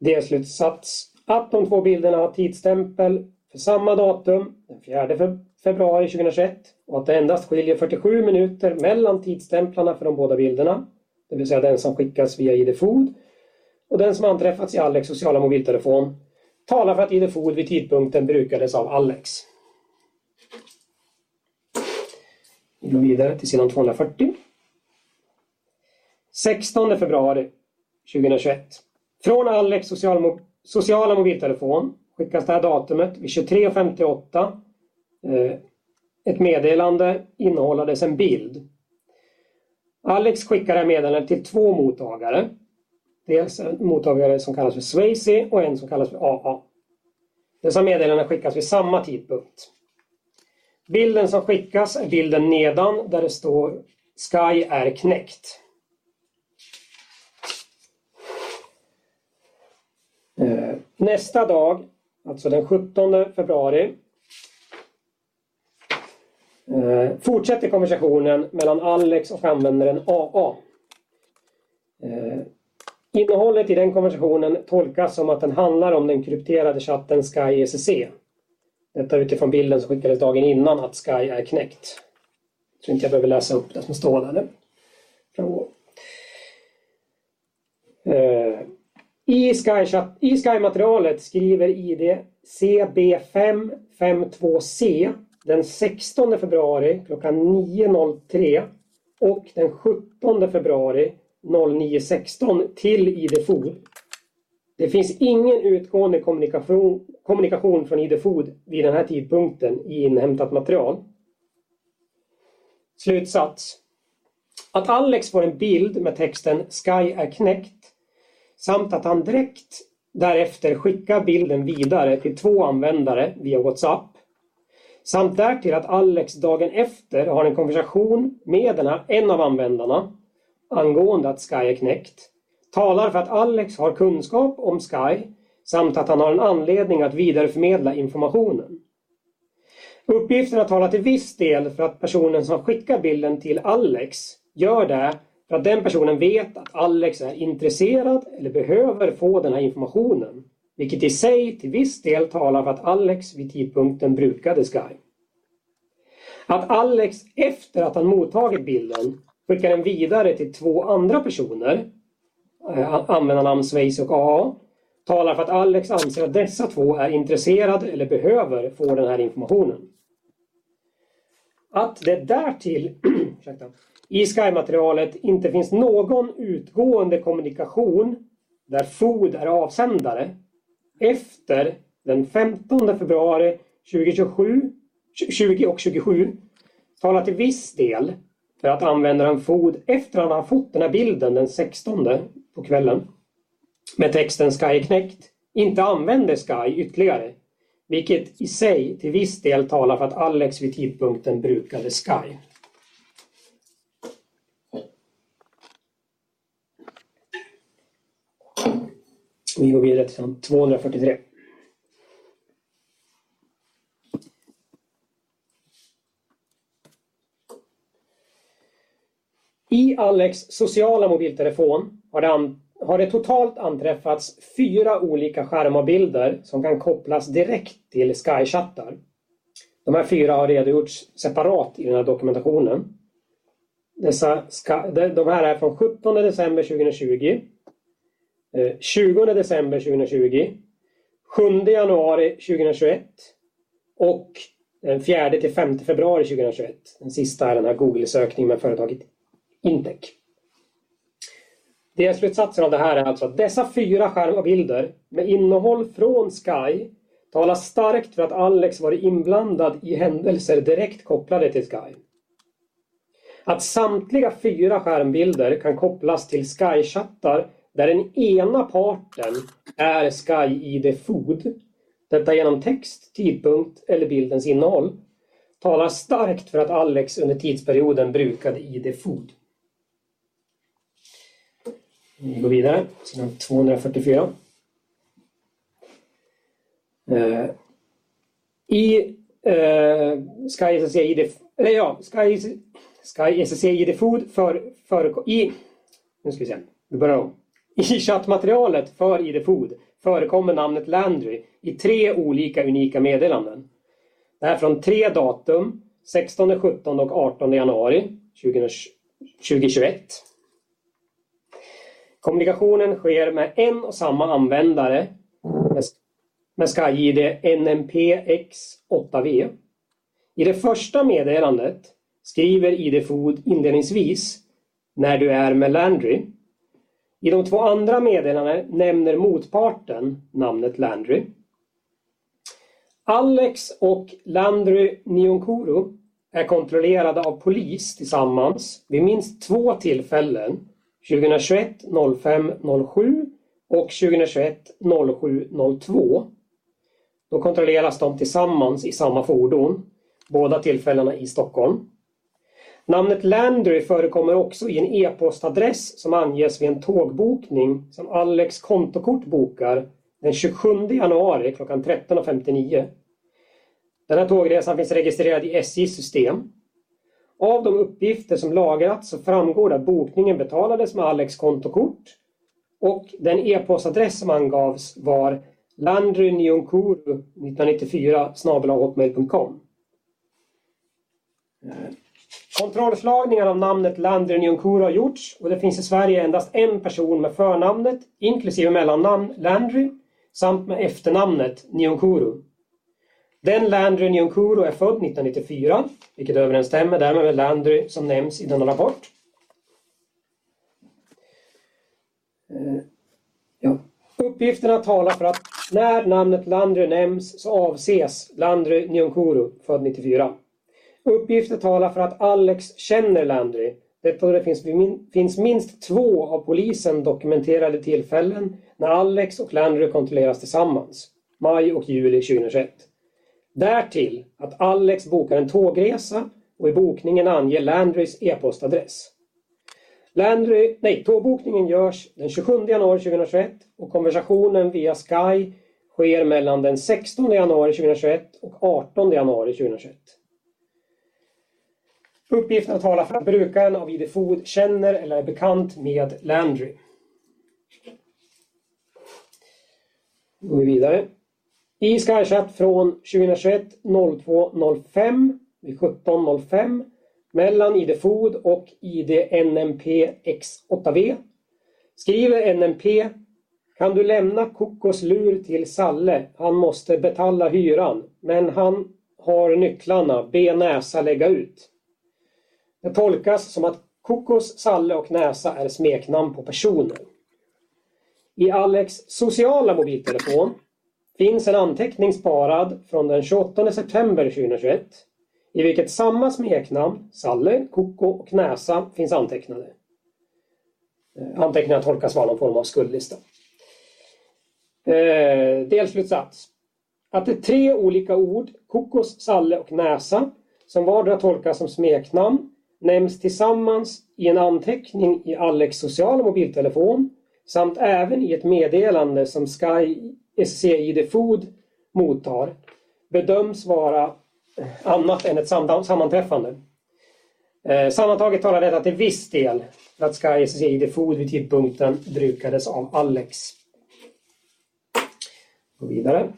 Delslutsats att de två bilderna har tidsstämpel för samma datum, den 4 februari 2021 och att det endast skiljer 47 minuter mellan tidsstämplarna för de båda bilderna, det vill säga den som skickas via ID-Food och den som anträffats i Alex sociala mobiltelefon, talar för att ID-Food vid tidpunkten brukades av Alex. Vi går vidare till sidan 240. 16 februari 2021. Från Alex social, sociala mobiltelefon skickas det här datumet vid 23.58 eh, ett meddelande innehållandes en bild. Alex skickar meddelandet till två mottagare. Dels en mottagare som kallas för Swayze och en som kallas för AA. Dessa meddelanden skickas vid samma tidpunkt. Bilden som skickas är bilden nedan där det står Sky är knäckt. Eh, nästa dag, alltså den 17 februari, eh, fortsätter konversationen mellan Alex och användaren AA. Eh, innehållet i den konversationen tolkas som att den handlar om den krypterade chatten Sky ECC. Detta utifrån bilden som skickades dagen innan att Sky är knäckt. Jag tror inte jag behöver läsa upp det som står där. Eh, I Sky-materialet skriver ID CB552C den 16 februari klockan 9.03 och den 17 februari 09.16 till ID.Food. Det finns ingen utgående kommunikation, kommunikation från ID.Food vid den här tidpunkten i inhämtat material. Slutsats. Att Alex får en bild med texten Sky är knäckt samt att han direkt därefter skickar bilden vidare till två användare via WhatsApp samt därtill att Alex dagen efter har en konversation med den här, en av användarna angående att Sky är knäckt talar för att Alex har kunskap om Sky samt att han har en anledning att vidareförmedla informationen. Uppgifterna talar till viss del för att personen som skickar bilden till Alex gör det för att den personen vet att Alex är intresserad eller behöver få den här informationen. Vilket i sig till viss del talar för att Alex vid tidpunkten brukade Sky. Att Alex efter att han mottagit bilden skickar den vidare till två andra personer, eh, användarnamn Sveis och AA, talar för att Alex anser att dessa två är intresserade eller behöver få den här informationen. Att det därtill i Sky-materialet inte finns någon utgående kommunikation där FOD är avsändare efter den 15 februari 2027, 20 och 27 talar till viss del för att användaren FOD efter att han har fått den här bilden den 16 på kvällen med texten Sky är knäckt inte använder Sky ytterligare, vilket i sig till viss del talar för att Alex vid tidpunkten brukade Sky. Vi går vidare till 243. I Alex sociala mobiltelefon har det, har det totalt anträffats fyra olika skärmavbilder som kan kopplas direkt till Sky-chattar. De här fyra har redogjorts separat i den här dokumentationen. Dessa, de här är från 17 december 2020, Eh, 20 december 2020, 7 januari 2021 och eh, den 4 till 5 februari 2021. Den sista är den här Google-sökningen med företaget Intec. Delslutsatsen av det här är alltså att dessa fyra skärmbilder med innehåll från Sky talar starkt för att Alex varit inblandad i händelser direkt kopplade till Sky. Att samtliga fyra skärmbilder kan kopplas till Sky-chattar där den ena parten är Sky ID Food, detta genom text, tidpunkt eller bildens innehåll, talar starkt för att Alex under tidsperioden brukade ID Food. Vi går vidare, sidan 244. Eh, I eh, Sky SSC ID, eller ja, Sky, Sky SSC ID Food för, för i, nu ska vi se, vi börjar om. I chattmaterialet för ID Food förekommer namnet Landry i tre olika unika meddelanden. Det är från tre datum, 16, 17 och 18 januari 2021. Kommunikationen sker med en och samma användare med SkyID NMPX8V. I det första meddelandet skriver ID-Food inledningsvis när du är med Landry. I de två andra meddelandena nämner motparten namnet Landry. Alex och Landry Nionkuru är kontrollerade av polis tillsammans vid minst två tillfällen 2021 05 07 och 2021 07 02. Då kontrolleras de tillsammans i samma fordon, båda tillfällena i Stockholm. Namnet Landry förekommer också i en e-postadress som anges vid en tågbokning som Alex kontokort bokar den 27 januari klockan 13.59. Den här tågresan finns registrerad i SJs system av de uppgifter som lagrats så framgår det att bokningen betalades med Alex kontokort och den e-postadress som angavs var landrynyonkuru1994 hotmail.com Kontrollslagningar av namnet Landry Nyonkuru har gjorts och det finns i Sverige endast en person med förnamnet inklusive mellannamn Landry samt med efternamnet Nyonkuru. Den Landry Nyonkuru är född 1994, vilket överensstämmer därmed med Landry som nämns i denna rapport. Eh, ja. Uppgifterna talar för att när namnet Landry nämns så avses Landry Nyonkuru, född 94. Uppgifter talar för att Alex känner Landry. Detta det finns, finns minst två av polisen dokumenterade tillfällen när Alex och Landry kontrolleras tillsammans. Maj och juli 2021. Därtill att Alex bokar en tågresa och i bokningen anger Landrys e-postadress. Landry, nej, tågbokningen görs den 27 januari 2021 och konversationen via Sky sker mellan den 16 januari 2021 och 18 januari 2021. Uppgifterna talar för att brukaren av ID Food känner eller är bekant med Landry. Då går vi vidare. I Skychat från 2021 02.05 vid 17.05 mellan ID Food och ID NMP X8V skriver NMP Kan du lämna Kokos lur till Salle? Han måste betala hyran, men han har nycklarna. Be Näsa lägga ut. Det tolkas som att Kokos, Salle och Näsa är smeknamn på personer. I Alex sociala mobiltelefon finns en anteckning sparad från den 28 september 2021 i vilket samma smeknamn, Salle, Koko och Näsa finns antecknade. Eh, Anteckningarna tolkas vara någon form av skuldlista. Eh, delslutsats. Att det är tre olika ord, kokos, salle och näsa, som vardera tolkas som smeknamn, nämns tillsammans i en anteckning i Alex sociala mobiltelefon samt även i ett meddelande som Sky SCID Food mottar bedöms vara eh, annat än ett sammanträffande. Eh, sammantaget talar detta till viss del för att Sky SCID Food vid tidpunkten brukades av Alex. Gå vidare.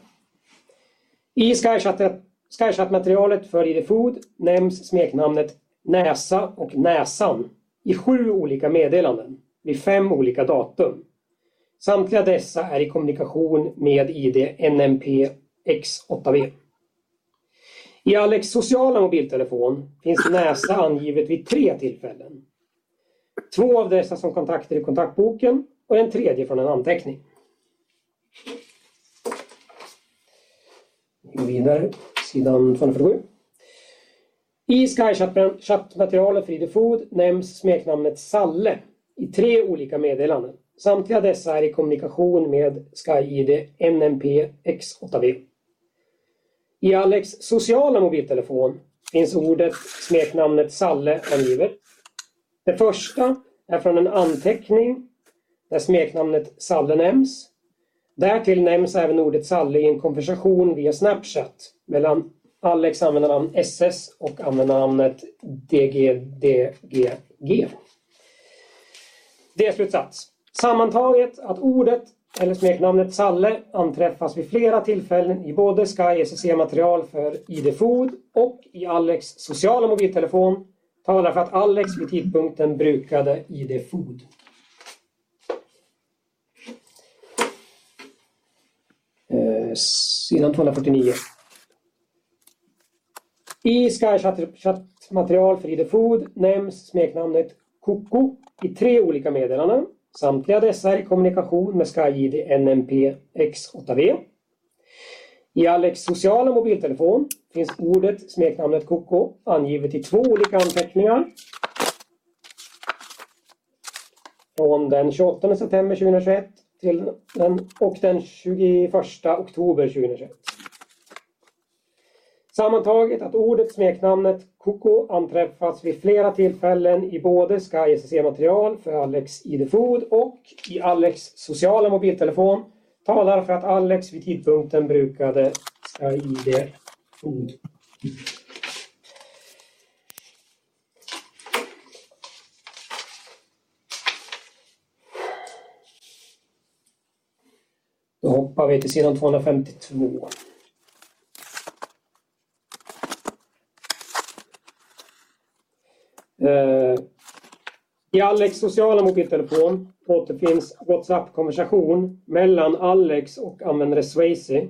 I Skychat-materialet för ID Food nämns smeknamnet Näsa och Näsan i sju olika meddelanden vid fem olika datum. Samtliga dessa är i kommunikation med ID NMP X8V. I Alex sociala mobiltelefon finns Näsa angivet vid tre tillfällen. Två av dessa som kontakter i kontaktboken och en tredje från en anteckning. Vi går vidare, sidan 247. I Skychat-materialet för ID Food nämns smeknamnet Salle i tre olika meddelanden. Samtliga dessa är i kommunikation med SkyID NMP X8V. I Alex sociala mobiltelefon finns ordet smeknamnet Salle angivet. Det första är från en anteckning där smeknamnet Salle nämns. Därtill nämns även ordet Salle i en konversation via Snapchat mellan Alex använder namn SS och användarnamnet DGDGG. Det är slutsats. Sammantaget att ordet eller smeknamnet Salle anträffas vid flera tillfällen i både Sky SSC-material för ID Food och i Alex sociala mobiltelefon talar för att Alex vid tidpunkten brukade ID Food. Eh, sidan 249. I Sky-chattmaterial för ID Food nämns smeknamnet Koko i tre olika meddelanden. Samtliga dessa är i kommunikation med SkyID NMP X8V. I Alex sociala mobiltelefon finns ordet smeknamnet Koko angivet i två olika anteckningar. Från den 28 september 2021 till den, och den 21 oktober 2021. Sammantaget att ordet smeknamnet Koko anträffas vid flera tillfällen i både Sky SSC-material för Alex ID Food och i Alex sociala mobiltelefon talar för att Alex vid tidpunkten brukade Sky ID Food. Då hoppar vi till sidan 252. Eh, I Alex sociala mobiltelefon återfinns WhatsApp-konversation mellan Alex och användare Swayze.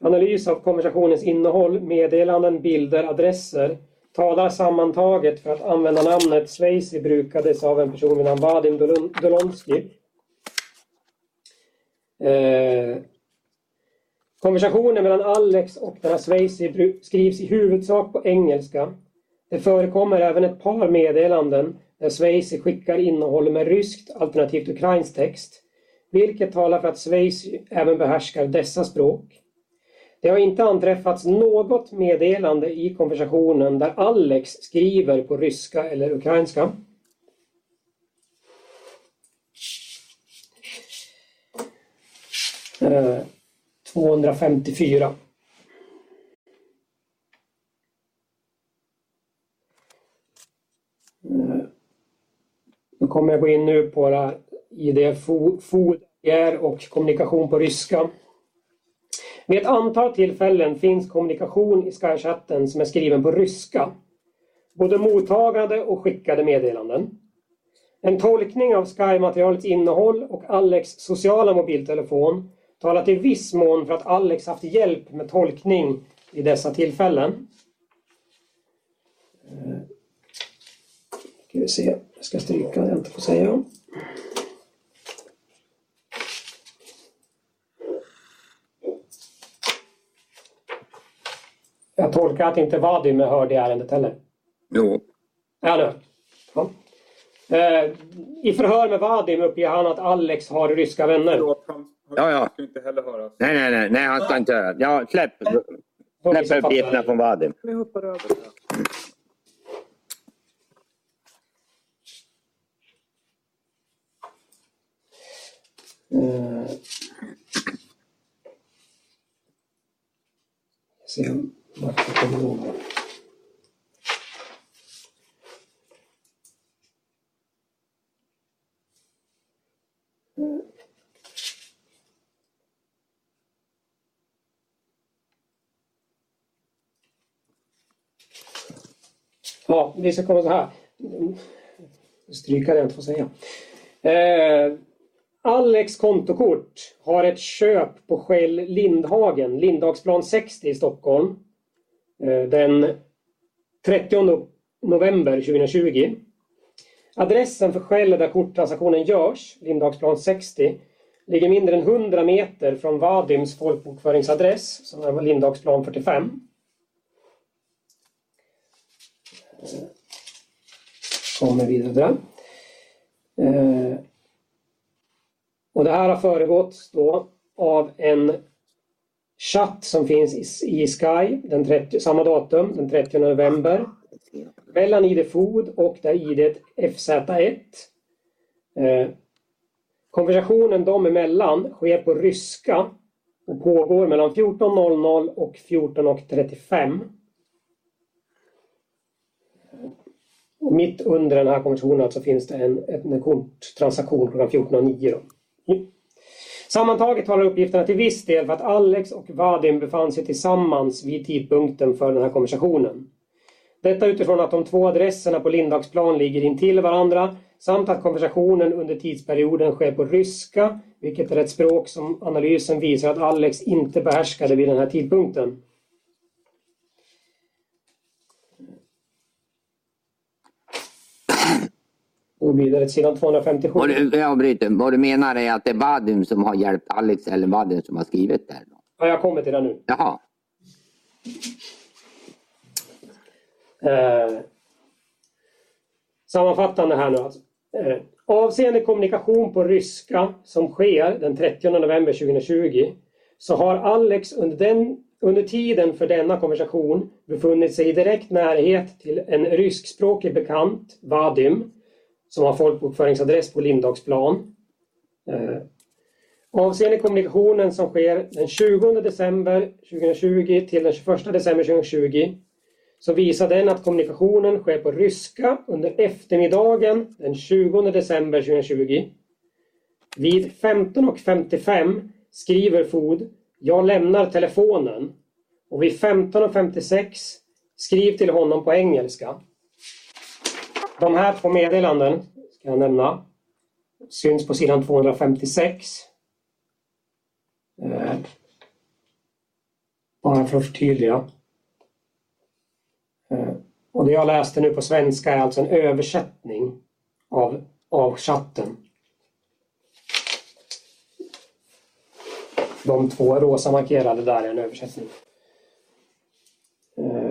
Analys av konversationens innehåll, meddelanden, bilder, adresser talar sammantaget för att användarnamnet Swayze brukades av en person vid namn Vadim Dolonski. Eh, konversationen mellan Alex och den här Swayze skrivs i huvudsak på engelska det förekommer även ett par meddelanden där Schweiz skickar innehåll med ryskt alternativt ukrainsk text, vilket talar för att Schweiz även behärskar dessa språk. Det har inte anträffats något meddelande i konversationen där Alex skriver på ryska eller ukrainska. Eh, 254. Kommer jag gå in nu på ID food och kommunikation på ryska. Vid ett antal tillfällen finns kommunikation i Skychatten som är skriven på ryska. Både mottagade och skickade meddelanden. En tolkning av Sky-materialets innehåll och Alex sociala mobiltelefon talar till viss mån för att Alex haft hjälp med tolkning i dessa tillfällen. Ska vi se. Jag ska stryka det jag inte får säga. Jag tolkar att inte Vadim är hörd i ärendet heller? Jo. Ja, nu. Ja. Eh, I förhör med Vadim uppger han att Alex har ryska vänner. Ja, ja. ska inte heller höras. Nej, nej, nej, nej, han ska inte höra. Ja, släpp, släpp uppgifterna från Vadim. Vi hoppar över det. Eh, se vart jag kommer ihåg det. Ja, vi ska komma så här. Stryka det jag får säga. Eh, Alex kontokort har ett köp på Shell Lindhagen, Lindhagsplan 60 i Stockholm. Eh, den 30 november 2020. Adressen för Shell där korttransaktionen görs, Lindhagsplan 60, ligger mindre än 100 meter från Vadims folkbokföringsadress, som är Lindhagsplan 45. Eh, kommer vidare där. Eh, och det här har föregåtts då av en chatt som finns i, Sky den 30, samma datum, den 30 november. Mellan ID Food och där ID FZ1. Eh, konversationen dem emellan sker på ryska och pågår mellan 14.00 och 14.35. Och mitt under den här konversationen alltså finns det en, en korttransaktion klockan 14.09. Sammantaget talar uppgifterna till viss del för att Alex och Vadim befann sig tillsammans vid tidpunkten för den här konversationen. Detta utifrån att de två adresserna på Lindagsplan ligger intill varandra samt att konversationen under tidsperioden sker på ryska, vilket är ett språk som analysen visar att Alex inte behärskade vid den här tidpunkten. Och vidare till sidan 257. Vad du, jag bryter. Vad du menar är att det är Vadim som har hjälpt Alex eller Vadim som har skrivit det här? Då? Ja, jag kommer till det nu. Jaha. Eh, sammanfattande här nu alltså. Eh, avseende kommunikation på ryska som sker den 30 november 2020 så har Alex under, den, under tiden för denna konversation befunnit sig i direkt närhet till en ryskspråkig bekant, Vadim, som har folkbokföringsadress på Lindagsplan. Eh, avseende kommunikationen som sker den 20 december 2020 till den 21 december 2020 så visar den att kommunikationen sker på ryska under eftermiddagen den 20 december 2020. Vid 15.55 skriver Food Jag lämnar telefonen och vid 15.56 skriv till honom på engelska. De här två meddelanden ska jag nämna. Syns på sidan 256. Eh, bara för att förtydliga. Eh, och det jag läste nu på svenska är alltså en översättning av, av chatten. De två rosa markerade där är en översättning. Eh,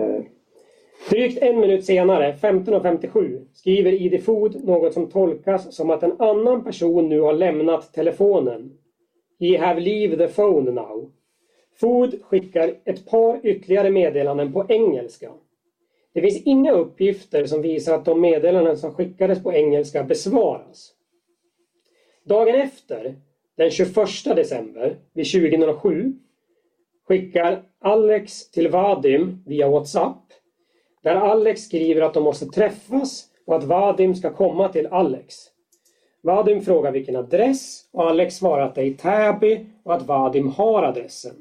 Drygt en minut senare, 15.57, skriver ID Food något som tolkas som att en annan person nu har lämnat telefonen. He have leave the phone now. Food skickar ett par ytterligare meddelanden på engelska. Det finns inga uppgifter som visar att de meddelanden som skickades på engelska besvaras. Dagen efter, den 21 december vid 20.07, skickar Alex till Vadim via WhatsApp där Alex skriver att de måste träffas och att Vadim ska komma till Alex. Vadim frågar vilken adress och Alex svarar att det är i Täby och att Vadim har adressen.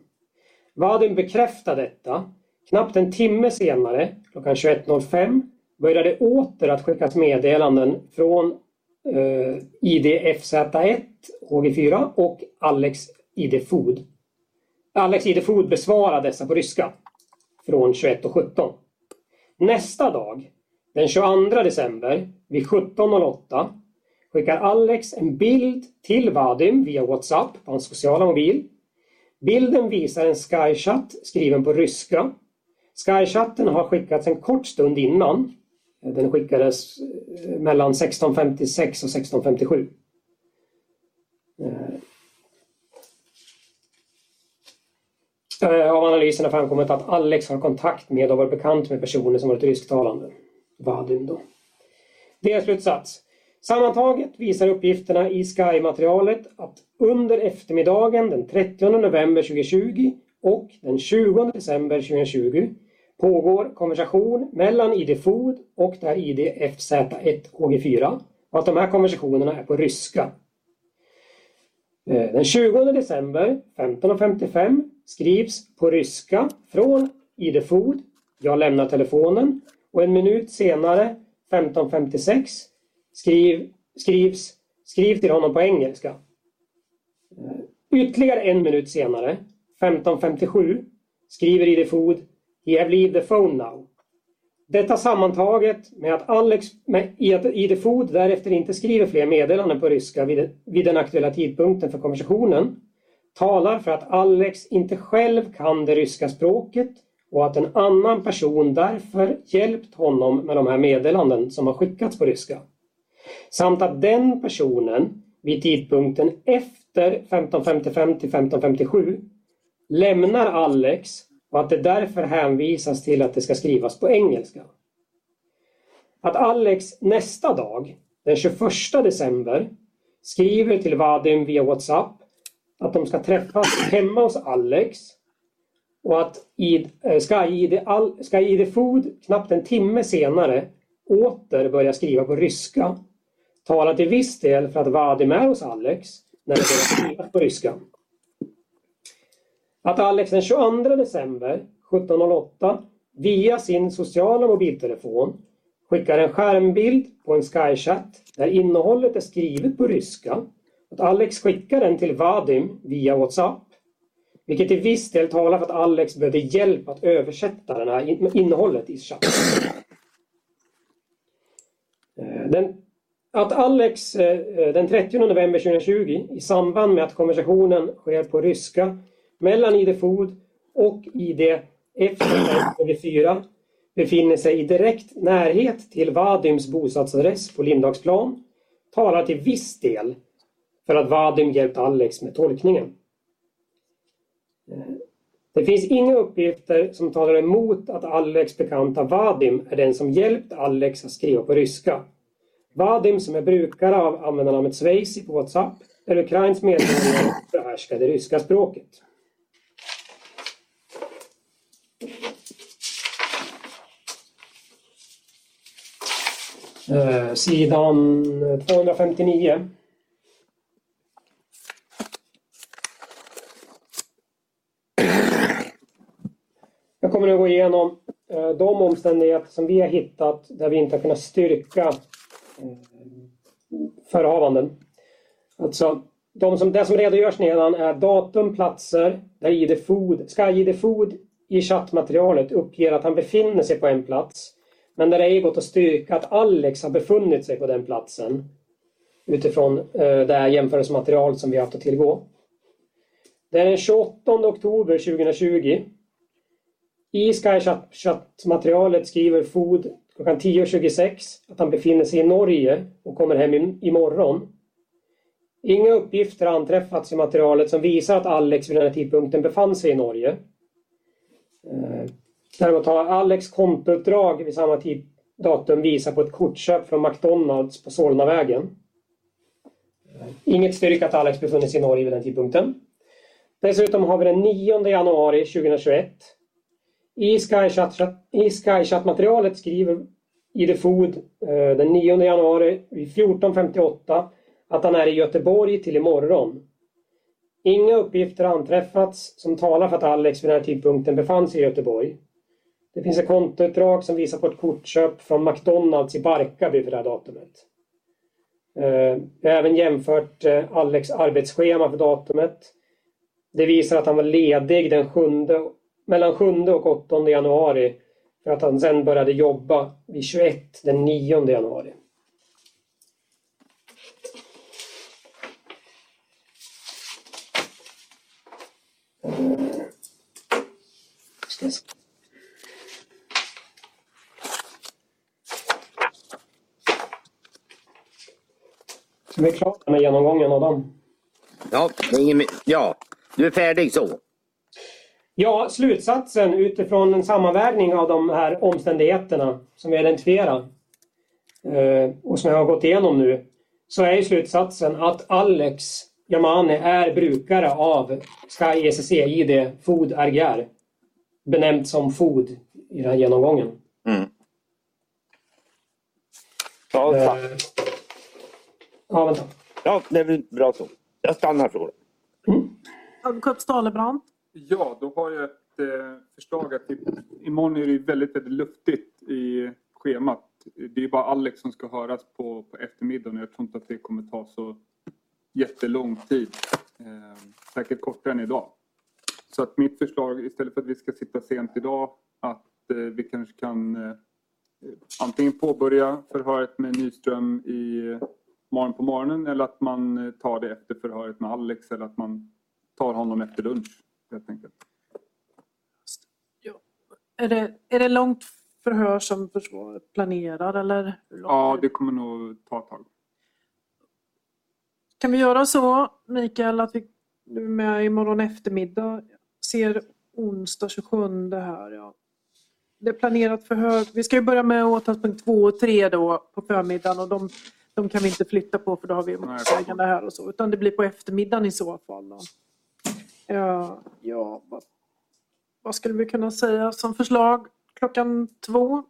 Vadim bekräftar detta. Knappt en timme senare, klockan 21.05, börjar det åter att skickas meddelanden från eh, ID FZ1, HG4 och Alex ID Food. Alex ID Food besvarar dessa på ryska från 21.17. Nästa dag, den 22 december vid 17.08 skickar Alex en bild till Vadim via WhatsApp på hans sociala mobil. Bilden visar en Skychat skriven på ryska. Skychatten har skickats en kort stund innan. Den skickades eh, mellan 1656 och 1657. Eh, Eh, av analysen har framkommit att Alex har kontakt med och varit bekant med personer som varit rysktalande. Vadim då. Delslutsats. Sammantaget visar uppgifterna i Sky-materialet att under eftermiddagen den 30 november 2020 och den 20 december 2020 pågår konversation mellan ID Food och det här ID FZ1 HG4 och att de här konversationerna är på ryska. Eh, den 20 december 15.55 skrivs på ryska från Idefod. Jag lämnar telefonen och en minut senare 15.56 skriv, skrivs Skriv till honom på engelska. Eh, ytterligare en minut senare 15.57 skriver Idefod He have leave the phone now. Detta sammantaget med att Alex med, i att ID därefter inte skriver fler meddelanden på ryska vid, vid den aktuella tidpunkten för konversationen talar för att Alex inte själv kan det ryska språket och att en annan person därför hjälpt honom med de här meddelanden som har skickats på ryska. Samt att den personen vid tidpunkten efter 1555 till 1557 lämnar Alex och att det därför hänvisas till att det ska skrivas på engelska. Att Alex nästa dag, den 21 december, skriver till Vadim via Whatsapp att de ska träffas hemma hos Alex och att eh, Sky ID Food knappt en timme senare åter börjar skriva på ryska talar till viss del för att Vadim är hos Alex när det börjar skrivas på ryska. Att Alex den 22 december 17.08 via sin sociala mobiltelefon skickar en skärmbild på en Skychat där innehållet är skrivet på ryska. Att Alex skickar den till Vadim via Whatsapp. Vilket till viss del talar för att Alex behövde hjälp att översätta det här innehållet i chatten. Eh, den, att Alex eh, eh, den 30 november 2020 i samband med att konversationen sker på ryska mellan ID Food och ID F4 befinner sig i direkt närhet till Vadims bostadsadress på Lindagsplan talar till viss del för att Vadim hjälpt Alex med tolkningen. Det finns inga uppgifter som talar emot att Alex bekanta Vadim är den som hjälpt Alex att skriva på ryska. Vadim som är brukare av användarnamnet Sveisi på Whatsapp är ukrainsk medborgare och behärskar det ryska språket. Eh, sidan 259. Jag kommer nu gå igenom eh, de omständigheter som vi har hittat där vi inte har kunnat styrka eh, förehavanden. Alltså, de som, det som redogörs nedan är datum, platser där ID Food, ska ID Food i chattmaterialet uppger att han befinner sig på en plats men där det ej gått att styrka att Alex har befunnit sig på den platsen utifrån eh, det här jämförelsematerial som vi har haft att tillgå. Det är den 28 oktober 2020. I Skychat-materialet skriver Food klockan 10.26 att han befinner sig i Norge och kommer hem imorgon. Inga uppgifter har anträffats i materialet som visar att Alex vid den här tidpunkten befann sig i Norge. Eh, Däremot har Alex kontouppdrag vid samma tid, datum visar på ett kortköp från McDonalds på Solnavägen. Inget styrka att Alex befunnit sig i Norge vid den tidpunkten. Dessutom har vi den 9 januari 2021. I Skychat-materialet skriver ID Food eh, den 9 januari vid 14.58 att han är i Göteborg till imorgon. Inga uppgifter har anträffats som talar för att Alex vid den här tidpunkten befann sig i Göteborg. Det finns ett kontoutdrag som visar på ett kortköp från McDonalds i Barkarby för det här datumet. Eh, jag har även jämfört eh, Alex arbetsschema för datumet. Det visar att han var ledig den 7, mellan 7 och 8 januari för att han sen började jobba vid 21 den 9 januari. Eh. Ska Så vi är klara med genomgången av dem. Ja, ja, du är färdig så. Ja, slutsatsen utifrån en sammanvägning av de här omständigheterna som vi identifierar eh, och som jag har gått igenom nu så är slutsatsen att Alex Yamane är brukare av Sky ECC ID FOD RGR benämnt som FOD i den här genomgången. Mm. Ja, Eh. Ja, vänta. ja, det är väl bra så. Jag stannar så. Advokat Stalebrand. Ja, då har jag ett eh, förslag att i, imorgon är det väldigt, väldigt luftigt i schemat. Det är bara Alex som ska höras på, på eftermiddagen och jag tror inte att det kommer ta så jättelång tid. Eh, säkert kortare än idag. Så att mitt förslag, istället för att vi ska sitta sent idag, att eh, vi kanske kan eh, antingen påbörja förhöret med Nyström i eh, morgon på morgonen eller att man eh, tar det efter förhöret med Alex eller att man tar honom efter lunch helt enkelt. Är det, är det långt förhör som försvaret planerar eller? Ja, det kommer nog ta ett tag. Kan vi göra så, Mikael, att vi du är med imorgon eftermiddag ser onsdag 27 här. Ja. Det är planerat förhör. Vi ska ju börja med åtalspunkt 2 och 3 då på förmiddagen och de, de kan vi inte flytta på för då har vi målsägande här och så. Utan det blir på eftermiddagen i så fall. Då. Ja, ja vad, vad skulle vi kunna säga som förslag? Klockan två?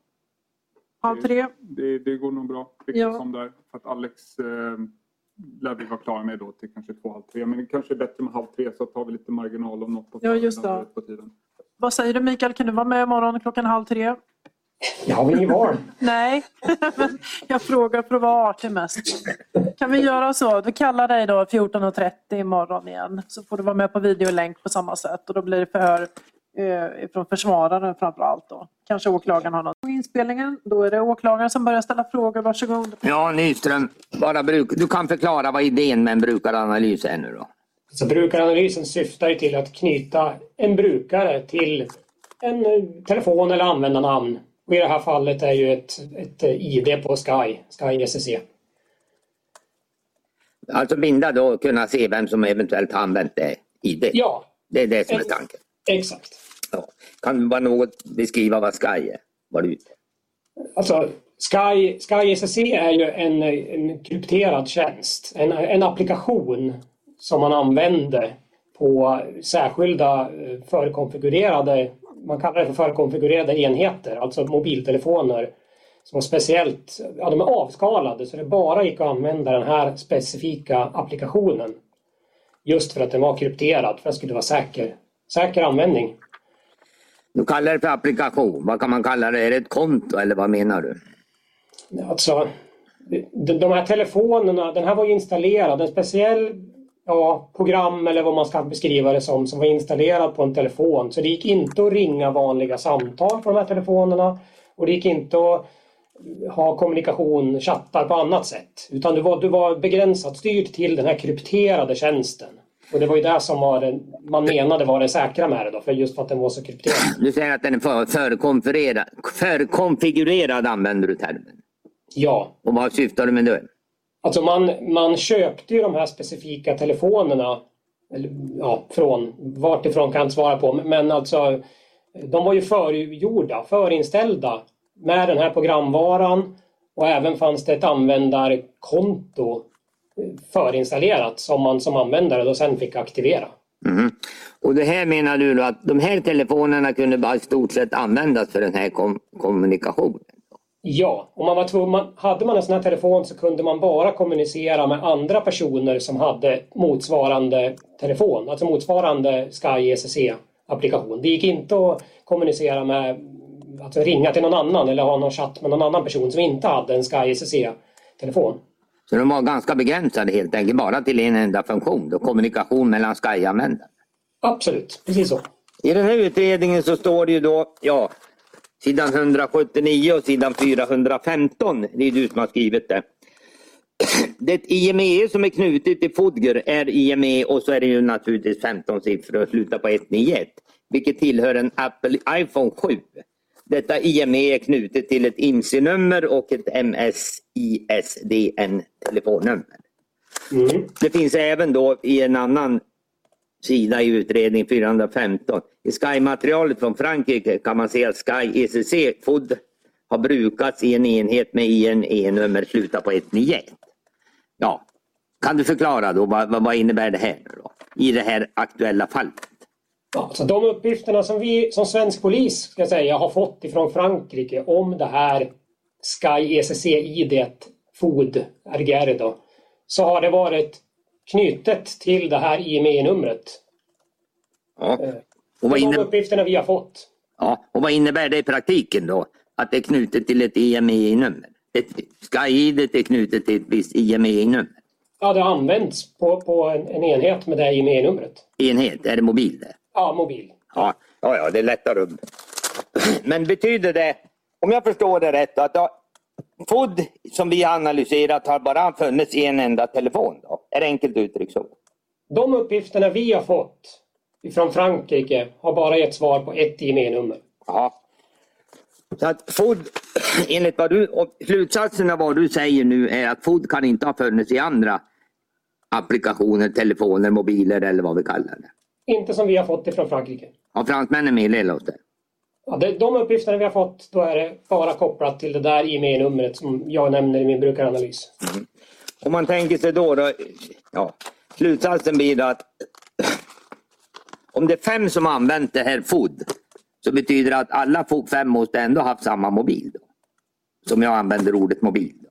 Halv tre? Det, det går nog bra. Ja. som där. För att Alex eh, lär vi vara klara med då till kanske två, halv tre. Men det kanske är bättre med halv tre så tar vi lite marginal om något på Ja, just det. Vad säger du Mikael, kan du vara med imorgon klockan halv tre? Jag har inget val. Nej, men jag frågar för att vara artig mest. Kan vi göra så? Vi kallar dig då 14.30 imorgon igen. Så får du vara med på videolänk på samma sätt. Och då blir det förhör eh, från försvararen framför allt. Då. Kanske åklagaren har något. På inspelningen, då är det åklagaren som börjar ställa frågor. Varsågod. Ja, Nyström, bara bruk, du kan förklara vad idén med en brukaranalys är nu då. Så brukaranalysen syftar ju till att knyta en brukare till en eh, telefon eller användarnamn. Och I det här fallet är ju ett, ett eh, ID på Sky, Sky ECC. Alltså binda då och kunna se vem som eventuellt har använt det ID. Ja, Det är det som är tanken. exakt. Ja. Kan du bara något beskriva vad Sky är? Vad du Alltså, Sky, Sky ECC är ju en, en krypterad tjänst. En, en applikation som man använder på särskilda eh, förkonfigurerade, man kallar det för förkonfigurerade enheter, alltså mobiltelefoner som är speciellt, ja de är avskalade så det bara gick att använda den här specifika applikationen. Just för att den var krypterad, för att det skulle vara säker, säker användning. Du kallar det för applikation. Vad kan man kalla det? Är det ett konto eller vad menar du? Alltså, de, här telefonerna, den här var ju installerad, en speciell ja, program eller vad man ska beskriva det som, som var installerad på en telefon. Så det gick inte att ringa vanliga samtal på de här telefonerna och det gick inte att ha kommunikation, chattar på annat sätt. Utan du var, du var begränsat styrd till den här krypterade tjänsten. Och det var ju det som var det, man menade var det säkra med det då, för just för att den var så krypterad. Du säger att den är för, förkonfigurerad, förkonfigurerad använder du termen. Ja, Och vad syftar du med det? Alltså man, man köpte ju de här specifika telefonerna eller, ja, från, vart ifrån kan jag inte svara på, men alltså de var ju förgjorda, förinställda med den här programvaran och även fanns det ett användarkonto eh, förinstallerat som man som användare då sen fick aktivera. Mm. Och det här menar du då att de här telefonerna kunde bara i stort sett användas för den här kom kommunikationen? Ja, om man var tvungen, man, hade man en sån här telefon så kunde man bara kommunicera med andra personer som hade motsvarande telefon, alltså motsvarande Sky ECC-applikation. Det gick inte att kommunicera med, alltså ringa till någon annan eller ha någon chatt med någon annan person som inte hade en Sky ECC-telefon. Så de var ganska begränsade helt enkelt, bara till en enda funktion, då kommunikation mellan Sky-användare. Absolut, precis så. I den här utredningen så står det ju då, ja, sidan 179 och sidan 415, det är du som har skrivit det. Det IME som är knutet till Fodger är IME och så är det ju naturligtvis 15 siffror och slutar på 191, vilket tillhör en Apple iPhone 7. Detta IME är knutet till ett IMSI-nummer och ett MSISDN-telefonnummer. Mm. Det finns även då i en annan sida i utredning 415. I Sky-materialet från Frankrike kan man se att Sky ECC FOD har brukats i en enhet med INE-nummer slutar på 191. Ja, kan du förklara då vad, vad, innebär det här då? I det här aktuella fallet? Ja, så de uppgifterna som vi som svensk polis ska säga, har fått ifrån Frankrike om det här Sky ECC-ID FOD RGR då, så har det varit knutet till det här IME-numret. Ja. Eh, Och vad, De inne, uppgifterna vi har fått. ja, och vad innebär det i praktiken då? Att det är knutet till ett IMEI-nummer? Sky-ID är knutet till ett visst IMEI-nummer? Ja, det används på, på en, en enhet med det här IME-numret. Enhet, är det mobil det? Ja, mobil. Ja, ja, ja det är lättare. Men betyder det, om jag förstår det rätt, att FOD som vi har analyserat har bara funnits i en enda telefon? Då? Är det enkelt uttryckt så? De uppgifterna vi har fått ifrån Frankrike har bara gett svar på ett IME-nummer. Ja. Så att FOD, enligt vad du, och slutsatsen av vad du säger nu är att FOD kan inte ha funnits i andra applikationer, telefoner, mobiler eller vad vi kallar det. Inte som vi har fått ifrån Frankrike. Har fransmännen meddelat oss det? Ja, det, de uppgifterna vi har fått, då är det bara kopplat till det där IME-numret som jag nämner i min brukaranalys. Om man tänker sig då, då ja, slutsatsen blir då att om det är fem som har använt det här FOD så betyder det att alla fem måste ändå haft samma mobil. Då. Som jag använder ordet mobil. Då.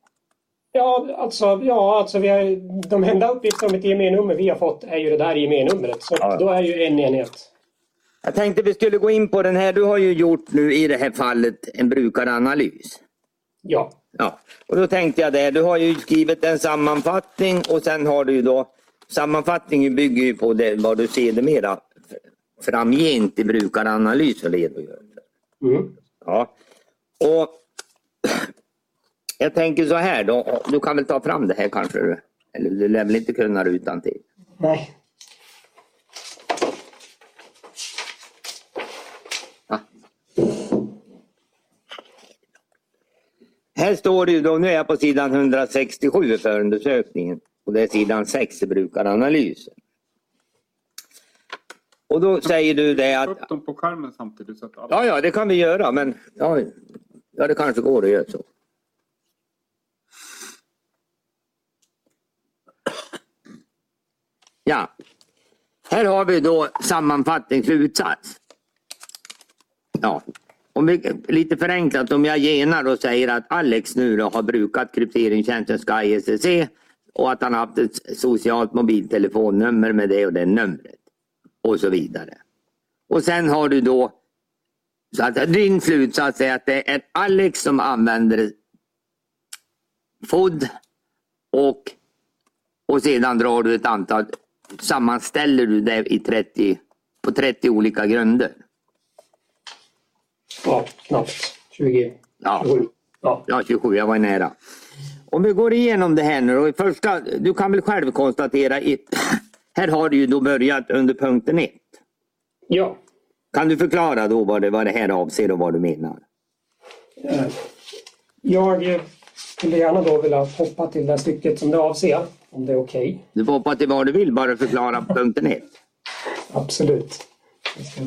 Ja, alltså, ja, alltså vi har, de enda uppgifterna om ett IME-nummer vi har fått är ju det där IME-numret. Så Ja. då är ju en enhet. Jag tänkte vi skulle gå in på den här. Du har ju gjort nu i det här fallet en brukaranalys. Ja. Ja, och då tänkte jag det. Du har ju skrivit en sammanfattning och sen har du ju då sammanfattningen bygger ju på det, vad du ser det mera framgent i brukaranalys och redogör för. Mm. Ja. Och jag tänker så här då. Du kan väl ta fram det här kanske? Eller du lär väl inte kunna det utan till. Nej. Här står det ju då, nu är jag på sidan 167 i förundersökningen och det är sidan 6 i brukaranalysen. Och då säger du det att, upp dem på skärmen samtidigt. Så att alla... ja ja det kan vi göra men ja, ja det kanske går att göra så. Ja, här har vi då sammanfattning, slutsats. Ja, om vi, lite förenklat om jag genar och säger att Alex nu då har brukat krypteringstjänsten Sky-SSC och att han har haft ett socialt mobiltelefonnummer med det och det numret. Och så vidare. Och sen har du då så att din slutsats är att det är Alex som använder FOD och, och sedan drar du ett antal, sammanställer du det i 30, på 30 olika grunder. Ja, knappt. 20. Ja. 27. Ja. Ja, 27, jag var nära. Om vi går igenom det här nu då. Första, du kan väl själv konstatera, i, här har du ju då börjat under punkten 1. ja. Kan du förklara då vad det, vad det här avser och vad du menar? Eh, Jag eh, skulle gärna då vilja hoppa till det stycket som det avser. Om det är okej. Du får hoppa till vad du vill, bara förklara punkten 1. Absolut. Jag ska,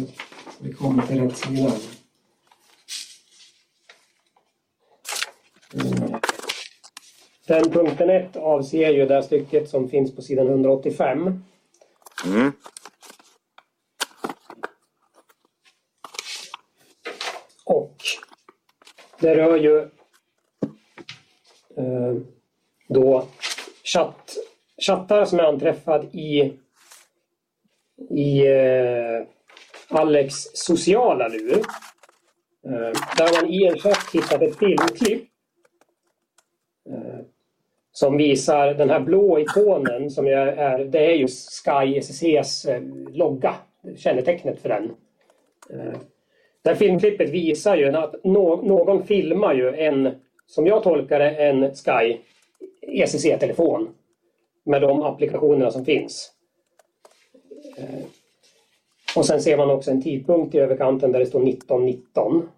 vi kommer till rätt sida. Den punkten 1 avser ju det stycket som finns på sidan 185. Mm. Och det rör ju eh, då chatt, chattar som är anträffad i, i eh, Alex sociala lur. Eh, där man i en chatt hittat ett filmklipp Eh, som visar den här blå ikonen som är, är det är ju Sky ECC's eh, logga, kännetecknet för den. Eh, det här filmklippet visar ju att någon filmar ju en, som jag tolkar det, en Sky ECC-telefon med de applikationerna som finns. Och sen ser man också en tidpunkt i överkanten där det står 1919.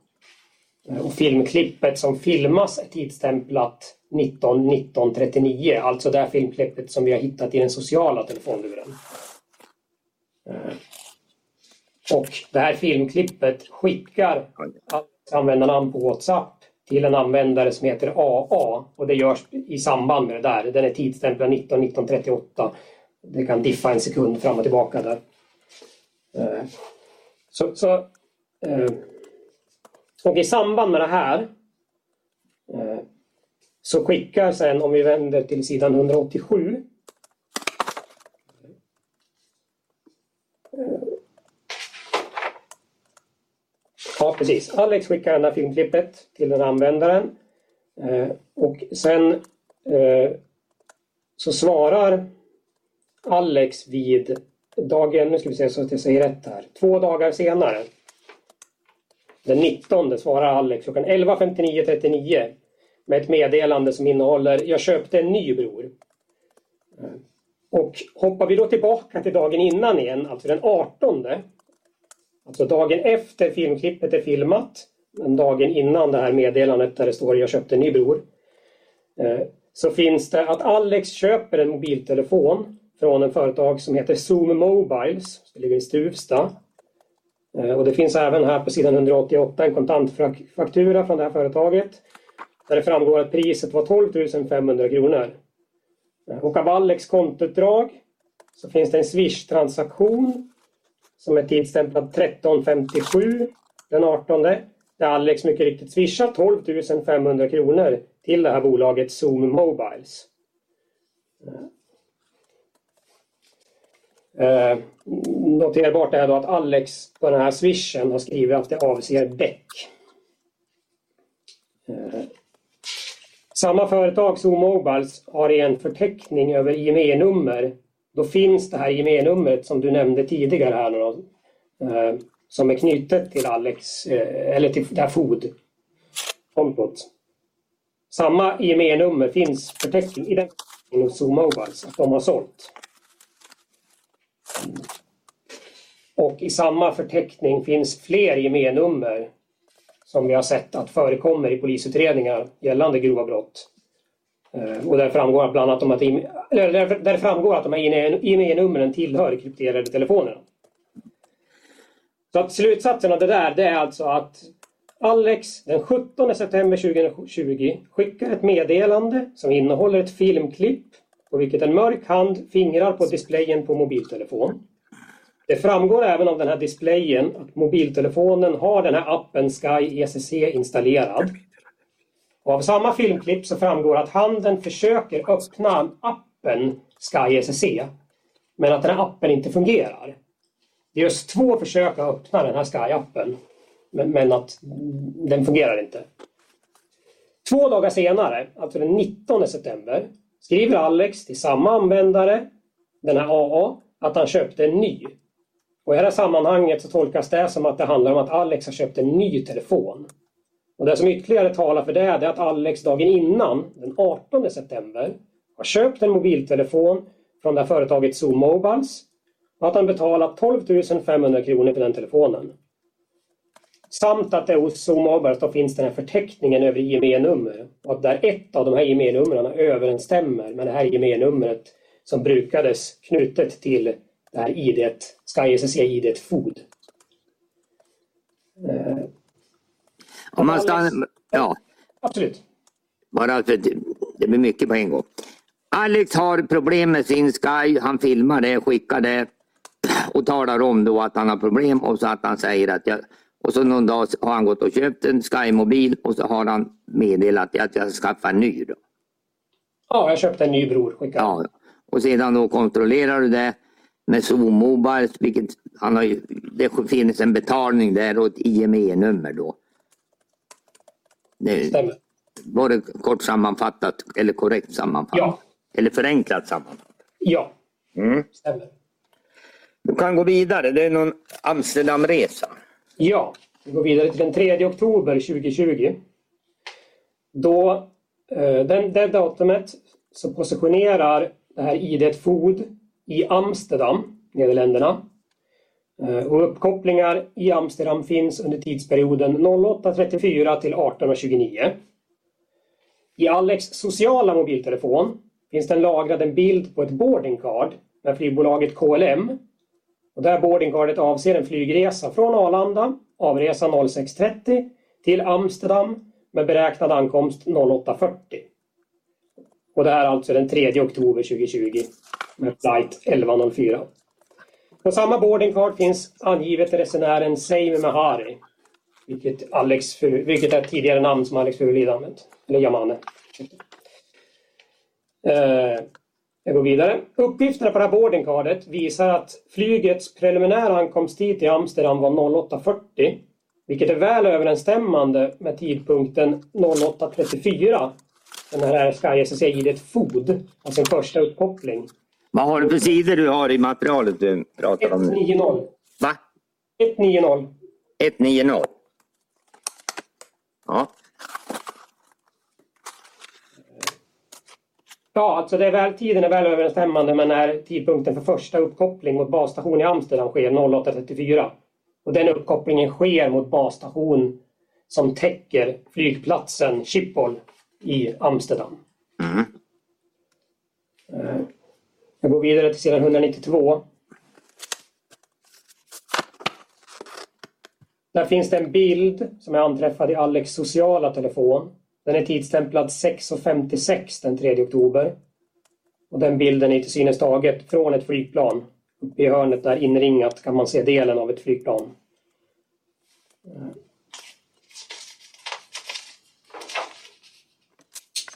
Eh, och filmklippet som filmas är tidstämplat 19.19.39, alltså det filmklippet som vi har hittat i den sociala telefonluren. Eh, och det här filmklippet skickar användarnamn på Whatsapp till en användare som heter AA och det görs i samband med det där. Den är tidsstämplad 19 19 38. Det kan diffa en sekund fram och tillbaka där. Eh, så, så och i samband med det här eh, så skickar sen, om vi vänder till sidan 187 eh, Ja, precis. Alex skickar det här filmklippet till den användaren. Eh, och sen eh, så svarar Alex vid dagen, nu ska vi se så att jag säger rätt här, två dagar senare. Den 19 svarar Alex klockan 11.59.39 med ett meddelande som innehåller Jag köpte en ny bror. Och hoppar vi då tillbaka till dagen innan igen, alltså den 18 Alltså dagen efter filmklippet är filmat, men dagen innan det här meddelandet där det står jag köpte en ny bror. Eh, så finns det att Alex köper en mobiltelefon från en företag som heter Zoom Mobiles, som ligger i Stuvsta. Eh, och det finns även här på sidan 188 en kontantfaktura från det här företaget där det framgår att priset var 12 500 kronor. Eh, och av Alex kontoutdrag så finns det en Swish-transaktion som är tidsstämplad 1357 den 18. Där Alex mycket riktigt swishar 12 500 kronor till det här bolaget Zoom Mobiles. Eh, noterbart är då att Alex på den här swishen har skrivit att det avser Beck. Eh, samma företag, Zoom Mobiles, har i en förteckning över IME-nummer då finns det här IME-numret som du nämnde tidigare här då, eh, som är knutet till Alex, eh, eller till det här FOD-kontot. Samma IME-nummer finns förteckning i den hos Zoom Mobiles, att de har sålt. Och i samma förteckning finns fler IME-nummer som vi har sett att förekommer i polisutredningar gällande grova brott. Eh, och där framgår bland annat att, eller där, där framgår att de här IME-numren tillhör krypterade telefonerna. Så att slutsatsen av det där det är alltså att Alex den 17 september 2020 skickar ett meddelande som innehåller ett filmklipp på vilket en mörk hand fingrar på displayen på mobiltelefon. Det framgår även av den här displayen att mobiltelefonen har den här appen Sky ECC installerad. Och av samma filmklipp så framgår att handen försöker öppna appen Sky ECC men att den här appen inte fungerar. Det görs två försök att öppna den här Sky-appen men att den fungerar inte. Två dagar senare, alltså den 19 september, skriver Alex till samma användare, den här AA, att han köpte en ny. Och i det här sammanhanget så tolkas det som att det handlar om att Alex har köpt en ny telefon. Och det som ytterligare talar för det är att Alex dagen innan, den 18 september, har köpt en mobiltelefon från det här företaget Zoom Mobiles och att han betalat 12 500 kronor för den telefonen. Samt att det hos Zoom då finns den här förteckningen över IME-nummer och att där ett av de här IME-numren överensstämmer med det här IME-numret som brukades knutet till det här ID, Sky SSC-ID FOD. Om man stannar, ja. Absolut. Bara för det blir mycket på en gång. Alex har problem med sin Sky. Han filmar det, skickar det och talar om då att han har problem och så att han säger att jag och så någon dag har han gått och köpt en Sky-mobil och så har han meddelat att jag ska skaffa en ny. Då. Ja, jag köpte en ny bror. Skickade. Ja, och sedan då kontrollerar du det med Zoom Mobile, vilket han har det finns en betalning där och ett IME-nummer då. Stämmer. Var det kort sammanfattat eller korrekt sammanfattat? Ja. Eller förenklat sammanfattat? Ja, Mm. stämmer. Du kan gå vidare. Det är någon Amsterdamresa. Ja, vi går vidare till den 3 oktober 2020. Då, eh, den, det datumet så positionerar det här idet FOD i Amsterdam, Nederländerna. Eh, och uppkopplingar i Amsterdam finns under tidsperioden 08.34 till 18.29. I Alex sociala mobiltelefon finns den lagrad en bild på ett boardingcard med flygbolaget KLM. Och där boardingcardet avser en flygresa från Arlanda, avresa 06.30 till Amsterdam med beräknad ankomst 08.40. Och det här är alltså den 3 oktober 2020 med flight 11.04. På samma boardingcard finns angivet resenären Seimi Mehari. Vilket, Alex, vilket är ett tidigare namn som Alex Furulid använt. Eller Yamane. Eh, jag går vidare. Uppgifterna på det här boardingcardet visar att flygets preliminära ankomsttid till Amsterdam var 08.40 vilket är väl överensstämmande med tidpunkten 08.34 den här Sky SSC id FOD, alltså en första uppkoppling. Vad har du för sidor du har i materialet du pratar om? 190. Va? 190. 190. Ja. Ja, alltså det är väl, tiden är väl överensstämmande med när tidpunkten för första uppkoppling mot basstation i Amsterdam sker 08.34. Och den uppkopplingen sker mot basstation som täcker flygplatsen Schiphol i Amsterdam. Mm. Eh, jag går vidare till sidan 192. Där finns det en bild som är anträffad i Alex sociala telefon. Den är tidsstämplad 6.56 den 3 oktober. Och den bilden är till synes taget från ett flygplan. Uppe i hörnet där inringat kan man se delen av ett flygplan. Eh.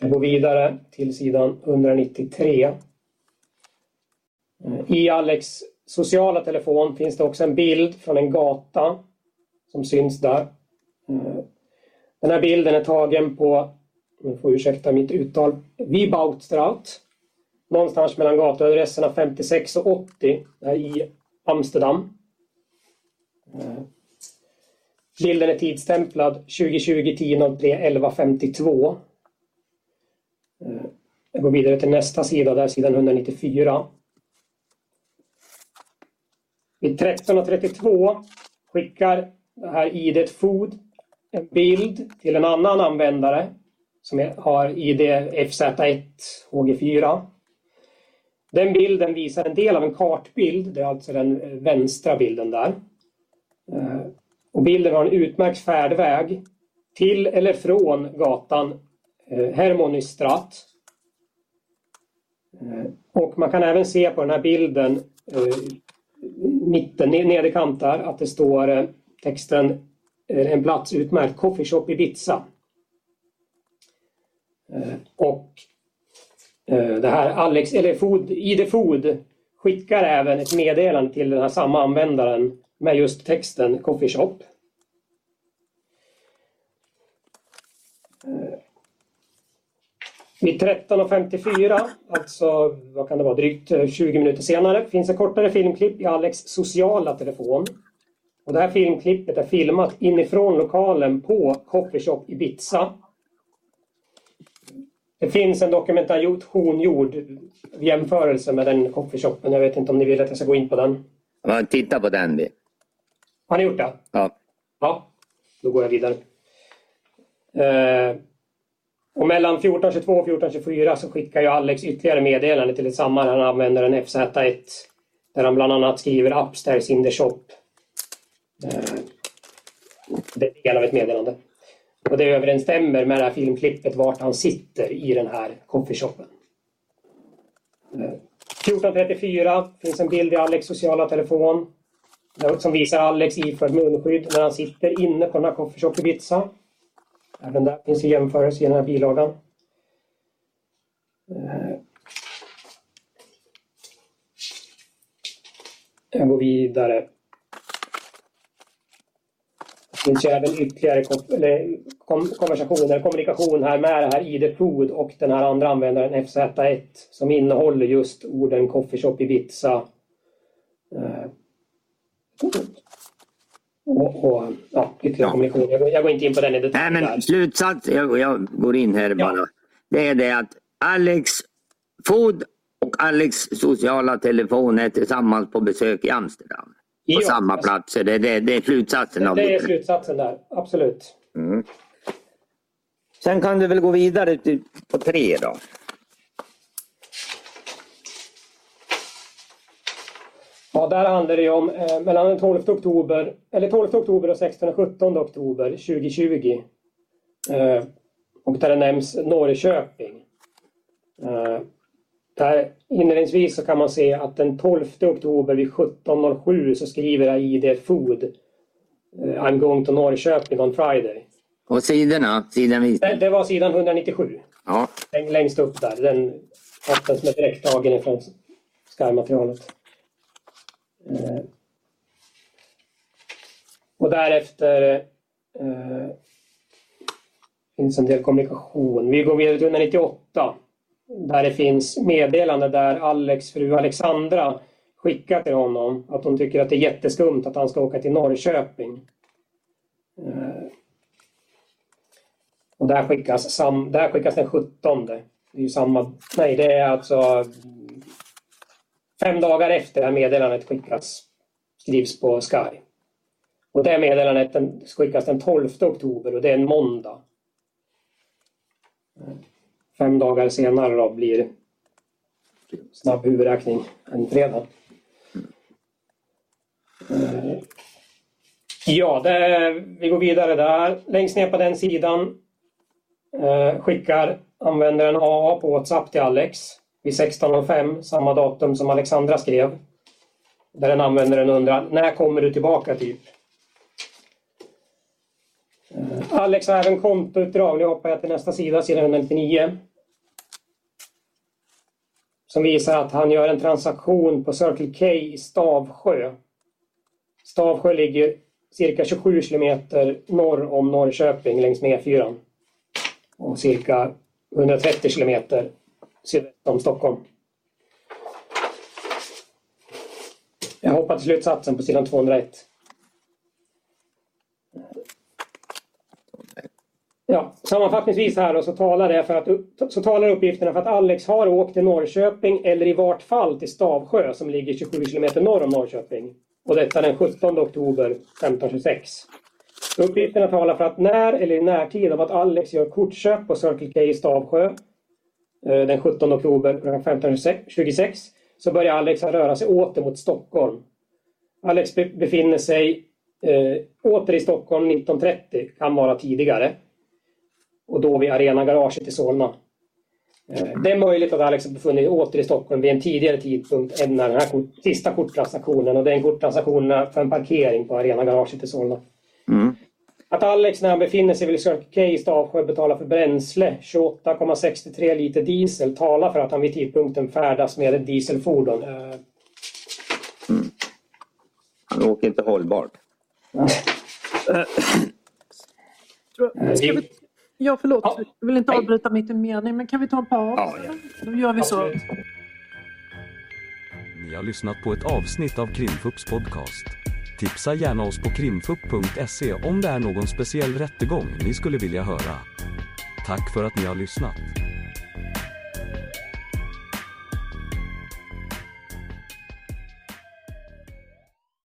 Jag går vidare till sidan 193. Eh, I Alex sociala telefon finns det också en bild från en gata som syns där. Eh, den här bilden är tagen på, ni får ursäkta mitt uttal, Wibautstraat. Någonstans mellan gatuadresserna 56 och 80 i Amsterdam. Eh, bilden är tidsstämplad 2020 10 03 11 52. Jag går vidare till nästa sida, där sidan 194. Vid 13.32 skickar det här ID FOD en bild till en annan användare som har ID FZ1 HG4. Den bilden visar en del av en kartbild, det är alltså den eh, vänstra bilden där. Eh, och bilden har en utmärkt färdväg till eller från gatan eh, Hermonystrat. Och man kan även se på den här bilden mitten, nederkant där, att det står texten Eh, en plats utmärkt Coffee Shop Ibiza. Eh, och eh, det här Alex, eller Food, ID Food skickar även ett meddelande till den här samma användaren med just texten Coffee Shop. Vid 13.54, alltså vad kan det vara, drygt 20 minuter senare, finns ett kortare filmklipp i Alex sociala telefon. Och det här filmklippet är filmat inifrån lokalen på Coffee Shop Ibiza. Det finns en dokumentation gjord jämförelse med den coffeeshopen. Jag vet inte om ni vill att jag ska gå in på den. Titta på den. vi. Har ni gjort det? Ja. Ja, då går jag vidare. Eh, och mellan 14.22 och 14.24 så skickar ju Alex ytterligare meddelande till ett samman. Han använder en FZ1 där han bland annat skriver Upstairs in the shop. Eh, det är del av ett meddelande. Och det överensstämmer med det här filmklippet vart han sitter i den här coffeeshopen. 14.34 eh, finns en bild i Alex sociala telefon eh, som visar Alex iförd munskydd när han sitter inne på den här coffeeshop Ibiza. Även där finns en jämförelse i den här bilagan. Eh, jag går vidare. Finns ju även ytterligare eller, kom, konversationer, kommunikation här med det här ID Food och den här andra användaren FZ1 som innehåller just orden Coffeeshop Ibiza. Eh, och, och ja, ytterligare Ja. kommunikation. Jag, går- jag går inte in på den i detalj. Nej, men slutsats, jag, jag går in här bara. Det är det att Alex Food och Alex sociala telefon är tillsammans på besök i Amsterdam. På Ja, samma platser. Det, det, det är slutsatsen av Det är det. slutsatsen där, absolut. Mm. Sen kan du väl gå vidare till, på tre då. Ja, där handlar det om eh, mellan den 12 oktober, eller 12 oktober och 16 och 17 oktober 2020. Eh, och där det nämns Norrköping. Eh, där inledningsvis så kan man se att den 12 oktober vid 17.07 så skriver ID Food eh, I'm going to Norrköping on Friday. Och sidorna, sidan. Det, det var sidan 197. Ja. Läng- Längst upp där. Den chatten som är direkt tagen ifrån Sky-materialet. Eh, och därefter eh, finns en del kommunikation. Vi går vidare till 198. Där det finns meddelande där Alex fru Alexandra skickar till honom att hon tycker att det är jätteskumt att han ska åka till Norrköping. Eh, och där skickas, sam, där skickas den 17. Det är ju samma, nej det är alltså fem dagar efter det här meddelandet skickas, skrivs på Sky. Och det meddelandet skickas den 12 oktober och det är en måndag. Fem dagar senare då blir snabb huvudräkning en fredag. Eh, Ja, det, vi går vidare där. Längst ner på den sidan eh, skickar användaren AA på WhatsApp till Alex vid 16.05, samma datum som Alexandra skrev. Där den användaren undrar, när kommer du tillbaka typ? Eh, Alex har även kontoutdrag, nu hoppar jag till nästa sida, sidan 199. Som visar att han gör en transaktion på Circle K i Stavsjö. Stavsjö ligger cirka 27 kilometer norr om Norrköping längs med E4. Och cirka 130 kilometer sydväst om Stockholm. Jag hoppar till slutsatsen på sidan 201. Ja, sammanfattningsvis här då, så talar, det för att, så talar uppgifterna för att Alex har åkt till Norrköping eller i vart fall till Stavsjö som ligger 27 kilometer norr om Norrköping. Och detta den 17 oktober 1526. Uppgifterna talar för att när eller i närtid av att Alex gör kortköp på Circle K i Stavsjö eh, den 17 oktober 1526 så börjar Alex röra sig åter mot Stockholm. Alex befinner sig eh, åter i Stockholm 1930, kan vara tidigare. Och då vid Arenagaraget i Solna. Eh, Det är möjligt att Alex har befunnit åter i Stockholm vid en tidigare tidpunkt än när den här kort, sista korttransaktionen och det är en korttransaktion för en parkering på Arenagaraget i Solna. Mm. Att Alex när han befinner sig vid Circle K i Stavsjö betalar för bränsle 28,63 liter diesel talar för att han vid tidpunkten färdas med ett dieselfordon. Eh, Han åker inte hållbart. Tror- Eh, Ska vi... Ja, förlåt. Ja. Jag vill inte avbryta mitt i en mening, men kan vi ta en paus? Ja, ja. Då gör vi så. Absolut. Ni har lyssnat på ett avsnitt av Krimfupps podcast. Tipsa gärna oss på krimfupp.se om det är någon speciell rättegång ni skulle vilja höra. Tack för att ni har lyssnat.